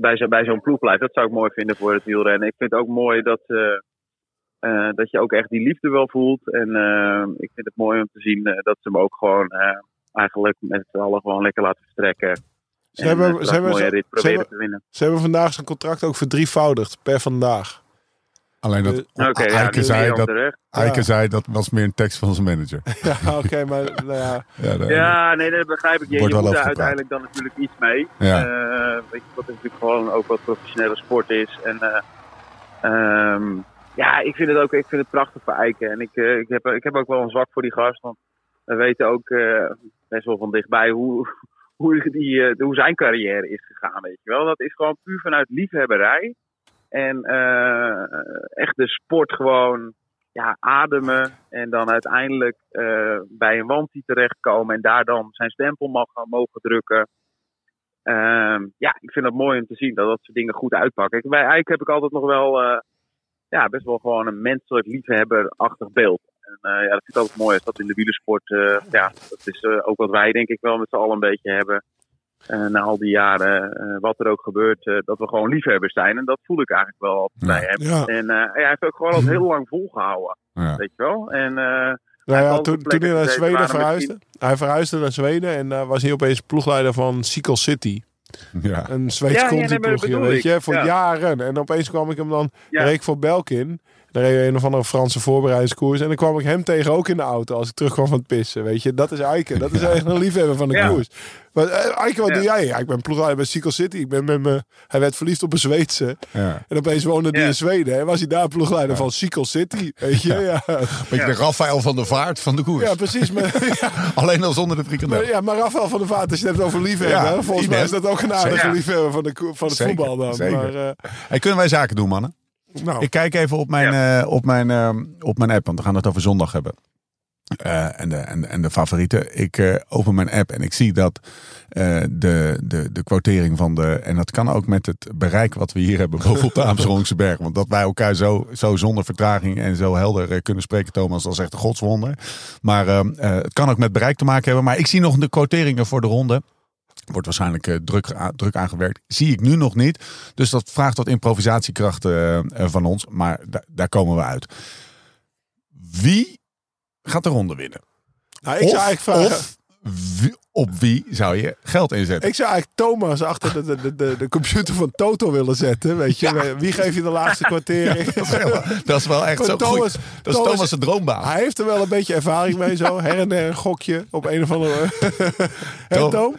bij, zo, bij zo'n ploeg blijft. Dat zou ik mooi vinden voor het wielrennen. Ik vind het ook mooi dat, eh, eh, dat je ook echt die liefde wel voelt. En eh, ik vind het mooi om te zien eh, dat ze hem ook gewoon eigenlijk met z'n allen gewoon lekker laten vertrekken. En, hebben- hebben- hebben-. Ze hebben vandaag zijn contract ook verdrievoudigd per vandaag. Alleen dat Eh, Oké, ja, Eike, nu zei dat, terecht. Eike Ja. zei dat was meer een tekst van zijn manager. Ja, oké, maar nou ja. Ja, nee, dat begrijp ik. Je, Wordt je wel moet er gepraat. uiteindelijk dan natuurlijk iets mee. Ja. Eh, weet je, wat natuurlijk gewoon ook wat professionele sport is. En eh, ehm, ja, ik vind het ook ik vind het prachtig voor Eiken. En ik, ik, heb, ik heb ook wel een zwak voor die gast. Want we weten ook eh, best wel van dichtbij hoe, hoe, die, eh, hoe zijn carrière is gegaan. Weet je wel. Dat is gewoon puur vanuit liefhebberij. En eh, echt de sport gewoon ja, ademen en dan uiteindelijk eh, bij een wantie terechtkomen en daar dan zijn stempel mag, mogen drukken. Ehm, ja, ik vind het mooi om te zien dat dat soort dingen goed uitpakken. Ik, bij Eik heb ik altijd nog wel eh, ja, best wel gewoon een menselijk liefhebberachtig beeld. En ja, dat vind ik altijd mooi als dat in de wielersport, eh, ja, dat is ook wat wij denk ik wel met z'n allen een beetje hebben. Eh, na al die jaren, eh, wat er ook gebeurt, eh, dat we gewoon liefhebbers zijn. En dat voel ik eigenlijk wel altijd Ja. bij hem. Ja. En hij heeft ook gewoon al heel lang volgehouden. Ja. Weet je wel? En, eh, Nou ja, toen, toen hij naar Zweden verhuisde. Hij verhuisde naar Zweden en daar was hij opeens ploegleider van Cycle City. Ja. Een Zweeds Ja, nee, ploegje, weet ik. je, voor Ja. jaren. En opeens kwam ik hem dan, ik voor Belkin. Dan reed we een of andere Franse voorbereidingskoers. En dan kwam ik hem tegen ook in de auto als ik terugkwam van het pissen. Weet je, dat is Eike. Dat is echt een liefhebber van de Ja. koers. Maar eh, Eike, wat doe jij? Ja, ik ben ploegleider bij Cycle City. Ik ben met me, hij werd verliefd op een Zweedse. Ja. En opeens woonde hij in Zweden. En was hij daar ploegleider van Cycle City. Weet je, ja. Beetje de Rafael van der Vaart van de koers. Ja, precies. Maar, Alleen al zonder de frikandel. maar, ja, maar Rafael van der Vaart, als je het hebt over liefhebber. Volgens mij is dat ook een aardige liefhebber van, de, van het Zeker, voetbal dan. zeker. Maar, Hey, kunnen wij zaken doen, mannen? Nou, Ik kijk even op mijn, eh, op mijn, eh, op mijn app, want we gaan het over zondag hebben. Eh, en, de, en, en de favorieten. Ik open mijn app en ik zie dat de, de, de quotering van de. En dat kan ook met het bereik wat we hier hebben bovenop de Amsterdamse berg. Want dat wij elkaar zo, zo zonder vertraging en zo helder kunnen spreken, Thomas, dat is echt een godswonder. Maar eh, eh, het kan ook met bereik te maken hebben. Maar ik zie nog de quoteringen voor de ronde. Wordt waarschijnlijk eh, druk, druk aangewerkt. Zie ik nu nog niet. Dus dat vraagt wat improvisatiekracht eh, eh, van ons. Maar da- daar komen we uit. Wie gaat de ronde winnen? nou, ik zou eigenlijk vragen... of wie- op wie zou je geld inzetten? Ik zou eigenlijk Thomas achter de, de, de, de, computer van Toto willen zetten. Weet je, wie geeft je de laagste kwartering? dat, is wel, dat is wel echt zo Thomas- goed. Dat is Thomas- de droombaan. Hij heeft er wel een beetje ervaring mee zo. Her en der een gokje op een of andere... Tom? Tom?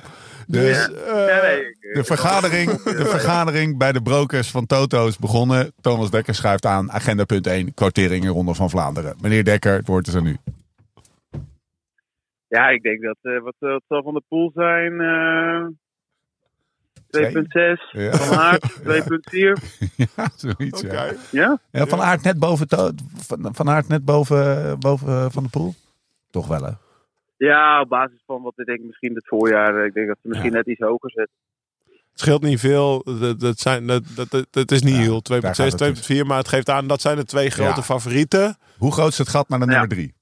Dus, eh, ik- De vergadering, de vergadering bij de brokers van Toto is begonnen. Thomas Dekker schuift aan. Agenda punt 1. Quotering in Ronde van Vlaanderen. Meneer Dekker, het woord is aan u. Ja, ik denk dat eh, wat, eh, wat zal van de pool zijn. eh 2.6. Ja. Van Aert 2.4. Ja, zoiets. Ja. Oké. Ja? Ja, van Aert net boven, van, van Aert net boven, boven eh, Van de Poel? Toch wel, hè? Ja, op basis van wat ik denk misschien het voorjaar. eh, Ik denk dat ze misschien net iets hoger zetten. Het scheelt niet veel. Dat, dat, zijn, dat, dat, dat, is niet Ja, heel. daar gaat het 2.6, 2.4. Maar het geeft aan, dat zijn de twee grote Ja. favorieten. Hoe groot is het gat naar de Ja. nummer 3?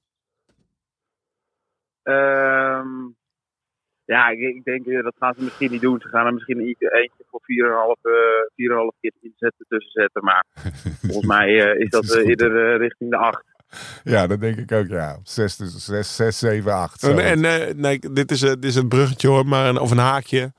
Ehm, ja, ik, ik denk eh, dat gaan ze misschien niet doen. Ze gaan er misschien eentje, voor 4,5 eh 4,5 keer inzetten tussen zetten. Maar volgens mij eh, is dat is eh, goed. eerder eh, richting de 8. Ja, dat denk ik ook, ja. 6, 6, 6 7, 8. En, en eh, nee, dit is, eh, dit is een bruggetje hoor, maar een, of een haakje.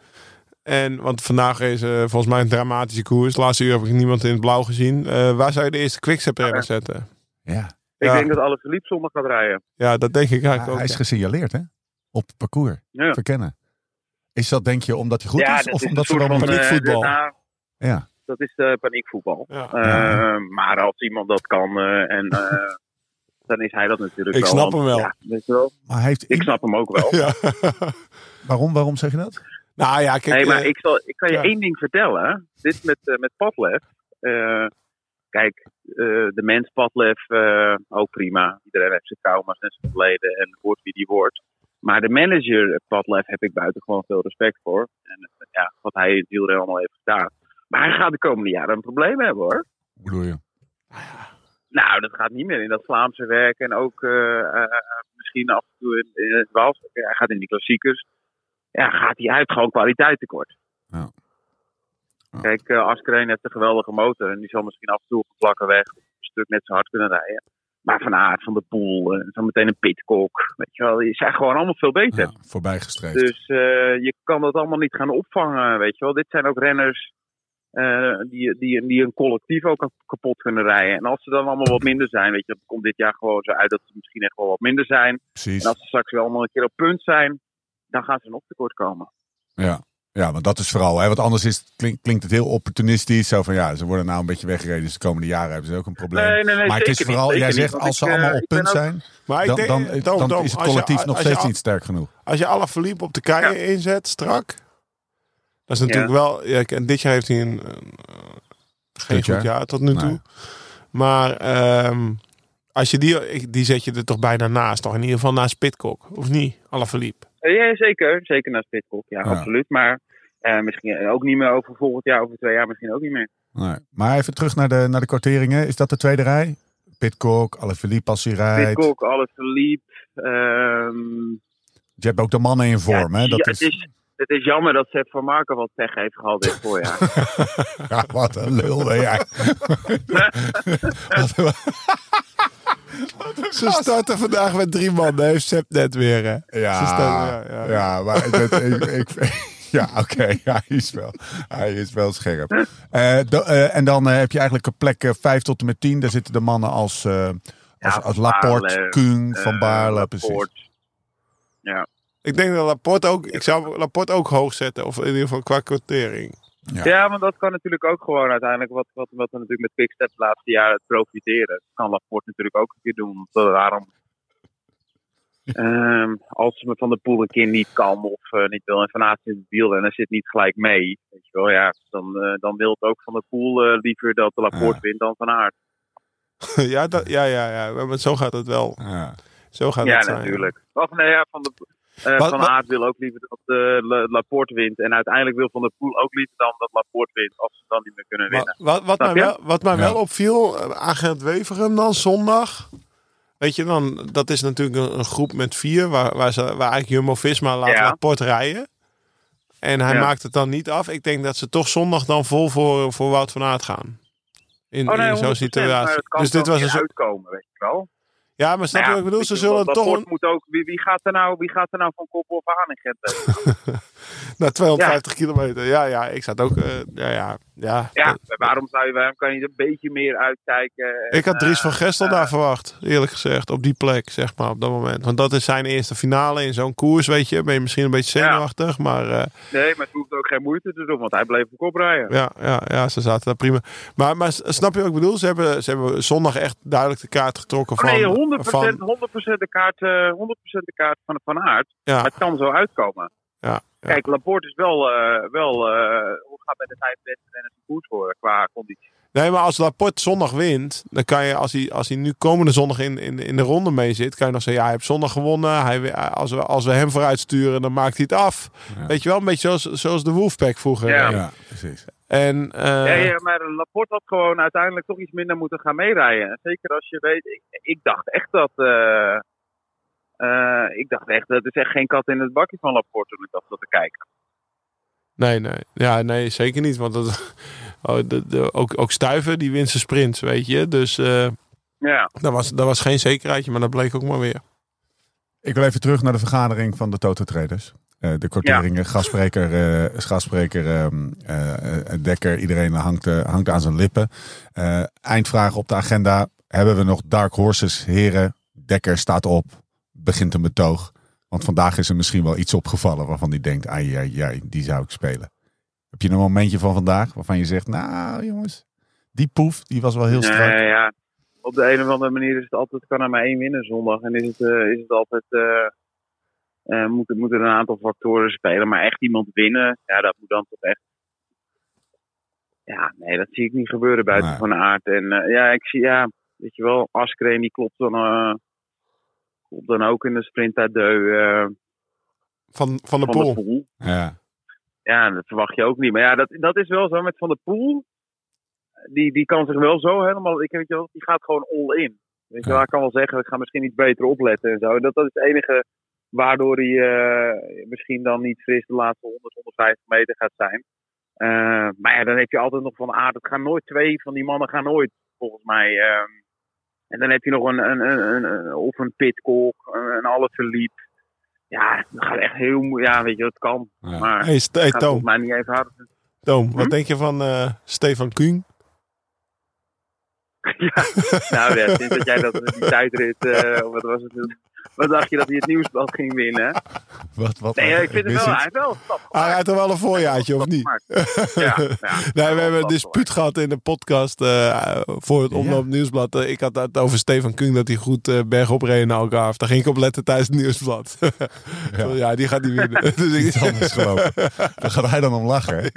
En, want vandaag is eh, volgens mij een dramatische koers. De laatste uur heb ik niemand in het blauw gezien. Eh, waar zou je de eerste quickstep renner zetten? Ja. Ik Ja. denk dat alle Philippe zondag gaat rijden. Ja, dat denk ik eigenlijk hij ook. is ja. gesignaleerd, hè? Op het parcours. Ja. Verkennen. Is dat, denk je, omdat hij goed ja, is? dat Of is omdat ze dan... paniekvoetbal. de- nou, Ja. dat is de paniekvoetbal. Ja. Eh, Maar als iemand dat kan eh, en eh, dan is hij dat natuurlijk Ik wel. snap Want, hem wel. Ja, weet je wel. Maar heeft... Ik snap hem ook wel. Ja. Waarom, waarom zeg je dat? nou ja, kijk. Nee, maar eh, ik, zal, ik kan je ja. één ding vertellen. Dit met, eh met Padlef. Eh, kijk, eh, de mens Padlef, eh, ook prima. Iedereen heeft zijn trauma's en zijn verleden en wordt wie die wordt. Maar de manager Padlef heb ik buitengewoon veel respect voor. En ja, wat hij in het allemaal heeft gedaan. Maar hij gaat de komende jaren een probleem hebben hoor. Hoe bedoel je? Nou, dat gaat niet meer in dat Vlaamse werk. En ook eh, eh, misschien af en toe in, in het Wals. Hij gaat in die klassiekers. Ja, gaat hij uit gewoon kwaliteit tekort. Ja. Kijk, uh, Askreen heeft een geweldige motor. En die zal misschien af en toe op een vlakke weg een stuk net zo hard kunnen rijden. Maar Van Aert, Van de Poel, en zo meteen een Pitcock. Weet je wel, die zijn gewoon allemaal veel beter. Ja, voorbijgestreefd. Dus eh, je kan dat allemaal niet gaan opvangen, weet je wel. Dit zijn ook renners eh, die, die, die een collectief ook kapot kunnen rijden. En als ze dan allemaal wat minder zijn, weet je, dan komt dit jaar gewoon zo uit dat ze misschien echt wel wat minder zijn. Precies. En als ze straks wel allemaal een keer op punt zijn, dan gaan ze nog tekort komen. Ja. Ja, want dat is vooral, hè, want anders is, klinkt, klinkt het heel opportunistisch. Zo van ja, ze worden nou een beetje weggereden, dus de komende jaren hebben ze ook een probleem. Nee, nee, nee, maar het is vooral, niet, jij zegt niet, als ze allemaal eh, op punt ook- zijn, Maar dan, dan, dan Tom, is het je- collectief nog je steeds niet sterk genoeg. Als je alle verliep op de keien inzet, strak. Dat is natuurlijk wel. Ja, en dit jaar heeft hij een, een, eh, geen goed jaar tot nu toe. Nee. Maar ehm, als je die, die zet je er toch bijna naast, toch? In ieder geval naast Pitcock, of niet? Alle verliep. Ja, zeker. Zeker naast Pitcock, ja, Ja. absoluut. Maar eh, misschien ook niet meer over volgend jaar, over twee jaar misschien ook niet meer. Nee. Maar even terug naar de, naar de kwarteringen. Is dat de tweede rij? Pitcock, Alaphilippe als hij rijdt. Pitcock, alles verliep. ehm, Je hebt ook de mannen in vorm, ja, hè? Dat ja, is, het, is, het is jammer dat Sepp van Marken wat pech heeft gehad dit voorjaar. Ja, wat een lul ben jij. Wat- Ze starten vandaag met drie man. Daar heeft Sepp net weer. Hè. Ze Ja, starten- ja, ja, ja. maar het- ik, ik, ja, oké, hij is wel, hij is wel scherp. Eh, do- eh, en dan eh, heb je eigenlijk een plek eh, 5 tot en met 10. Daar zitten de mannen als, eh, als, Ja, als Van Laporte, Kung, Van Baarle, precies. Laporte. Ja. Ik denk dat Laporte ook. Ik zou Laporte ook hoog zetten. Of in ieder geval qua quotering. Ja. Ja. maar dat kan natuurlijk ook gewoon uiteindelijk wat, wat, wat we natuurlijk met Quickstep de laatste jaren profiteren. Dat kan Laporte natuurlijk ook een keer doen. Daarom, Ehm, als me Van de Poel een keer niet kan of eh, niet wil en Van Aert in het wiel en dan zit niet gelijk mee. Weet je wel, ja, dan, eh, dan wil het ook Van de Poel eh, liever dat de Laporte Ja. wint dan Van Aert. ja, dat, ja, ja, ja. Maar zo gaat het wel. Ja. Zo gaat Ja, het zijn. natuurlijk. Of nee, ja, Van, de, eh, Wat- van wat- Aert wil ook liever dat de La- Laporte wint. En uiteindelijk wil Van der Poel ook liever dan dat Laporte wint. Als ze dan niet meer kunnen winnen. Wat, wat, mij wel, wat mij Ja. wel opviel, eh, agent Weverum dan zondag. Weet je dan, dat is natuurlijk een, een groep met vier, waar, waar, ze, waar eigenlijk Jumbo-Visma laat Ja. rapport rijden. En hij Ja. maakt het dan niet af. Ik denk dat ze toch zondag dan vol voor, voor Wout van Aert gaan. In, Oh nee, in zo'n 100%, maar situatie. het kan Dus dit was een uitkomen, weet je wel. Ja, maar snap je Nou wat ik bedoel? Ze je zullen toch een, moet ook, wie, wie, gaat er nou, wie gaat er nou van kop of aan in Gent? na 250 kilometer. Ja, ja, ik zat ook... eh, ja, ja, ja. Ja, waarom zou je hem kan je een beetje meer uitkijken? En, Ik had Dries van eh, Gestel eh, daar verwacht, eerlijk gezegd, op die plek, zeg maar, op dat moment. Want dat is zijn eerste finale in zo'n koers, weet je. Ben je misschien een beetje zenuwachtig, maar Nee, maar ze hoeft ook geen moeite te doen, want hij bleef op kop rijden. ja, ja, ja, ze zaten daar prima. Maar, maar snap je wat ik bedoel? Ze hebben, ze hebben zondag echt duidelijk de kaart getrokken Oh van... nee, 100%, van 100% de kaart, eh 100% de kaart van, van Aert. ja, Maar het kan zo uitkomen. ja. Kijk, Laporte is wel, eh, wel eh, hoe gaat bij de vijf beste renners goed voor qua conditie. Nee, maar als Laporte zondag wint, dan kan je, als hij, als hij nu komende zondag in, in, in de ronde mee zit, kan je nog zeggen, ja, hij heeft zondag gewonnen. Hij, als, we, als we hem vooruit sturen, dan maakt hij het af. Ja. Weet je wel, een beetje zoals, zoals de Wolfpack vroeger. Ja. Ja, precies. En, eh, ja, ja, maar Laporte had gewoon uiteindelijk toch iets minder moeten gaan meerijden. En Zeker als je weet, ik, ik dacht echt dat. eh, eh, ik dacht echt, dat is echt geen kat in het bakje van Laporte toen ik dat zat te kijken. Nee, nee. Ja, nee, zeker niet. Want dat, oh, de, de, ook, ook Stuiven, die zijn sprints, weet je. Dus eh Ja, dat, was, dat was geen zekerheidje, maar dat bleek ook maar weer. Ik wil even terug naar de vergadering van de Toto Traders. Eh, de kwarteringen, gastspreker, eh, gastspreker ehm, eh, eh, Dekker, iedereen hangt, hangt aan zijn lippen. Eh, eindvraag op de agenda. Hebben we nog Dark Horses, heren? Dekker staat op, begint een betoog. Want vandaag is er misschien wel iets opgevallen waarvan hij denkt, ai, ai, ai, die zou ik spelen. Heb je een momentje van vandaag waarvan je zegt, nou jongens, die poef, die was wel heel strak. Nee, ja. Op de een of andere manier is het altijd, kan er maar één winnen zondag. En is het, eh, is het altijd, eh eh, moeten, moeten er een aantal factoren spelen. Maar echt iemand winnen, ja, dat moet dan toch echt. Ja, nee, dat zie ik niet gebeuren buiten Nee. van aard. En ja, ik zie, ja, weet je wel, Askreen die klopt dan, klopt dan ook in de sprint uit de, eh, Van, van de van de pool. Ja, Ja, dat verwacht je ook niet. Maar ja, dat, dat is wel zo met Van der Poel. die, die kan zich wel zo helemaal. Ik weet je wel, die gaat gewoon all in. Weet je kan wel zeggen, ik ga misschien iets beter opletten en zo. Dat, dat is het enige waardoor hij eh, misschien dan niet fris de laatste 100, 150 meter gaat zijn. Eh, maar ja, dan heb je altijd nog van aard. Het gaan nooit twee van die mannen gaan nooit, volgens mij. ehm. En dan heb je nog een, een, een, een, een- of een Pitcock, een, een alle verliep. Ja, dat gaat echt heel moeilijk. Ja, weet je, dat kan. Ja. Maar Hey, St- hey, gaat Toom, mij niet even hard. Toom, wat Hm? denk je van eh, Stefan Kuhn? ja, nou ja, sinds dat jij dat die tijdrit, eh, wat was het? Wat dacht je dat hij het nieuwsblad ging winnen? Wat, wat, Nee, ik vind het wel, hij heeft wel een stap Hij heeft er wel een voorjaartje, of niet? Ja, ja. Nee, we hebben een dispuut gehad in de podcast eh, voor het Omloop Nieuwsblad. Eh, ik had het over Stefan Kuhn dat hij goed eh, bergop reed in Algarve. Daar ging ik op letten tijdens het Nieuwsblad. ja. die gaat niet winnen. dus ik, Iets anders gelopen. Daar gaat hij dan om lachen. hè?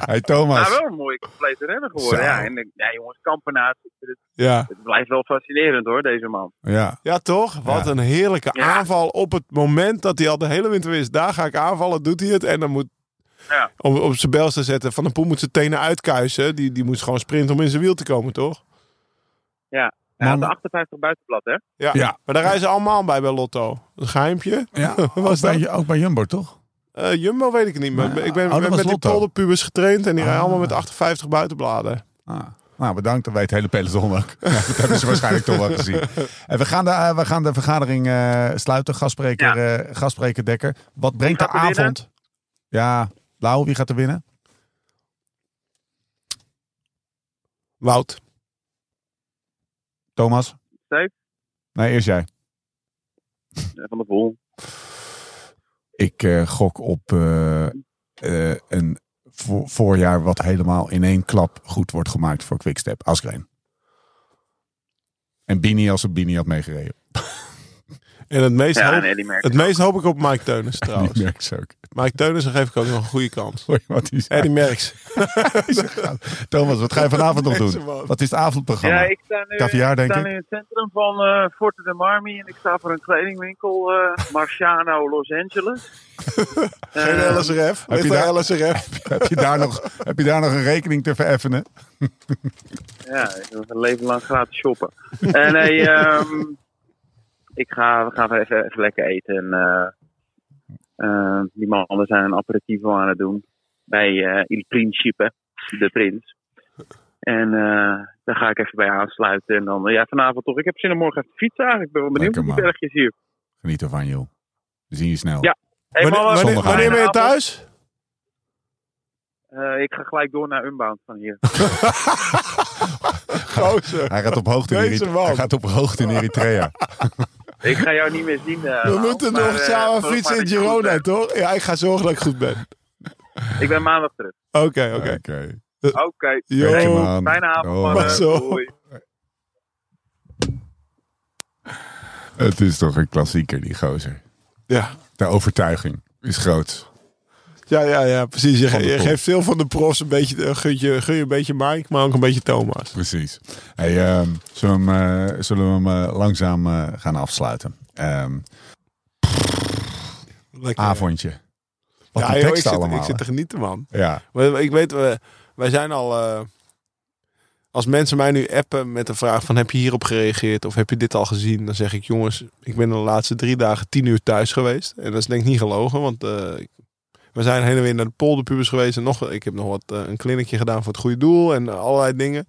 Hey Thomas. Nou, wel een mooie complete renner geworden. Zo. Ja, en ja, jongens, Kampenaars, het, ja. het blijft wel fascinerend hoor, deze man. Ja. ja, toch? Wat Ja. een heerlijke Ja. aanval op het moment dat hij al de hele winter wist. Daar ga ik aanvallen, doet hij het. En dan moet Ja. om op zijn bels te zetten. Van de Poel moet zijn tenen uitkuisen. Die, die moet gewoon sprinten om in zijn wiel te komen, toch? Ja, hij had Man- de 58 buitenblad, hè? Ja. Ja. Maar daar rijden ze allemaal bij bij Lotto. Een geheimpje. Ja, Was ook, bij, ook bij Jumbo, toch? Eh, Jumbo weet ik niet. Maar Maar- ik ben oh, met was die polderpubers getraind. En die rijden Ah. allemaal met 58 buitenbladen. Ah. Nou, bedankt. Dan weet het hele peloton ook. Ja, dat hebben ze waarschijnlijk toch wel gezien. En we, gaan de, eh, we gaan de vergadering eh, sluiten. Gastspreker, eh, gastspreker Dekker. Wat brengt de winnen? avond? Ja, Lau, wie gaat er winnen? Wout. Thomas? Steve? Nee, eerst jij. Van de Poel. Ik gok op een vo- voorjaar wat helemaal in één klap goed wordt gemaakt voor Quickstep. Asgreen. En Bini als een Bini had meegereden. En het meest, Ja, hoop, nee, het ik meest hoop ik op Mike Teunissen Die trouwens. merk ze ook. Mike Teunissen geef ik ook nog een goede kans. Hoor je wat hij zei? Eddie Merckx. Thomas, wat ga je vanavond nog doen? Wat is het avondprogramma? Ja, ik sta nu, Caviar, ik denk sta ik? nu in het centrum van eh Forte de Marmi en ik sta voor een kledingwinkel eh Marciano Los Angeles. Geen Eh, LSRF. Heb je daar- LSRF? heb, je daar nog, heb je daar nog een rekening te vereffenen? Ja, ik wil een leven lang gratis shoppen. en nee, ehm, ik ga, we gaan even, even lekker eten. En, eh, eh, die mannen zijn een aperitivo aan het doen bij eh Il Principe, de prins. En eh, daar ga ik even bij aansluiten. En dan, ja, vanavond toch. Ik heb zin om morgen even te fietsen eigenlijk. Ik ben wel benieuwd hoe die bergjes hier. Geniet ervan, joh. We zien je snel. Ja. Hey, Wanneer, mannen, wanneer, ben je thuis? Eh, ik ga gelijk door naar Unbound van hier. Gozer. Hij gaat op hoogte in, Deze Erit- man. hij gaat op hoogte in Eritrea. ik ga jou niet meer zien. eh, We moeten maar, nog eh, samen fietsen in Girona, toch? Ja, ik ga zorgen dat ik goed ben. Ik ben maandag terug. Oké, oké. Oké. Fijne avond. Het is toch een klassieker, die gozer. Ja. De overtuiging is groot. Ja, ja, ja, precies. Je, je geeft veel van de profs een beetje, gun je, gun je een beetje Mike, maar ook een beetje Thomas. Precies. Hey, ehm, zullen we hem, eh, zullen we hem eh, langzaam eh, gaan afsluiten? Ehm, Lekker. avondje. Wat ja, een joh, ik, zit, allemaal. ik zit te genieten, man. Ja, Maar ik weet, we, wij zijn al. als mensen mij nu appen met de vraag van heb je hierop gereageerd of heb je dit al gezien, dan zeg ik jongens, ik ben de laatste drie dagen tien uur thuis geweest en dat is denk ik niet gelogen, want ik- we zijn heen en weer naar de polderpubers geweest en nog, ik heb nog wat eh, een kliniekje gedaan voor het goede doel en allerlei dingen.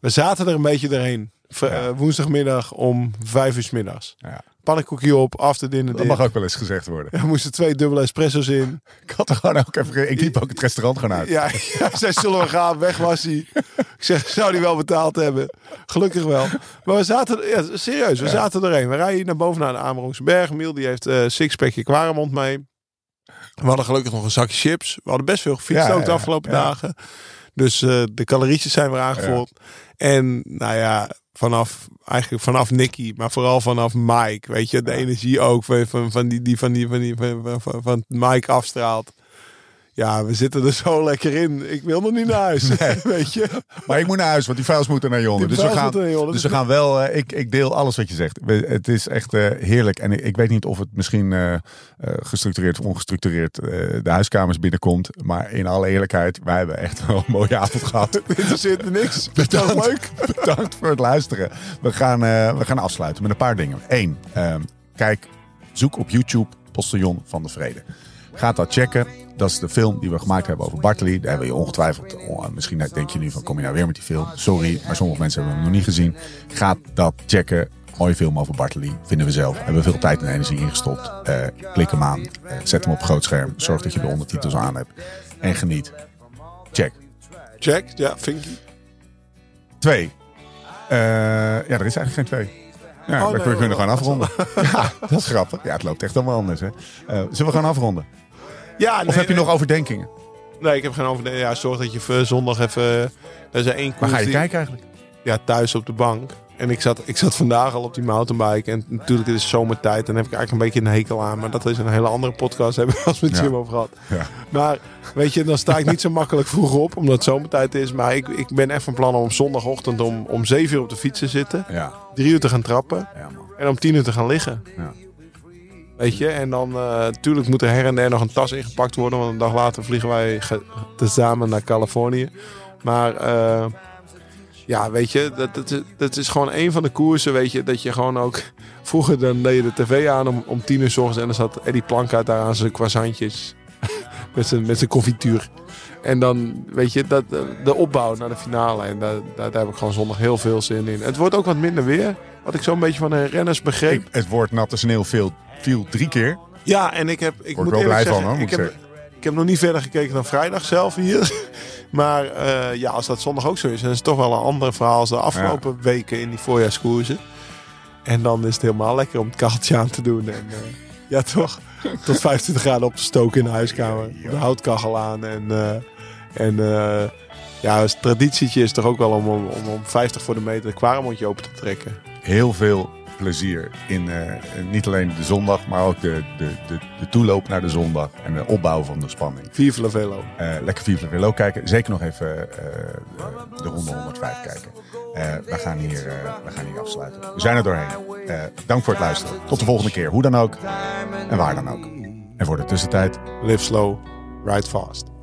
We zaten er een beetje doorheen. Ja. eh, woensdagmiddag om vijf uur 's middags. Ja. Pannenkoekje op, after dinner. dat mag ook wel eens gezegd worden. Er moesten twee dubbele espresso's in. Ik had er gewoon ook even... Ik liep ook het restaurant gewoon uit. Ja, ja zij zullen we gaan, weg was hij. Ik zeg, zou die wel betaald hebben? Gelukkig wel. Maar we zaten, ja, serieus, we zaten erheen. We rijden hier naar boven naar de Amerongse Berg. Miel die heeft eh sixpackje Quaremont mee. We hadden gelukkig nog een zakje chips. We hadden best veel gefietst Ja, ook de afgelopen dagen. Dus eh, de calorietjes zijn weer aangevuld. En nou ja, vanaf, eigenlijk vanaf Nicky, maar vooral vanaf Mike. Weet je, de energie ook van, van, van die, die, van, die, van, die, van, van, van Mike afstraalt. Ja, we zitten er zo lekker in. Ik wil nog niet naar huis. Weet je? Maar ik moet naar huis, want die files moeten naar. Die Dus we gaan, onder. dus we gaan wel. eh, ik, ik deel alles wat je zegt. We- Het is echt eh, heerlijk. En ik, ik weet niet of het misschien eh, gestructureerd of ongestructureerd de huiskamers binnenkomt. Maar in alle eerlijkheid, wij hebben echt wel een mooie avond gehad. Interesseert me niks. Bedankt. Leuk. Bedankt voor het luisteren. We gaan, we gaan afsluiten met een paar dingen. Eén, ehm, kijk, zoek op YouTube Postillon van de Vrede. Ga dat checken. Dat is de film die we gemaakt hebben over Bartley. Daar hebben we je ongetwijfeld. oh, misschien denk je nu van kom je nou weer met die film? Sorry, maar sommige mensen hebben hem nog niet gezien. Ga dat checken. Mooie film over Bartley. Vinden we zelf. Hebben we veel tijd en energie ingestopt. Eh, klik hem aan. Eh, zet hem op groot scherm. Zorg dat je de ondertitels aan hebt. En geniet. Check. Check. Ja, Finky. Twee. Eh, ja, er is eigenlijk geen twee. Ja, Oh, we nee, kunnen oh, gewoon afronden. ja, dat is grappig. Ja, het loopt echt allemaal anders. Hè? Zullen we gewoon afronden? Ja, Of heb je nee. nog overdenkingen? Nee, ik heb geen over. Ja, zorg dat je zondag even. Er is één koers. Waar ga je die- kijken eigenlijk? Ja, thuis op de bank. En ik zat, ik zat vandaag al op die mountainbike. En natuurlijk, het is zomertijd. En heb ik eigenlijk een beetje een hekel aan. Maar dat is een hele andere podcast. Hebben we als met Ja. Jim over gehad. Ja. Maar weet je, dan sta ik niet zo makkelijk vroeg op. Omdat het zomertijd is. Maar ik, ik ben echt van plan om zondagochtend om, om 7 uur op de fiets te zitten. Ja, Drie uur te gaan trappen. ja. En om 10 uur te gaan liggen. Ja. Weet je, en dan natuurlijk moet er her en der nog een tas ingepakt worden. Want een dag later vliegen wij tezamen naar Californië. Maar eh, ja, weet je, dat, dat, is- gewoon een van de koersen. Weet je, dat je gewoon ook. Vroeger dan deed je de tv aan om, om tien uur s ochtends. En dan zat Eddie Plankaart daar aan zijn croissantjes. met zijn, met zijn confituur. En dan, weet je, dat, de opbouw naar de finale. En daar, daar, heb ik gewoon zondag heel veel zin in. Het wordt ook wat minder weer. Wat ik zo'n beetje van de renners begreep. Het woord natte sneeuw viel, viel drie keer. Ja, en ik heb. Ik Word moet wel blij van, zeggen, hoor, moet ik, ik heb, ik heb nog niet verder gekeken dan vrijdag zelf hier. Maar eh, ja, als dat zondag ook zo is, dan is het toch wel een ander verhaal als de afgelopen weken in die voorjaarskoersen. En dan is het helemaal lekker om het kacheltje aan te doen. En eh, ja, toch tot 25 graden op te stoken in de huiskamer. De houtkachel aan. En, eh, en ja, het traditietje is toch ook wel om, om, om, om 50 voor de meter het kwaremondje open te trekken. Heel veel plezier in eh, niet alleen de zondag, maar ook de, de, de, de toeloop naar de zondag. En de opbouw van de spanning. Vive la velo. Eh, lekker Vive la Velo kijken. Zeker nog even eh, de, de ronde 105 kijken. We, gaan hier, we gaan hier afsluiten. We zijn er doorheen. Dank voor het luisteren. Tot de volgende keer. Hoe dan ook. En waar dan ook. En voor de tussentijd. Live slow, ride fast.